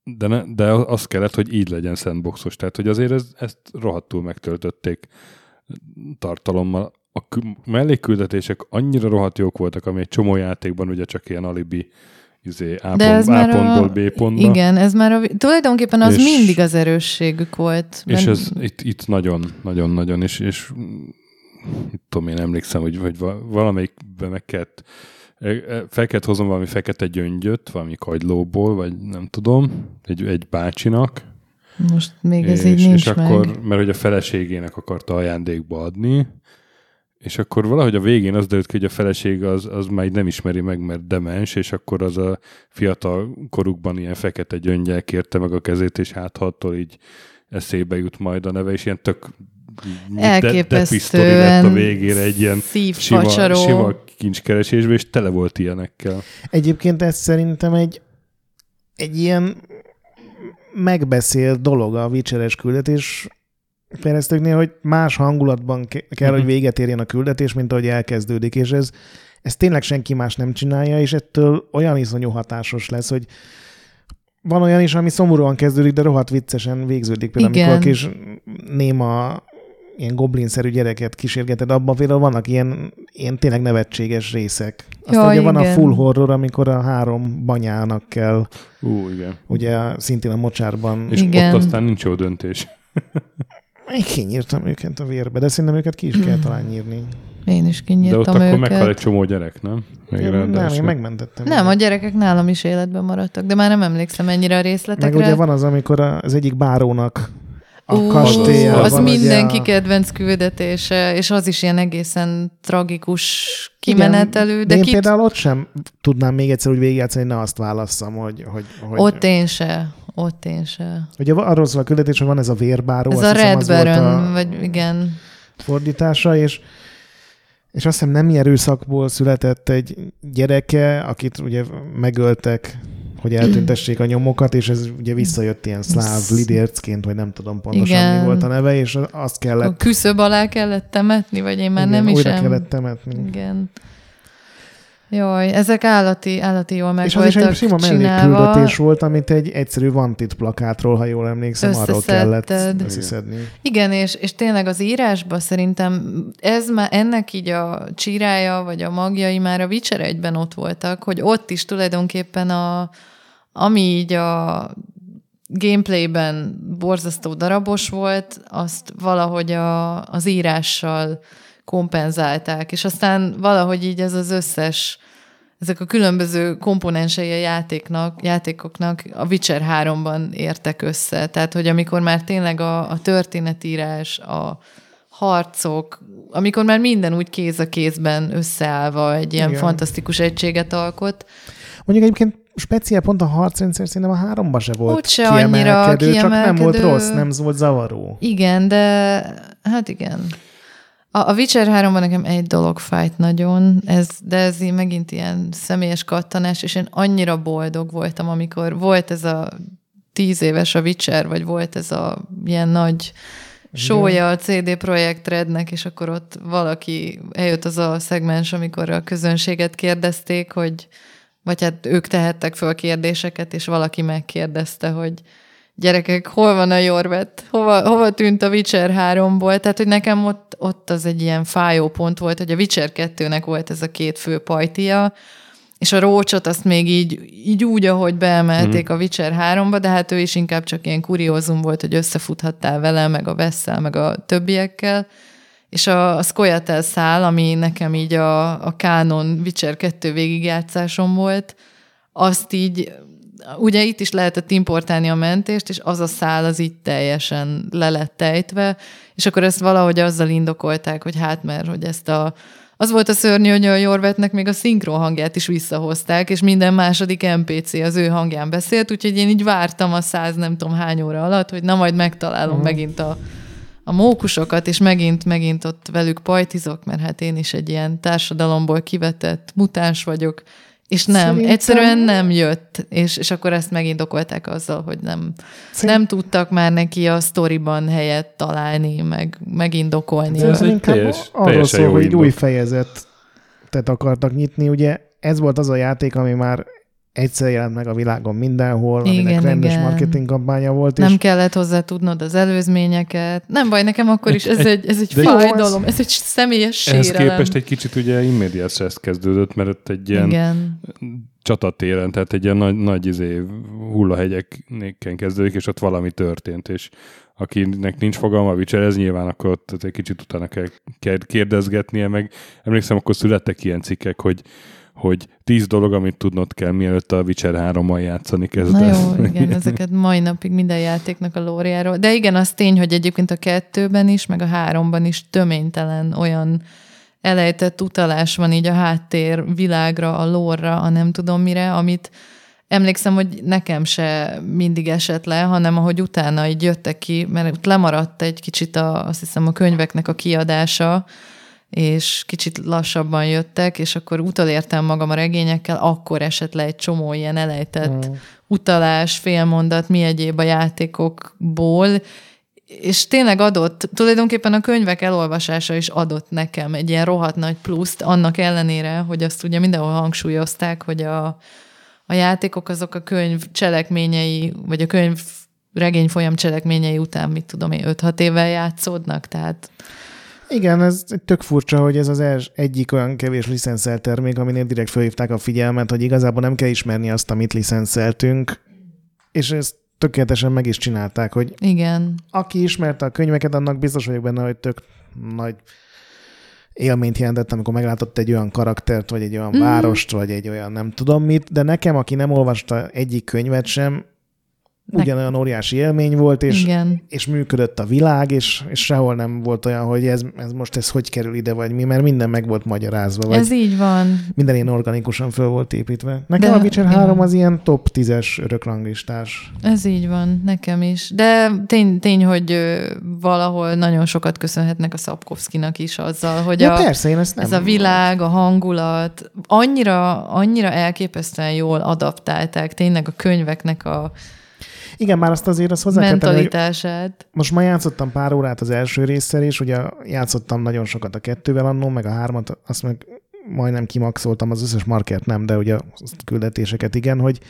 S1: de, ne, de az kellett, hogy így legyen sandboxos. Tehát, hogy azért ez, ezt rohadtul megtöltötték tartalommal. A kü- mellékküldetések annyira rohadt jók voltak, ami egy csomó játékban ugye csak ilyen alibi izé, A,
S2: De ez
S1: pont, a pontból
S2: a,
S1: B pontba.
S2: Igen, ez már a, tulajdonképpen az
S1: És-
S2: mindig az erősségük volt.
S1: És
S2: mert-
S1: ez itt, itt nagyon, nagyon, nagyon, és, és tudom én, emlékszem, hogy, hogy va- valamelyikben meg kellett, e- e- fel kellett hoznom valami fekete gyöngyöt, valami kagylóból, vagy nem tudom, egy, egy bácsinak,
S2: Most még ez
S1: és,
S2: így nincs
S1: és
S2: meg.
S1: akkor, mert hogy a feleségének akarta ajándékba adni, és akkor valahogy a végén az derült ki, hogy a feleség az, az már így nem ismeri meg, mert demens, és akkor az a fiatal korukban ilyen fekete gyöngyel kérte meg a kezét, és hát ha attól így eszébe jut majd a neve, és ilyen tök depisztori lett a végére egy ilyen sima, sima kincskeresésbe, és tele volt ilyenekkel.
S3: Egyébként ez szerintem egy, egy ilyen megbeszélt dolog a vicseres küldetés fejlesztőknél, hogy más hangulatban ke- kell, hogy véget érjen a küldetés, mint ahogy elkezdődik, és ez, ez tényleg senki más nem csinálja, és ettől olyan iszonyú hatásos lesz, hogy van olyan is, ami szomorúan kezdődik, de rohadt viccesen végződik. Például
S2: Igen.
S3: amikor kis néma ilyen goblinszerű gyereket kísérgeted, abban például vannak ilyen, ilyen tényleg nevetséges részek. Aztán
S2: Jaj,
S3: ugye van a full horror, amikor a három banyának kell,
S1: Ú, igen.
S3: ugye szintén a mocsárban.
S1: És
S2: Igen.
S1: ott aztán nincs jó döntés.
S3: Én kinyírtam őket a vérbe, de szerintem őket ki is kell talán nyírni.
S2: Én is
S1: De ott
S2: kinyírtam
S1: akkor
S2: őket.
S1: meghal egy csomó gyerek, nem? Még
S3: Nem, nem, én megmentettem.
S2: Nem, a gyerekek nálam is életben maradtak, de már nem emlékszem ennyire a
S3: Meg
S2: részletekre.
S3: ugye van az, amikor az egyik bárónak a
S2: Ú,
S3: kastélyában
S2: az
S3: ugye
S2: mindenki
S3: a-
S2: kedvenc küldetése, és az is ilyen egészen tragikus kimenetelő,
S3: Igen,
S2: de
S3: én
S2: kit,
S3: például ott sem tudnám még egyszer úgy végigjátszani, hogy ne azt válasszam, hogy... hogy, hogy
S2: ott én se, ott én se.
S3: Ugye arról szól a küldetés, hogy van ez a vérbáró,
S2: Ez a
S3: hiszem,
S2: Red Baron,
S3: a
S2: vagy igen.
S3: fordítása, és és azt hiszem nem erőszakból született egy gyereke, akit ugye megöltek, hogy eltüntessék a nyomokat, és ez ugye visszajött ilyen szláv lidércként, vagy nem tudom pontosan
S2: Igen.
S3: mi volt a neve, és azt
S2: A
S3: kellett,
S2: küszöb alá kellett temetni, vagy én már
S3: igen,
S2: nem is
S3: újra
S2: em...
S3: kellett temetni.
S2: Igen. Jaj, ezek állati, állati jól meg
S3: és az is egy sima mellékküldetés volt, amit egy egyszerű vantit plakátról, ha jól emlékszem, arról kellett összeszedni.
S2: Igen, és, és tényleg az írásban szerintem ez már ennek így a csírája, vagy a magjai már a Witcher egyben ott voltak, hogy ott is tulajdonképpen a, ami így a gameplayben borzasztó darabos volt, azt valahogy a, az írással kompenzálták, és aztán valahogy így ez az összes ezek a különböző komponensei a játéknak, játékoknak a Witcher 3-ban értek össze. Tehát, hogy amikor már tényleg a, a történetírás, a harcok, amikor már minden úgy kéz a kézben összeállva egy ilyen
S3: Igen.
S2: fantasztikus egységet alkot,
S3: Mondjuk egyébként speciál pont a harcrendszer szerintem a háromba se volt
S2: Ott se annyira
S3: kiemelkedő, csak nem volt
S2: kiemelkedő.
S3: rossz, nem volt zavaró.
S2: Igen, de hát igen. A, a Witcher 3-ban nekem egy dolog fájt nagyon, ez, de ez így megint ilyen személyes kattanás, és én annyira boldog voltam, amikor volt ez a tíz éves a Witcher, vagy volt ez a ilyen nagy sója a CD Projekt Rednek, és akkor ott valaki, eljött az a szegmens, amikor a közönséget kérdezték, hogy vagy hát ők tehettek föl kérdéseket, és valaki megkérdezte, hogy gyerekek, hol van a Jorvet? Hova, hova tűnt a Witcher 3-ból? Tehát, hogy nekem ott, ott az egy ilyen fájó pont volt, hogy a Witcher 2-nek volt ez a két fő pajtia, és a rócsot azt még így, így úgy, ahogy beemelték mm. a Witcher 3-ba, de hát ő is inkább csak ilyen kuriózum volt, hogy összefuthattál vele, meg a Vesszel, meg a többiekkel. És a, a Scoia'tael szál, ami nekem így a, a Canon Witcher 2 végigjátszásom volt, azt így, ugye itt is lehetett importálni a mentést, és az a szál az így teljesen le lett tejtve, és akkor ezt valahogy azzal indokolták, hogy hát mert, hogy ezt a az volt a szörnyű, hogy a Jorvetnek még a szinkron hangját is visszahozták, és minden második NPC az ő hangján beszélt, úgyhogy én így vártam a száz nem tudom hány óra alatt, hogy na majd megtalálom uh-huh. megint a, a mókusokat, és megint, megint ott velük pajtizok, mert hát én is egy ilyen társadalomból kivetett mutáns vagyok, és nem,
S3: Szerintem-
S2: egyszerűen nem jött, és, és akkor ezt megindokolták azzal, hogy nem,
S3: Szerint-
S2: nem tudtak már neki a sztoriban helyet találni, meg megindokolni.
S1: Ez
S3: Szerintem
S1: egy
S3: inkább
S1: teljes-
S3: arról szól, hogy egy
S1: indok.
S3: új fejezetet akartak nyitni. Ugye ez volt az a játék, ami már egyszer jelent meg a világon mindenhol, aminek
S2: Igen,
S3: rendes
S2: igen.
S3: marketing kampánya volt.
S2: Nem
S3: és
S2: kellett hozzá tudnod az előzményeket. Nem baj, nekem akkor is ez
S1: Egy-
S2: egy, ez egy fájdalom, ez egy személyes
S1: Ehhez
S2: sérelem.
S1: képest egy kicsit ugye stress kezdődött, mert ott egy ilyen
S2: Igen.
S1: csatatéren, tehát egy ilyen nagy, nagy izé, hullahegyeken kezdődik, és ott valami történt, és akinek nincs fogalma ez nyilván akkor ott egy kicsit utána kell kell kérdezgetnie, meg emlékszem, akkor születtek ilyen cikkek, hogy hogy tíz dolog, amit tudnod kell, mielőtt a Witcher 3-mal játszani kezdesz.
S2: Na jó, igen, ezeket mai napig minden játéknak a lóriáról. De igen, az tény, hogy egyébként a kettőben is, meg a háromban is töménytelen olyan elejtett utalás van így a háttér világra, a lórra, a nem tudom mire, amit emlékszem, hogy nekem se mindig esett le, hanem ahogy utána így jöttek ki, mert ott lemaradt egy kicsit a, azt hiszem a könyveknek a kiadása, és kicsit lassabban jöttek, és akkor utolértem magam a regényekkel, akkor esett le egy csomó ilyen elejtett mm. utalás, félmondat, mi egyéb a játékokból, és tényleg adott, tulajdonképpen a könyvek elolvasása is adott nekem egy ilyen rohadt nagy pluszt, annak ellenére, hogy azt ugye mindenhol hangsúlyozták, hogy a, a játékok azok a könyv cselekményei, vagy a könyv regény folyam cselekményei után, mit tudom én, 5-6 évvel játszódnak, tehát...
S3: Igen, ez tök furcsa, hogy ez az els, egyik olyan kevés licenszel termék, aminél direkt felhívták a figyelmet, hogy igazából nem kell ismerni azt, amit licenszeltünk, és ezt tökéletesen meg is csinálták, hogy
S2: Igen.
S3: aki ismerte a könyveket, annak biztos vagyok benne, hogy tök nagy élményt jelentett, amikor meglátott egy olyan karaktert, vagy egy olyan mm. várost, vagy egy olyan nem tudom mit, de nekem, aki nem olvasta egyik könyvet sem, ugyanolyan óriási élmény volt, és,
S2: Igen.
S3: és működött a világ, és, és sehol nem volt olyan, hogy ez, ez most ez hogy kerül ide, vagy mi, mert minden meg volt magyarázva. Vagy
S2: Ez így van.
S3: minden ilyen organikusan föl volt építve. Nekem
S2: De-
S3: a Witcher
S2: igen.
S3: 3 az ilyen top 10-es örökranglistás.
S2: Ez így van, nekem is. De tény, tény hogy valahol nagyon sokat köszönhetnek a Szapkovszkinak is azzal, hogy
S3: Ja,
S2: a,
S3: persze, én ezt nem...
S2: ez a világ, a hangulat, annyira, annyira elképesztően jól adaptálták tényleg a könyveknek a
S3: Igen, már azt azért azt hozzá kell tenni, hogy
S2: mentalitását.
S3: most ma játszottam pár órát az első résszel, és ugye játszottam nagyon sokat a kettővel annó, meg a hármat, azt meg majdnem kimaxoltam, az összes markert nem, de ugye a küldetéseket igen, hogy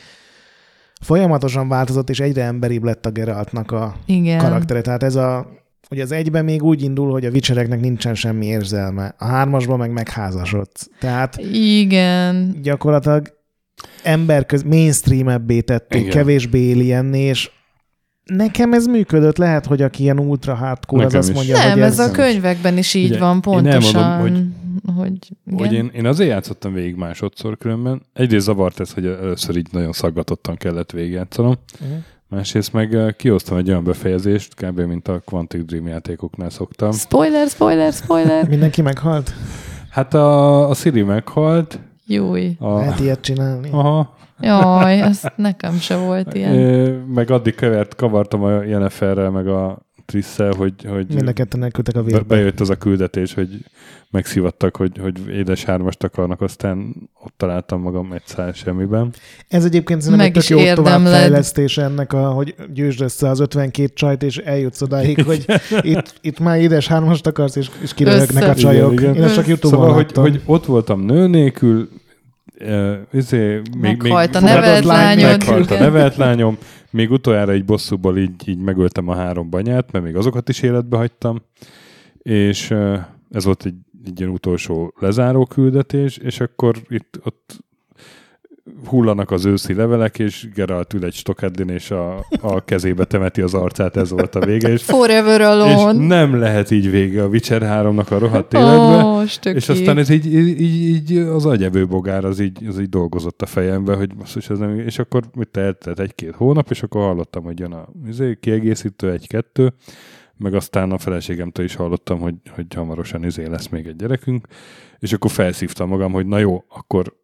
S3: folyamatosan változott, és egyre emberibb lett a Geraltnak a
S2: Igen.
S3: karaktere. Tehát ez a, ugye az egyben még úgy indul, hogy a Witchereknek nincsen semmi érzelme. A hármasban meg megházasodsz. Tehát
S2: Igen.
S3: gyakorlatilag emberköz, mainstream-ebbé tették,
S1: Igen.
S3: kevésbé alienné, és nekem ez működött. Lehet, hogy aki ilyen ultra hardcore, az
S1: Nekem
S3: azt
S1: is.
S3: mondja,
S2: Nem,
S3: hogy
S2: ez a könyvekben is így
S1: Ugye,
S2: van,
S1: én
S2: pontosan.
S1: elmondom,
S2: hogy, igen.
S1: Hogy én, én azért játszottam végig másodszor különben. Egyrészt zavart ez, hogy először így nagyon szaggatottan kellett végigjátszanom.
S3: Mhm.
S1: Másrészt meg kihoztam egy olyan befejezést, kb. mint a Quantic Dream játékoknál szoktam.
S2: Spoiler, spoiler, spoiler.
S3: Mindenki meghalt?
S1: Hát a, a Siri meghalt.
S2: Júj.
S1: A,
S3: Lehet ilyet csinálni?
S1: aha,
S2: Jaj, ez nekem se volt ilyen.
S1: Ö, meg addig kevert, kavartam a Jenniferrel, meg a Trisszel, hogy, hogy
S3: Mind a ketten elküldtek a
S1: be,
S3: vérbe.
S1: bejött az a küldetés, hogy megszivattak, hogy, hogy édes hármast akarnak, aztán ott találtam magam egy szál semmiben.
S3: Ez egyébként szerintem
S2: Meg
S3: egy tök jó továbbfejlesztés ennek, a, hogy győzsd össze az 52 csajt, és eljutsz odáig, hogy itt, itt már édes hármast akarsz, és, és kiröhögnek a csajok.
S1: Igen, igen.
S3: Én ezt csak Youtube-on
S1: Szóval, hogy, hogy ott voltam nő nélkül, uh, izé, még,
S2: Meghalt a
S1: még,
S2: nevelt lányod.
S1: Meghalt a nevelt lányom. Még utoljára egy bosszúból így, így megöltem a három banyát, mert még azokat is életbe hagytam. És uh, ez volt egy, egy ilyen utolsó lezáró küldetés, és akkor itt ott hullanak az őszi levelek, és Geralt ül egy stokeddin, és a, a kezébe temeti az arcát, ez volt a vége, és,
S2: Forever
S1: és
S2: alone.
S1: nem lehet így vége a Witcher 3-nak a rohadt életbe.
S2: Stöki.
S1: És aztán ez így, így, így, az agyevő bogár az így, az így dolgozott a fejembe, hogy most ez nem, és akkor mit eltelt egy-két hónap, és akkor hallottam, hogy jön a izé, kiegészítő egy-kettő, meg aztán a feleségemtől is hallottam, hogy, hogy hamarosan izé lesz még egy gyerekünk, és akkor felszívtam magam, hogy na jó, akkor,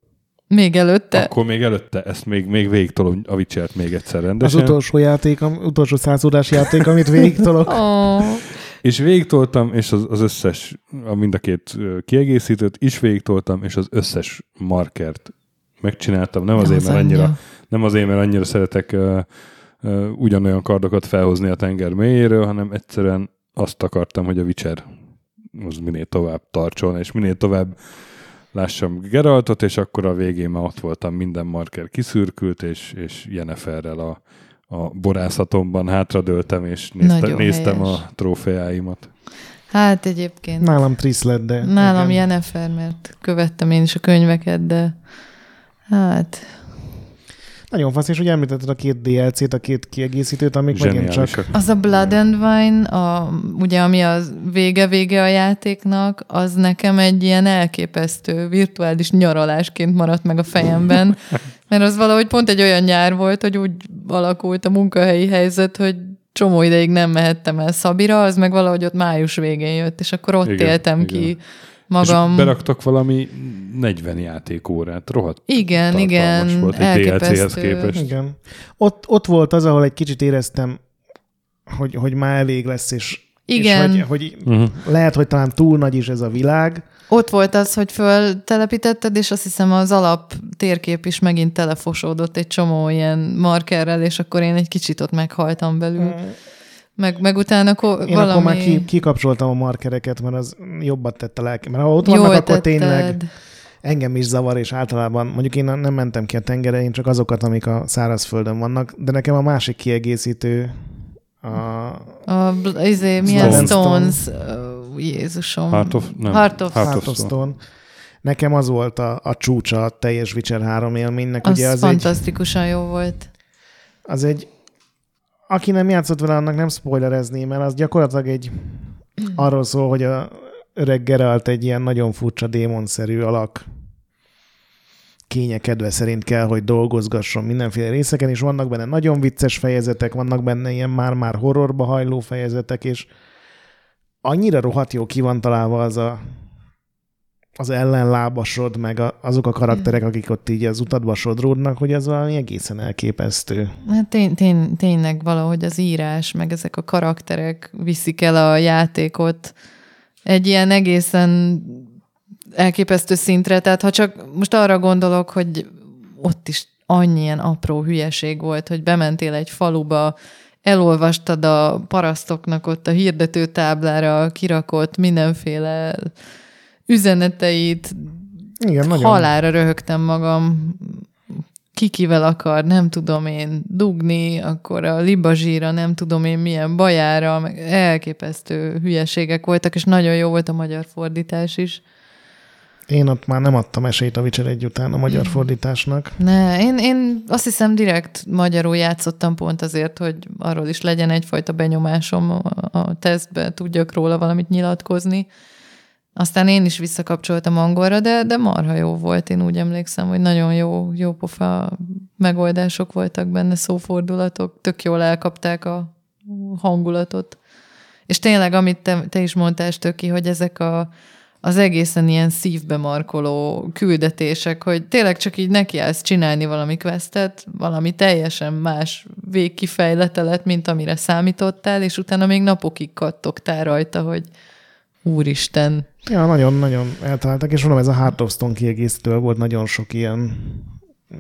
S2: Még előtte.
S1: akkor még előtte ezt még, még végigtolom a Witcher-t még egyszer
S3: Az
S1: rendesen.
S3: utolsó játék, utolsó százórás játék, amit végigtolok.
S2: Ó,
S1: És végigtoltam, és az, az összes, a mind a két kiegészítőt is végigtoltam, és az összes markert megcsináltam. Nem azért,
S2: az
S1: mert annyira,
S2: anyja.
S1: nem azért, mert annyira szeretek uh, uh, ugyanolyan kardokat felhozni a tenger mélyéről, hanem egyszerűen azt akartam, hogy a Witcher az minél tovább tartson, és minél tovább lássam Geraltot, és akkor a végén már ott voltam, minden marker kiszürkült, és, és Jenniferrel a, a borászatomban hátradőltem, és nézte, néztem
S2: helyes.
S1: a trófeáimat.
S2: Hát egyébként.
S3: Nálam Triss lett, de...
S2: Nálam
S3: igen.
S2: Jennifer, mert követtem én is a könyveket, de hát
S3: Nagyon fasz, és ugye említetted a két DLC-t, a két kiegészítőt, amik megint csak...
S2: Az a Blood and Wine, a, ugye ami a vége-vége a játéknak, az nekem egy ilyen elképesztő virtuális nyaralásként maradt meg a fejemben, mert az valahogy pont egy olyan nyár volt, hogy úgy alakult a munkahelyi helyzet, hogy csomó ideig nem mehettem el Szabira, az meg valahogy ott május végén jött, és akkor ott
S1: igen,
S2: éltem
S1: igen.
S2: ki magam.
S1: És beraktak valami 40 játékórát, rohadt
S2: Igen, igen,
S1: volt egy DLC-hez képest.
S3: Igen. Ott, ott volt az, ahol egy kicsit éreztem, hogy, hogy már elég lesz, és,
S2: Igen.
S3: és hogy, hogy
S1: Uh-huh.
S3: lehet, hogy talán túl nagy is ez a világ.
S2: Ott volt az, hogy föltelepítetted, és azt hiszem az alap térkép is megint telefosódott egy csomó ilyen markerrel, és akkor én egy kicsit ott meghaltam belül. Meg, meg utána ko-
S3: Én
S2: valami...
S3: akkor már ki, kikapcsoltam a markereket, mert az jobbat tett a lelkem. Mert ha ott vannak,
S2: Jól
S3: akkor
S2: tetted.
S3: tényleg engem is zavar, és általában mondjuk én nem mentem ki a tengere, én csak azokat, amik a szárazföldön vannak, de nekem a másik kiegészítő a,
S2: A, izé, milyen
S3: Stone.
S2: Stones, uh, Jézusom.
S1: Heart of, nem,
S2: Heart of-
S1: Heart of Stone.
S3: Stone. Nekem az volt a, a csúcsa a teljes Witcher 3 élménynek.
S2: Az,
S3: Ugye
S2: az
S3: az egy,
S2: fantasztikusan jó volt.
S3: az egy, aki nem játszott vele, annak nem spoilerezni, mert az gyakorlatilag egy arról szól, hogy a öreg Geralt egy ilyen nagyon furcsa démonszerű alak kénye kedve szerint kell, hogy dolgozgasson mindenféle részeken, és vannak benne nagyon vicces fejezetek, vannak benne ilyen már-már horrorba hajló fejezetek, és annyira rohadt jó ki van találva az a az ellenlábasod, meg a, azok a karakterek, akik ott így az utadba sodródnak, hogy az valami egészen elképesztő.
S2: Hát tény, tény, tényleg valahogy az írás, meg ezek a karakterek viszik el a játékot egy ilyen egészen elképesztő szintre. Tehát ha csak most arra gondolok, hogy ott is annyi ilyen apró hülyeség volt, hogy bementél egy faluba, elolvastad a parasztoknak ott a hirdető táblára kirakott mindenféle üzeneteit,
S3: Igen, nagyon.
S2: Halára röhögtem magam, kikivel akar, nem tudom én, dugni, akkor a libazsíra, nem tudom én milyen bajára, meg elképesztő hülyeségek voltak, és nagyon jó volt a magyar fordítás is.
S3: Én ott már nem adtam esélyt a Witcher egy után a magyar fordításnak.
S2: Ne, én, én azt hiszem direkt magyarul játszottam pont azért, hogy arról is legyen egyfajta benyomásom a, a tesztbe, tudjak róla valamit nyilatkozni. Aztán én is visszakapcsoltam angolra, de, de marha jó volt. Én úgy emlékszem, hogy nagyon jó, jó pofa megoldások voltak benne, szófordulatok, tök jól elkapták a hangulatot. És tényleg, amit te, te is mondtál, Stöki, hogy ezek a, az egészen ilyen szívbe markoló küldetések, hogy tényleg csak így nekiállsz csinálni valami questet, valami teljesen más végkifejlete lett, mint amire számítottál, és utána még napokig kattogtál rajta, hogy úristen,
S3: Ja, nagyon-nagyon eltaláltak, és mondom, ez a Heart of Stone kiegészítő volt nagyon sok ilyen,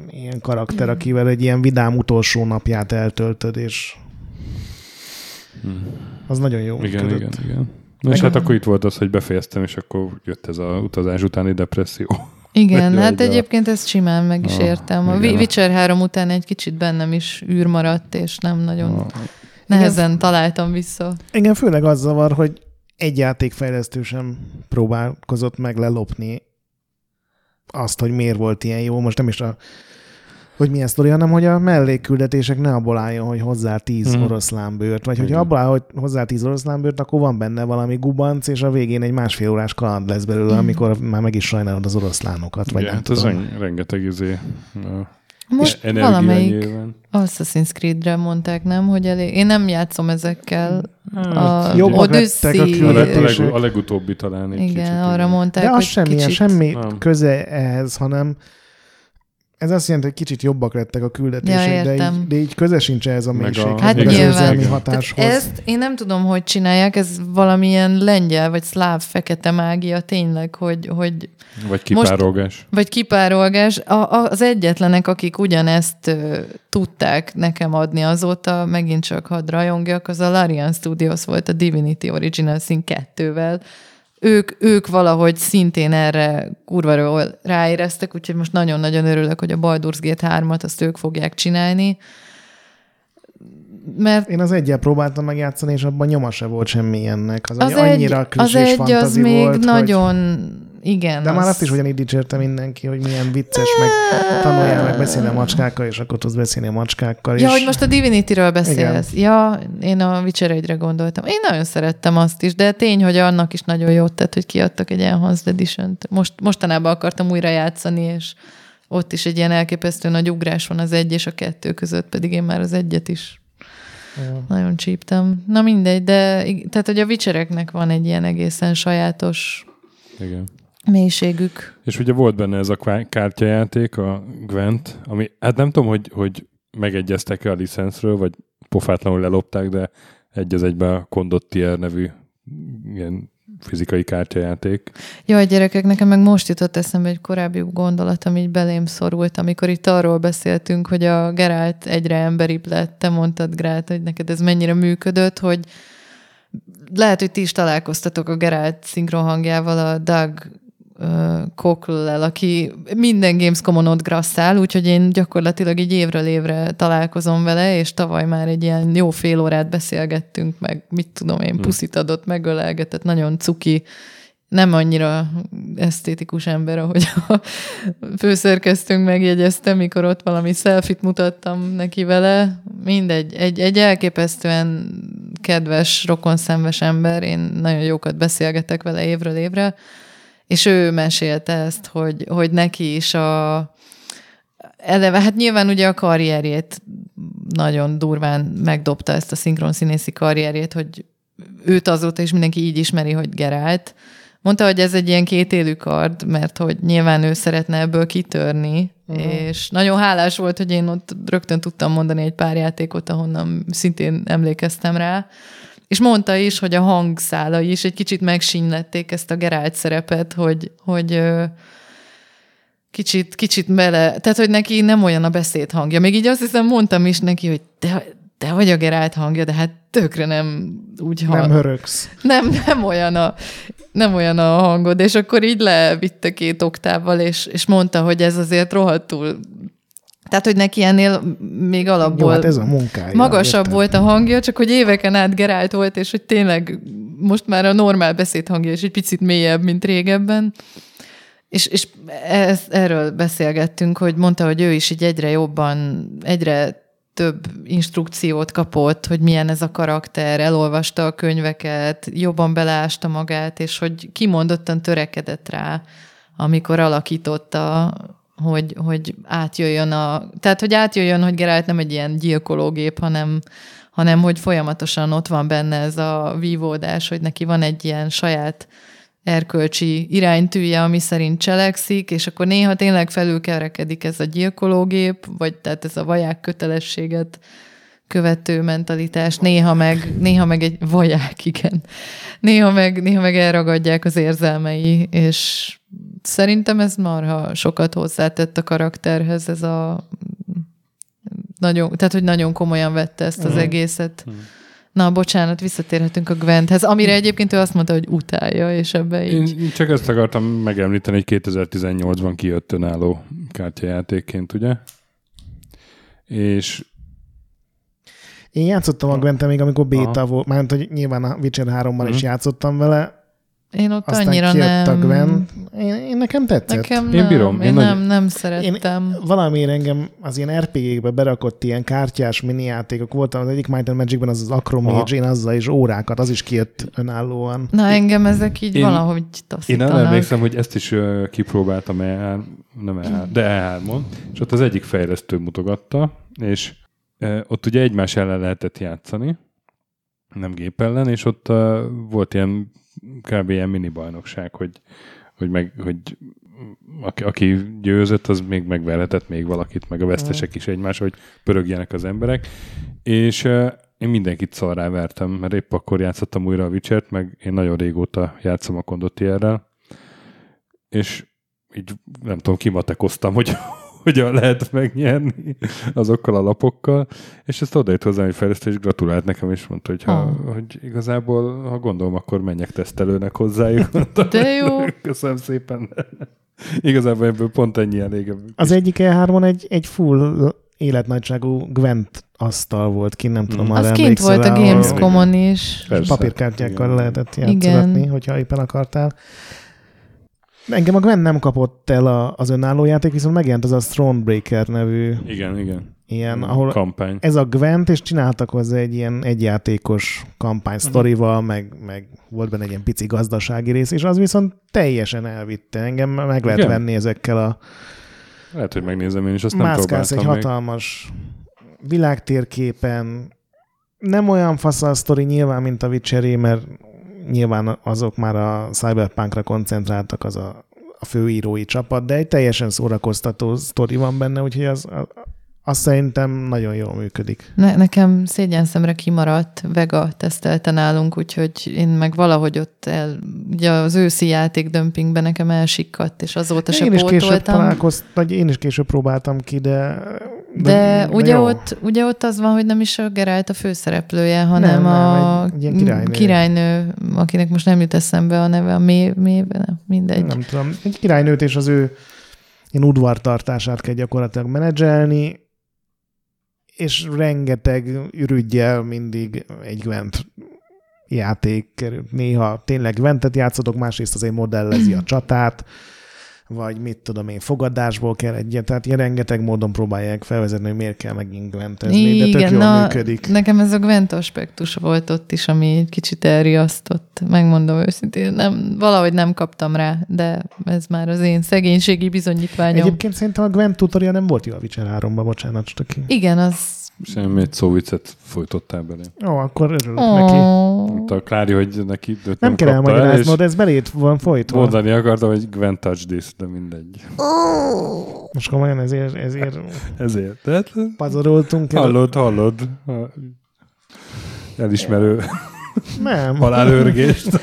S3: ilyen karakter, akivel egy ilyen vidám utolsó napját eltöltöd, és az nagyon jó.
S1: Igen,
S3: működött.
S1: igen, igen. Na és hát akkor itt volt az, hogy befejeztem, és akkor jött ez a utazás utáni depresszió.
S2: Igen, hát egyébként ezt simán meg is
S1: Ah,
S2: értem. A
S1: igen.
S2: Witcher 3 után egy kicsit bennem is űr maradt, és nem nagyon
S1: Ah,
S2: nehezen találtam vissza.
S3: Engem főleg az zavar, hogy egy játékfejlesztő sem próbálkozott meg lelopni azt, hogy miért volt ilyen jó. Most nem is a hogy milyen sztori, hanem hogy a mellékküldetések ne abból álljon, hogy hozzá tíz mm. oroszlánbőrt, vagy hogyha
S1: Igen.
S3: abból áll, hogy hozzá tíz oroszlánbőrt, akkor van benne valami gubanc, és a végén egy másfél órás kaland lesz belőle,
S2: Mhm.
S3: amikor már meg is sajnálod az oroszlánokat, vagy
S1: igen,
S3: nem
S1: hát
S3: tudom.
S1: ren- rengeteg izé,
S2: Most valamelyik
S1: nyilván.
S2: Assassin's Creed-re mondták, nem? Hogy elég... Én nem játszom ezekkel. A
S3: Jobbak
S2: Odyssey...
S3: a
S1: A, leg, a, legutóbbi talán egy
S2: Igen,
S1: kicsit.
S2: arra mondták,
S3: De az
S2: hogy
S3: semmilyen,
S2: kicsit...
S3: semmi
S1: Nem.
S3: köze ehhez, hanem ez azt jelenti, hogy kicsit jobbak lettek a küldetések,
S2: Ja,
S3: de, így, de így köze sincs ehhez a mélységhez,
S2: Hát
S3: az
S2: nyilván.
S3: érzelmi hatáshoz.
S2: Tehát ezt én nem tudom, hogy csinálják, ez valamilyen lengyel vagy szláv fekete mágia tényleg, hogy, hogy
S1: Vagy kipárolgás.
S2: vagy kipárolgás. A, a, az egyetlenek, akik ugyanezt ö, tudták nekem adni azóta, megint csak hadd rajongjak, az a Larian Studios volt a Divinity Original Sin 2-vel. Ők, ők valahogy szintén erre kurva ráéreztek, úgyhogy most nagyon-nagyon örülök, hogy a Baldur's Gate 3-at azt ők fogják csinálni. Mert
S3: Én az egyel próbáltam megjátszani, és abban nyoma se volt semmi ennek. Az,
S2: az egy,
S3: annyira
S2: az egy az még
S3: volt,
S2: nagyon igen.
S3: De az... már azt is ugyanígy dicsérte mindenki, hogy milyen vicces, meg tanuljál meg beszélni a macskákkal, és akkor tudsz beszélni a macskákkal.
S2: Ja,
S3: és...
S2: hogy most a Divinity-ről beszélsz. Igen. Ja, én a Witcher 1 gondoltam. Én nagyon szerettem azt is, de tény, hogy annak is nagyon jót tett, hogy kiadtak egy Enhanced edition -t. Most, mostanában akartam újra játszani, és ott is egy ilyen elképesztő nagy ugrás van az egy és a kettő között, pedig én már az egyet is ja. nagyon csíptem. Na mindegy, de tehát, hogy a vicsereknek van egy ilyen egészen sajátos
S1: Igen.
S2: Mélységük.
S1: És ugye volt benne ez a kártyajáték, a Gwent, ami, hát nem tudom, hogy, hogy megegyeztek-e a licenszről, vagy pofátlanul lelopták, de egy az egyben a Condottier nevű ilyen fizikai kártyajáték.
S2: Jaj, gyerekek, nekem meg most jutott eszembe egy korábbi gondolat, ami így belém szorult, amikor itt arról beszéltünk, hogy a Gerált egyre emberibb lett. Te mondtad, Grát, hogy neked ez mennyire működött, hogy lehet, hogy ti is találkoztatok a Gerált szinkronhangjával, a Doug Cockle-lel, aki minden Gamescom-on ott grasszál, úgyhogy én gyakorlatilag egy évről évre találkozom vele, és tavaly már egy ilyen jó fél órát beszélgettünk, meg mit tudom én, hm. puszit adott, megölelgetett, nagyon cuki, nem annyira esztétikus ember, ahogy a főszerkesztőnk megjegyezte, mikor ott valami selfit mutattam neki vele. Mindegy, egy, egy elképesztően kedves, rokonszenves ember, én nagyon jókat beszélgetek vele évről évre, és ő mesélte ezt, hogy, hogy neki is a eleve, hát nyilván ugye a karrierjét nagyon durván megdobta ezt a szinkron színészi karrierjét, hogy őt azóta is mindenki így ismeri, hogy Gerált. Mondta, hogy ez egy ilyen kétélű kard, mert hogy nyilván ő szeretne ebből kitörni, uh-huh. és nagyon hálás volt, hogy én ott rögtön tudtam mondani egy pár játékot, ahonnan szintén emlékeztem rá. És mondta is, hogy a hangszálai is egy kicsit megsínlették ezt a Gerált szerepet, hogy, hogy kicsit, kicsit bele, tehát hogy neki nem olyan a beszéd hangja. Még így azt hiszem mondtam is neki, hogy te, te vagy a Gerált hangja, de hát tökre nem úgy hang.
S3: Nem hörögsz.
S2: Nem, nem olyan a, nem olyan a hangod, és akkor így levitte két oktával, és, és mondta, hogy ez azért rohadtul tehát, hogy neki ennél még alapból
S3: Jó, hát ez a munkája,
S2: magasabb értem. volt a hangja, csak hogy éveken át Gerált volt, és hogy tényleg most már a normál beszédhangja is egy picit mélyebb, mint régebben. És, és ez, erről beszélgettünk, hogy mondta, hogy ő is így egyre jobban, egyre több instrukciót kapott, hogy milyen ez a karakter, elolvasta a könyveket, jobban beleásta magát, és hogy kimondottan törekedett rá, amikor alakította hogy, hogy átjöjjön a... Tehát, hogy átjöjjön, hogy Geralt nem egy ilyen gyilkológép, hanem, hanem hogy folyamatosan ott van benne ez a vívódás, hogy neki van egy ilyen saját erkölcsi iránytűje, ami szerint cselekszik, és akkor néha tényleg felülkerekedik ez a gyilkológép, vagy tehát ez a vaják kötelességet követő mentalitás, néha meg, néha meg egy vaják, igen. Néha meg, néha meg elragadják az érzelmei, és szerintem ez marha sokat hozzátett a karakterhez, ez a nagyon, tehát, hogy nagyon komolyan vette ezt az mm. egészet. Mm. Na, bocsánat, visszatérhetünk a Gwenthez, amire egyébként ő azt mondta, hogy utálja, és ebbe így...
S1: Én csak ezt akartam megemlíteni, hogy 2018-ban kijött önálló kártyajátékként, ugye? És
S3: én játszottam a gwent még amikor béta volt, mert hogy nyilván a Witcher 3-ban uh-huh. is mhm. játszottam vele,
S2: én ott Aztán annyira nem...
S3: a Gwen. Én, én nekem tetszett.
S2: Nekem én bírom. Én, én nem, nagy... nem szerettem.
S3: Én valamiért engem az ilyen RPG-kbe berakott ilyen kártyás mini játékok voltam, az egyik Might and Magic-ben az az Acromage, én azzal is órákat, az is kijött önállóan.
S2: Na engem ezek így én, valahogy taszítanak.
S1: Én nem emlékszem, hogy ezt is kipróbáltam e nem e de E3-on, és ott az egyik fejlesztő mutogatta, és ott ugye egymás ellen lehetett játszani, nem gép ellen, és ott volt ilyen kb. ilyen mini bajnokság, hogy, hogy, meg, hogy aki, aki győzött, az még megverhetett még valakit, meg a vesztesek is egymás, hogy pörögjenek az emberek. És én mindenkit szarrá vertem, mert épp akkor játszottam újra a witcher meg én nagyon régóta játszom a Condotierrel, és így nem tudom, kimatekoztam, hogy hogyan lehet megnyerni azokkal a lapokkal, és ezt odajött hozzám egy fejlesztő, és gratulált nekem, és mondta, hogy, ha, oh. hogy igazából, ha gondolom, akkor menjek tesztelőnek hozzájuk.
S2: De jó.
S1: Köszönöm szépen. igazából ebből pont ennyi elég.
S3: Az egyik E3-on egy, egy full életnagyságú Gwent asztal volt ki, nem tudom, mm.
S2: Az kint volt a Gamescom-on is.
S3: Persze. Papírkártyákkal lehetett játszatni, hogyha éppen akartál. Engem a Gwen nem kapott el a, az önálló játék, viszont megjelent az a Thronebreaker nevű
S1: Igen, igen.
S3: ilyen, ahol
S1: Kampány.
S3: ez a Gwent, és csináltak hozzá egy ilyen egyjátékos kampány sztorival, meg, meg volt benne egy ilyen pici gazdasági rész, és az viszont teljesen elvitte. Engem meg lehet
S1: Igen?
S3: venni ezekkel a
S1: Lehet, hogy megnézem én is, azt nem
S3: mászkálsz egy
S1: még.
S3: hatalmas világtérképen. Nem olyan fasz a sztori nyilván, mint a witcher mert nyilván azok már a Cyberpunkra koncentráltak az a, a főírói csapat, de egy teljesen szórakoztató sztori van benne, úgyhogy az, a- az szerintem nagyon jól működik.
S2: Ne, nekem szégyen szemre kimaradt, Vega tesztelte nálunk, úgyhogy én meg valahogy ott el, ugye az őszi játék dömpingben nekem elsikkadt, és azóta se
S3: Én is később
S2: pótoltam.
S3: találkoztam, vagy én is később próbáltam ki, de...
S2: De ugye
S3: jó.
S2: ott, ugye ott az van, hogy nem is a Geralt a főszereplője, hanem
S3: Nem, nem,
S2: a
S3: egy- egy királynő.
S2: királynő, akinek most nem jut eszembe a neve, a mév, mév nem, mindegy.
S3: Nem tudom. Egy királynőt és az ő ilyen udvartartását kell gyakorlatilag menedzselni, és rengeteg ürügyel mindig egy Gwent játék kerül. Néha tényleg Gwentet játszotok, másrészt azért modellezi a csatát, vagy mit tudom én, fogadásból kell egyet, tehát ilyen rengeteg módon próbálják felvezetni, hogy miért kell megint Gwentezni, de tök jól
S2: na,
S3: működik.
S2: nekem ez a Gwent aspektus volt ott is, ami egy kicsit elriasztott, megmondom őszintén. Nem, valahogy nem kaptam rá, de ez már az én szegénységi bizonyítványom.
S3: Egyébként szerintem a Gwent tutorial nem volt jó a Witcher 3-ban, bocsánat, csak.
S2: Igen, az...
S1: Semmi egy szóviccet folytottál belé.
S3: Ó, akkor örülök neki.
S2: Oh.
S1: Mondta a Klári, hogy neki őt
S3: Nem,
S1: nem
S3: kell
S1: el,
S3: elmagyaráznod, ez belét van folytva.
S1: mondani akartam, hogy Gwen touch this, de mindegy.
S3: Most komolyan ezért, ezért
S1: Ezért. Tehát
S3: pazaroltunk. el.
S1: hallod, hallod. a Elismerő
S3: Nem.
S1: halálőrgést.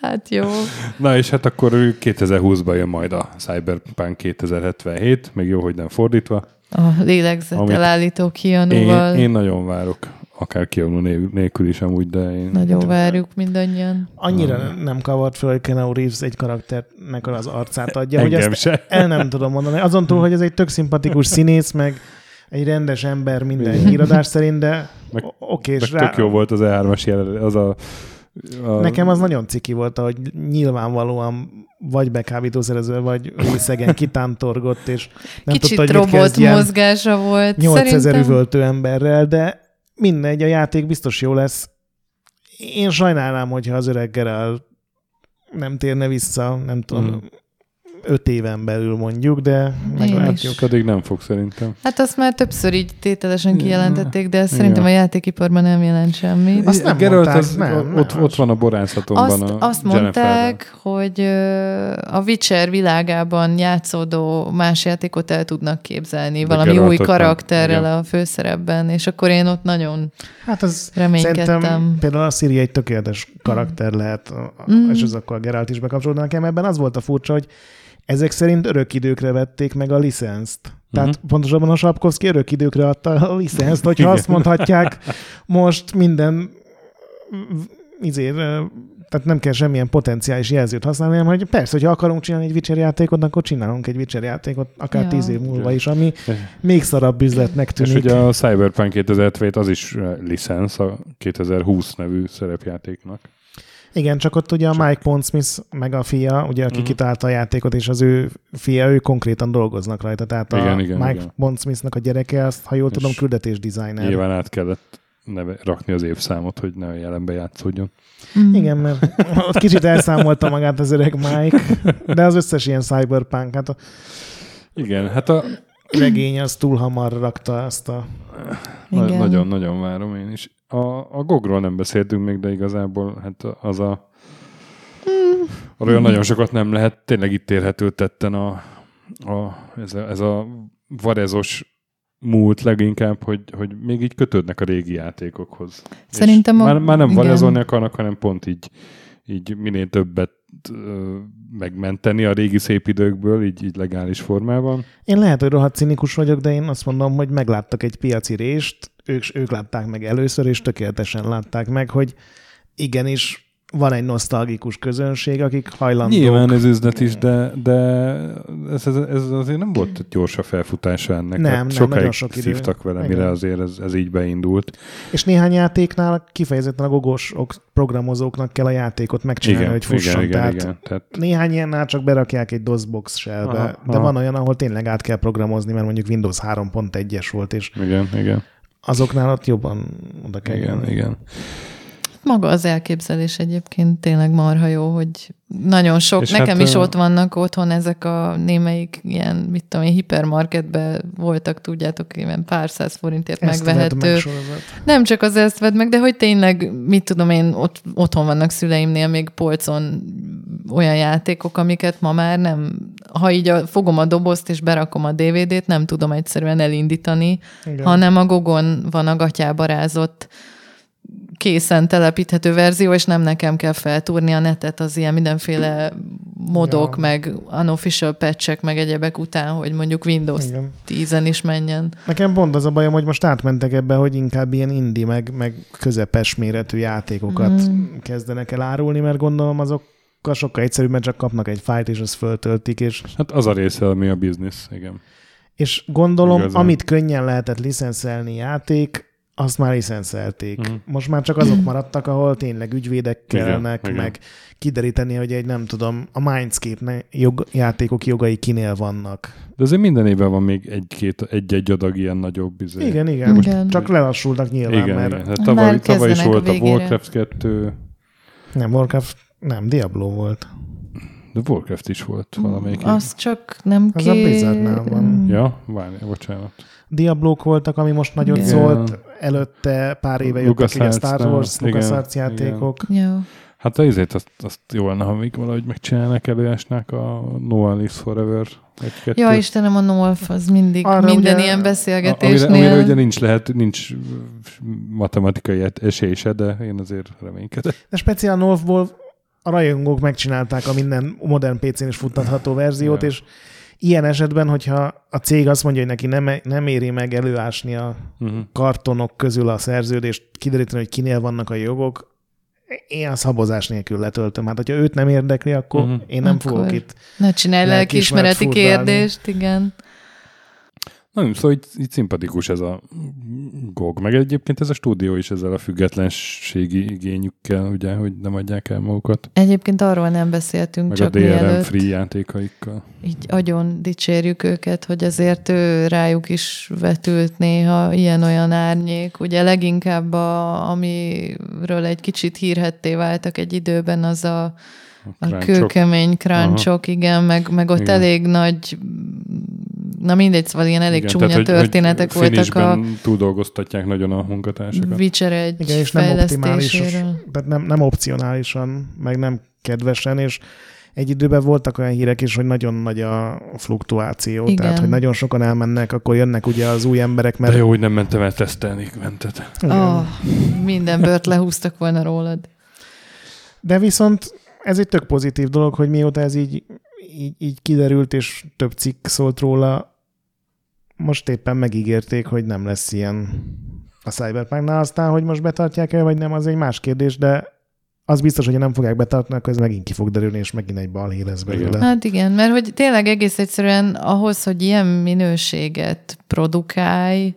S2: Hát jó.
S1: Na és hát akkor 2020-ban jön majd a Cyberpunk 2077, még jó, hogy nem fordítva.
S2: A lélegzettel
S1: Amit
S2: állító
S1: Én,
S2: kianúval
S1: én nagyon várok, akár né- nélkül is amúgy, de én...
S2: nagyon várjuk mindannyian.
S3: Annyira nem kavart fel, hogy Keanu Reeves egy karakternek az arcát adja, hogy
S1: Engem
S3: ezt
S1: se.
S3: el nem tudom mondani. Azon túl, hogy ez egy tök szimpatikus színész, meg egy rendes ember minden híradás szerint, de
S1: Meg-
S3: oké,
S1: Meg
S3: és rá,
S1: tök jó volt az E3-as jelen, az a, a
S3: nekem az nagyon ciki volt, hogy nyilvánvalóan vagy bekábítószerezve, vagy részegen kitántorgott, és nem
S2: Kicsit
S3: tudta, hogy mit
S2: robot
S3: kezdjen.
S2: mozgása volt.
S3: 8000
S2: Szerintem
S3: üvöltő emberrel, de mindegy, a játék biztos jó lesz. Én sajnálnám, hogyha az öreg Geralt nem térne vissza, nem tudom,
S1: Mhm.
S3: Öt éven belül mondjuk, de meglátjuk.
S1: Addig nem fog szerintem.
S2: Hát azt már többször így tételesen kijelentették, de szerintem a játékiparban nem jelent semmi.
S3: Azt nem
S1: Geralt
S3: mondták,
S1: az,
S3: nem, nem,
S1: ott, ott van a borászatomban
S2: Azt,
S1: a
S2: azt mondták, hogy a Witcher világában játszódó más játékot el tudnak képzelni,
S1: De
S2: valami új
S1: nem.
S2: karakterrel
S1: Igen.
S2: a főszerepben, és akkor én ott nagyon
S3: Hát az
S2: reménykedtem.
S3: szerintem például a Siri egy tökéletes karakter lehet,
S2: Mm.
S3: és az akkor a Geralt is bekapcsolódna nekem. Ebben az volt a furcsa, hogy ezek szerint örök időkre vették meg a licenszt. Tehát
S1: Mhm.
S3: uh-huh. pontosabban a Sapkowski örök időkre adta a licenszt, hogyha
S1: Igen.
S3: azt mondhatják, most minden izé, tehát nem kell semmilyen potenciális jelzőt használni, hanem hogy persze, hogyha akarunk csinálni egy Witcher játékot, akkor csinálunk egy Witcher játékot, akár
S2: Ja.
S3: tíz év múlva is, ami még szarabb üzletnek
S1: És
S3: tűnik.
S1: ugye a Cyberpunk 2077 az is licensz a 2020 nevű szerepjátéknak.
S3: Igen, csak ott ugye a Mike Pondsmith meg a fia, ugye, aki
S1: Mhm.
S3: kitalálta a játékot, és az ő fia, ő konkrétan dolgoznak rajta. Tehát a
S1: Igen, igen,
S3: Mike
S1: igen.
S3: Pondsmithnak a gyereke, azt, ha jól
S1: És
S3: tudom, küldetés designer.
S1: Nyilván át kellett neve, rakni az évszámot, hogy ne a jelenbe játszódjon.
S2: Mm.
S3: Igen, mert ott kicsit elszámolta magát az öreg Mike, de az összes ilyen cyberpunk, hát a
S1: Igen, hát a,
S3: regény az túl hamar rakta azt a...
S1: nagyon-nagyon várom én is. A, a Gogról nem beszéltünk még, de igazából hát az a arról nagyon sokat nem lehet, tényleg itt érhető tetten a, a, ez, a, ez a varezos múlt leginkább, hogy, hogy még így kötődnek a régi játékokhoz.
S2: Szerintem
S1: És
S2: a-
S1: már, már nem
S2: igen.
S1: varezolni akarnak, hanem pont így, így minél többet megmenteni a régi szép időkből, így, így legális formában.
S3: Én lehet, hogy rohadt cinikus vagyok, de én azt mondom, hogy megláttak egy piaci rést, ők, ők látták meg először, és tökéletesen látták meg, hogy igenis van egy nosztalgikus közönség, akik hajlandók.
S1: Nyilván ez üzlet is, de, de ez, ez, ez azért nem volt gyors a felfutása ennek.
S3: Nem,
S1: Hát
S3: nem,
S1: sokáig
S3: sok idő.
S1: szívtak vele,
S3: Igen.
S1: mire azért ez, ez így beindult.
S3: És néhány játéknál kifejezetten a gogosok programozóknak kell a játékot megcsinálni, hogy fusson.
S1: igen,
S3: Tehát
S1: igen, igen. Tehát,
S3: Néhány ilyennál csak berakják egy DOSBox shellbe,
S1: Aha,
S3: de
S1: aha.
S3: van olyan, ahol tényleg át kell programozni, mert mondjuk Windows 3.1-es volt, és
S1: igen, igen,
S3: azoknál ott jobban oda kell
S1: igen,
S3: nyúlni.
S1: igen.
S2: Maga az elképzelés egyébként tényleg marha jó, hogy nagyon sok,
S1: És
S2: nekem
S1: hát,
S2: is ott vannak otthon ezek a némelyik ilyen, mit tudom én, hipermarketben voltak, tudjátok, ilyen pár száz forintért
S3: Ezt
S2: megvehető.
S3: meg.
S2: Nem csak az ezt vedd meg, de hogy tényleg, mit tudom én, ott, otthon vannak szüleimnél még polcon olyan játékok, amiket ma már nem, ha így a, fogom a dobozt és berakom a DVD-t, nem tudom egyszerűen elindítani,
S3: Igen.
S2: hanem a gogon van a gatyába rázott készen telepíthető verzió, és nem nekem kell feltúrni a netet az ilyen mindenféle modok,
S3: Ja.
S2: meg unofficial patchek, meg egyebek után, hogy mondjuk Windows
S3: Igen.
S2: 10-en is menjen.
S3: Nekem pont az a bajom, hogy most átmentek ebbe, hogy inkább ilyen indi, meg, meg közepes méretű játékokat
S2: Mm.
S3: kezdenek el árulni, mert gondolom azok sokkal egyszerűbb, mert csak kapnak egy fájlt, és azt föltöltik, és,
S1: Hát az a része, ami a biznisz, igen.
S3: és gondolom,
S1: Igazán.
S3: amit könnyen lehetett licenszelni játék, azt már licenszelték.
S1: Mhm.
S3: Most már csak azok maradtak, ahol tényleg ügyvédek
S1: Igen,
S3: kellnek,
S1: igen.
S3: meg kideríteni, hogy egy nem tudom, a Mindscape jog, játékok jogai kinél vannak.
S1: De azért minden évben van még egy-két, egy-egy adag ilyen nagyobb izé.
S3: Igen, igen.
S2: Igen.
S3: Csak lelassultak nyilván,
S1: igen,
S3: mert
S1: igen. Hát
S2: Már
S1: tavaly, tavaly is
S2: a
S1: volt a
S2: végére.
S1: Warcraft 2,
S3: nem, Warcraft, nem, Diablo volt.
S1: de Warcraft is volt valamelyik.
S2: Az csak nem
S3: Az a
S2: ké...
S3: Blizzardnál van.
S1: Ja, várj, bocsánat.
S3: Diablók voltak, ami most nagyon
S2: Igen.
S3: szólt, előtte pár éve jöttek ugye a Star? Wars,
S1: Igen,
S3: LucasArts játékok.
S2: Jó.
S1: Hát azért azt, azt jó lenne, ha még valahogy megcsinálnak előásnák a No One Lives Forever egy-kettő.
S2: Ja, Istenem, a Nolf, az mindig,
S3: Arra
S2: minden
S3: ugye-
S2: ilyen
S1: A-
S2: beszélgetésnél.
S1: Amire, amire ugye nincs lehet, nincs matematikai esély se, de én azért reménykedek.
S3: De speciál Northból a rajongók megcsinálták a minden modern PC-n is futtatható verziót,
S1: Ja.
S3: és ilyen esetben, hogyha a cég azt mondja, hogy neki nem, nem éri meg előásni a
S1: Uh-huh.
S3: kartonok közül a szerződést, kideríteni, hogy kinél vannak a jogok, én a szabozás nélkül letöltöm. Hát, hogyha őt nem érdekli, akkor
S1: Mhm.
S3: uh-huh. én nem
S2: Akkor
S3: fogok itt.
S2: Ne csinálj
S3: lelkiismeret
S2: lelkiismereti kérdést, igen.
S1: Na, szóval így, így szimpatikus ez a GOG, meg egyébként ez a stúdió is ezzel a függetlenségi igényükkel, ugye, hogy nem adják el magukat,
S2: Egyébként arról nem beszéltünk,
S1: meg
S2: csak
S1: a DRM
S2: mielőtt
S1: free játékaikkal.
S2: így agyon dicsérjük őket, hogy azért ő rájuk is vetült néha ilyen-olyan árnyék. Ugye leginkább, a, amiről egy kicsit hírhetté váltak egy időben, az a, a
S1: crunchok.
S2: kőkemény crunchok, igen, meg, meg ott
S1: Igen.
S2: elég nagy, na mindegy, szóval ilyen elég
S1: Igen,
S2: csúnya
S1: tehát, hogy-
S2: történetek
S1: hogy
S2: voltak a
S1: túldolgoztatják nagyon a munkatársakat.
S2: Witcher egy
S3: Igen, és nem optimális, tehát nem, nem opcionálisan, meg nem kedvesen, és egy időben voltak olyan hírek is, hogy nagyon nagy a fluktuáció,
S2: Igen.
S3: tehát hogy nagyon sokan elmennek, akkor jönnek ugye az új emberek, mert
S1: De jó, hogy nem mentem el tesztelni.
S3: Igen.
S2: Oh, minden bört lehúztak volna rólad.
S3: De viszont ez egy tök pozitív dolog, hogy mióta ez így, így, így kiderült, és több cikk szólt róla, most éppen megígérték, hogy nem lesz ilyen a Cyberpunknál. Aztán, hogy most betartják el, vagy nem, az egy más kérdés, de az biztos, hogy nem fogják betartani, akkor ez megint ki fog derülni, és megint egy balhé lesz belőle.
S2: Hát igen, mert hogy tényleg egész egyszerűen ahhoz, hogy ilyen minőséget produkálj,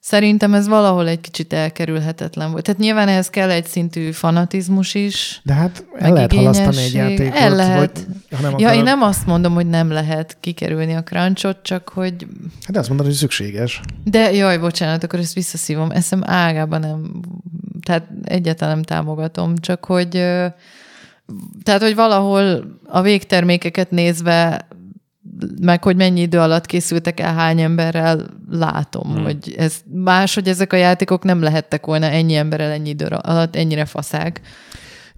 S2: szerintem ez valahol egy kicsit elkerülhetetlen volt. Tehát nyilván ehhez kell egy szintű fanatizmus is.
S3: De hát el lehet halasztani egy játékot.
S2: El lehet.
S3: Vagy, ha nem
S2: Ja,
S3: akarod,
S2: én nem azt mondom, hogy nem lehet kikerülni a crunchot, csak hogy...
S3: Hát azt mondod, hogy szükséges.
S2: De jaj, bocsánat, akkor ezt visszaszívom. Eszem ágában nem... Tehát egyáltalán nem támogatom, csak hogy... Tehát, hogy valahol a végtermékeket nézve meg hogy mennyi idő alatt készültek el, hány emberrel látom,
S1: Hmm.
S2: hogy ez más, hogy ezek a játékok nem lehettek volna ennyi emberrel ennyi idő alatt ennyire faszák.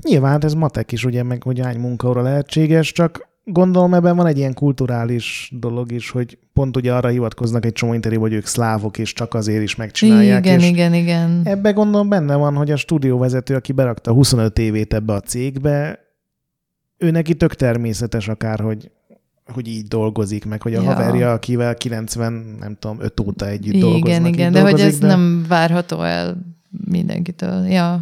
S3: Nyilván hát ez matek is, ugye, meg hogy hány munkaóra lehetséges, csak gondolom ebben van egy ilyen kulturális dolog is, hogy pont ugye arra hivatkoznak egy csomó interjú, hogy ők szlávok, és csak azért is megcsinálják.
S2: igen,
S3: és
S2: igen, igen.
S3: Ebbe gondolom benne van, hogy a stúdióvezető, aki berakta 25 évét ebbe a cégbe, ő neki tök természetes akár, hogy hogy így dolgozik, meg hogy a
S2: Ja.
S3: haverja, akivel 90, nem tudom, 5 óta együtt
S2: Igen,
S3: dolgoznak. így
S2: igen, de hogy ez nem várható el mindenkitől. Ja.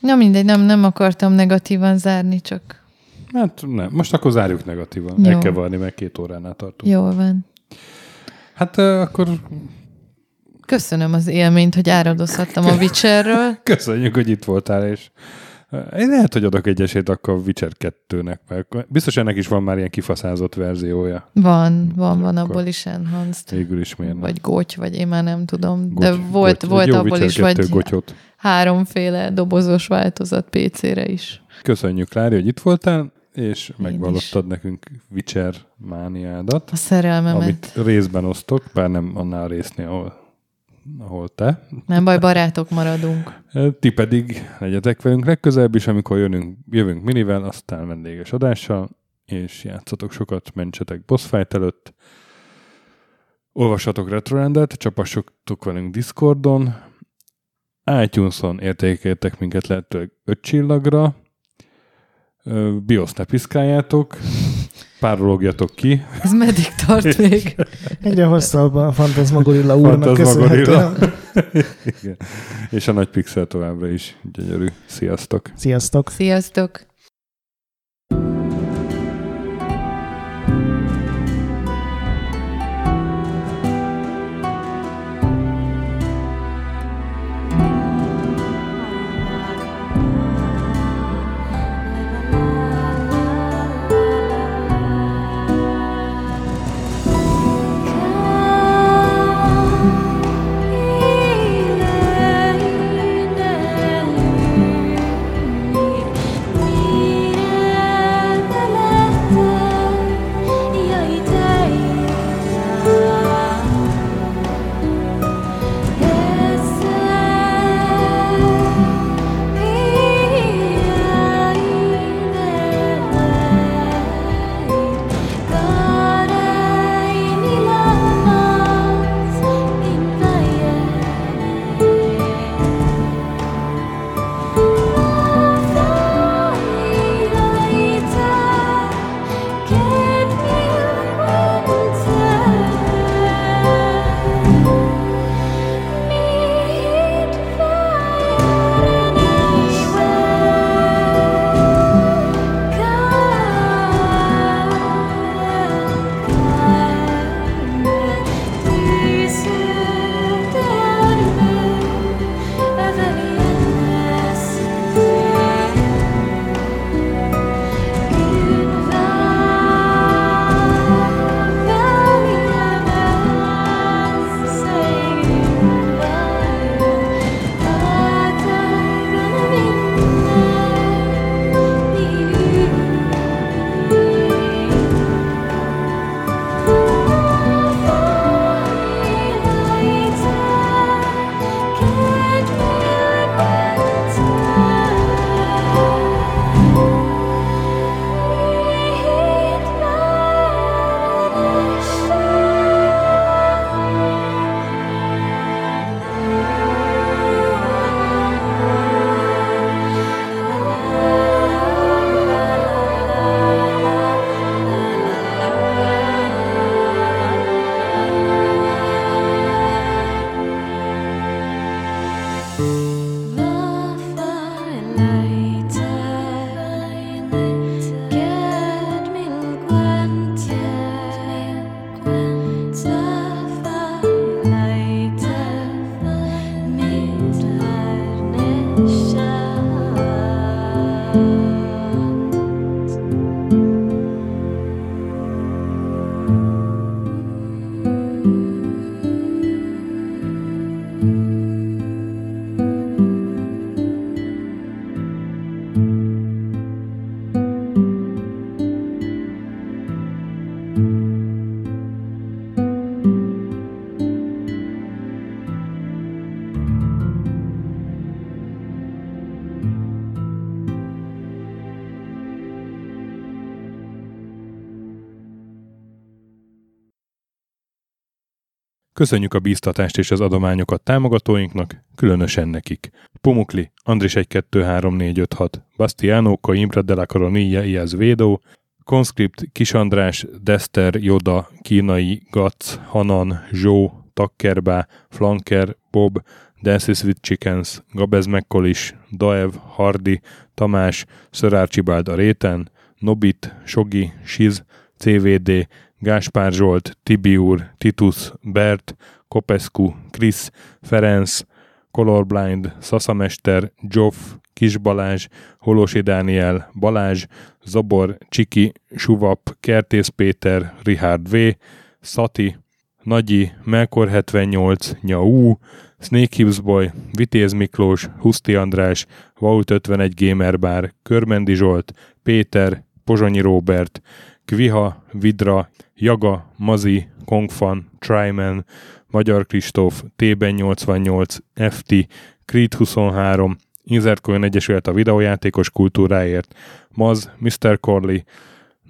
S4: Na mindegy, nem, nem akartam negatívan zárni, csak
S1: Hát nem, most akkor zárjuk negatívan.
S4: Jó.
S1: El kell varni, mert két óránál tartunk.
S4: jól van.
S1: Hát akkor
S4: Köszönöm az élményt, hogy áradozhattam a Witcherről.
S1: köszönjük, hogy itt voltál, és én lehet, hogy adok egy esélyt akkor a Witcher 2-nek, mert biztos ennek is van már ilyen kifaszázott verziója.
S4: Van, van, van abból is Enhanced.
S1: Végül is miért nem.
S4: Vagy goty, vagy én már nem tudom. De
S1: Goty-
S4: volt,
S1: goty-
S4: volt abból
S1: Witcher
S4: is,
S1: 2
S4: vagy
S1: gotyót.
S4: háromféle dobozos változat PC-re is.
S1: Köszönjük, Lári, hogy itt voltál, és megvallottad nekünk Witcher mániádat,
S4: A szerelmemet.
S1: amit részben osztok, bár nem annál a résznél, ahol, ahol te.
S4: Nem baj, barátok maradunk.
S1: Ti pedig legyetek velünk legközelebb is, amikor jönünk, jövünk minivel, aztán vendéges adással, és játszatok sokat, mentsetek boss fight előtt, olvassatok Retrorendet, csapassatok velünk Discordon, iTunes-on értékeljetek minket lehetőleg 5 csillagra, BIOS ne piszkáljátok, párologjatok ki,
S4: Ez meddig tart még?
S3: Egyre hosszabb a Fantasmagorilla úrnak
S1: Fantasmagorilla.
S3: köszönhetően.
S1: Igen. és a nagy pixel továbbra is gyönyörű. Sziasztok!
S3: Sziasztok!
S4: Sziasztok!
S1: Köszönjük a bíztatást és az adományokat támogatóinknak, különösen nekik. Pumukli, Andris 123456, Bastiano, Coimbra de la Coronilla y Azevedo, Conscript, Kisandrás, Dester, Joda, Kínai, Gac, Hanan, Zsó, Takkerbá, Flanker, Bob, Dances with Chickens, Gabez Mekkolis, Daev, Hardy, Tamás, Szörárcsibáld a réten, Nobit, Sogi, Siz, CVD, Gáspár Zsolt, Tibiur, Titus, Bert, Kopescu, Krisz, Ferenc, Colorblind, Szaszamester, Joff, Kis Balázs, Holosi Dániel, Balázs, Zobor, Csiki, Suvap, Kertész Péter, Richard V, Szati, Nagyi, Melkor 78, Nyau, Snake Hills Boy, Vitéz Miklós, Huszti András, Vaut 51 Gamerbar, Körmendi Zsolt, Péter, Pozsonyi Róbert, Kviha, Vidra, Jaga, Mazi, Kongfan, Tryman, Magyar Kristóf, T-ben 88, FT, Creed 23, Inzertcoin Egyesület a videójátékos kultúráért, Maz, Mr. Corley,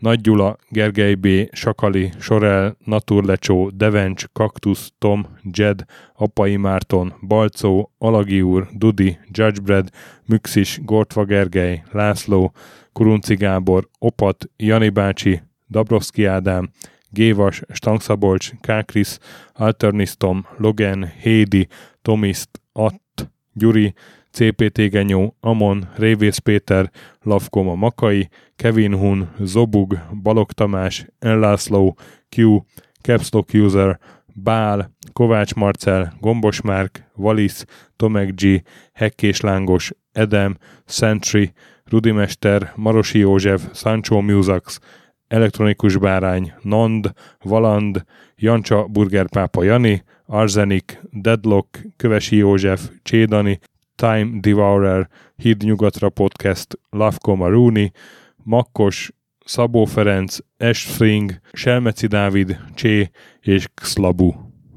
S1: Nagy Gyula, Gergely B., Sakali, Sorel, Naturlecsó, Devencs, Kaktusz, Tom, Jed, Apai Márton, Balcó, Alagi úr, Dudi, Judgebred, Müxis, Gortva Gergely, László, Kurunci Gábor, Opat, Jani bácsi, Dabrowski Ádám, Gévas, Stangszabolcs, Kákris, Alternisztom, Logan, Hédi, Tomiszt, Att, Gyuri, CPT Genyó, Amon, Révész Péter, Lavkoma Makai, Kevin Hun, Zobug, Balog Tamás, Enlászló, Q, Capslock User, Bál, Kovács Marcel, Gombos Márk, Valisz, Tomek G, Hekkés Lángos, Edem, Sentry, Rudimester, Marosi József, Sancho Musax, Elektronikus Bárány, Nand, Valand, Jancsa Burgerpápa Jani, Arzenik, Deadlock, Kövesi József, Csédani, Time Devourer, Híd Nyugatra Podcast, Lavko Maruni, Makkos, Szabó Ferenc, Esfring, Selmeci Dávid, Csé és Xlabu.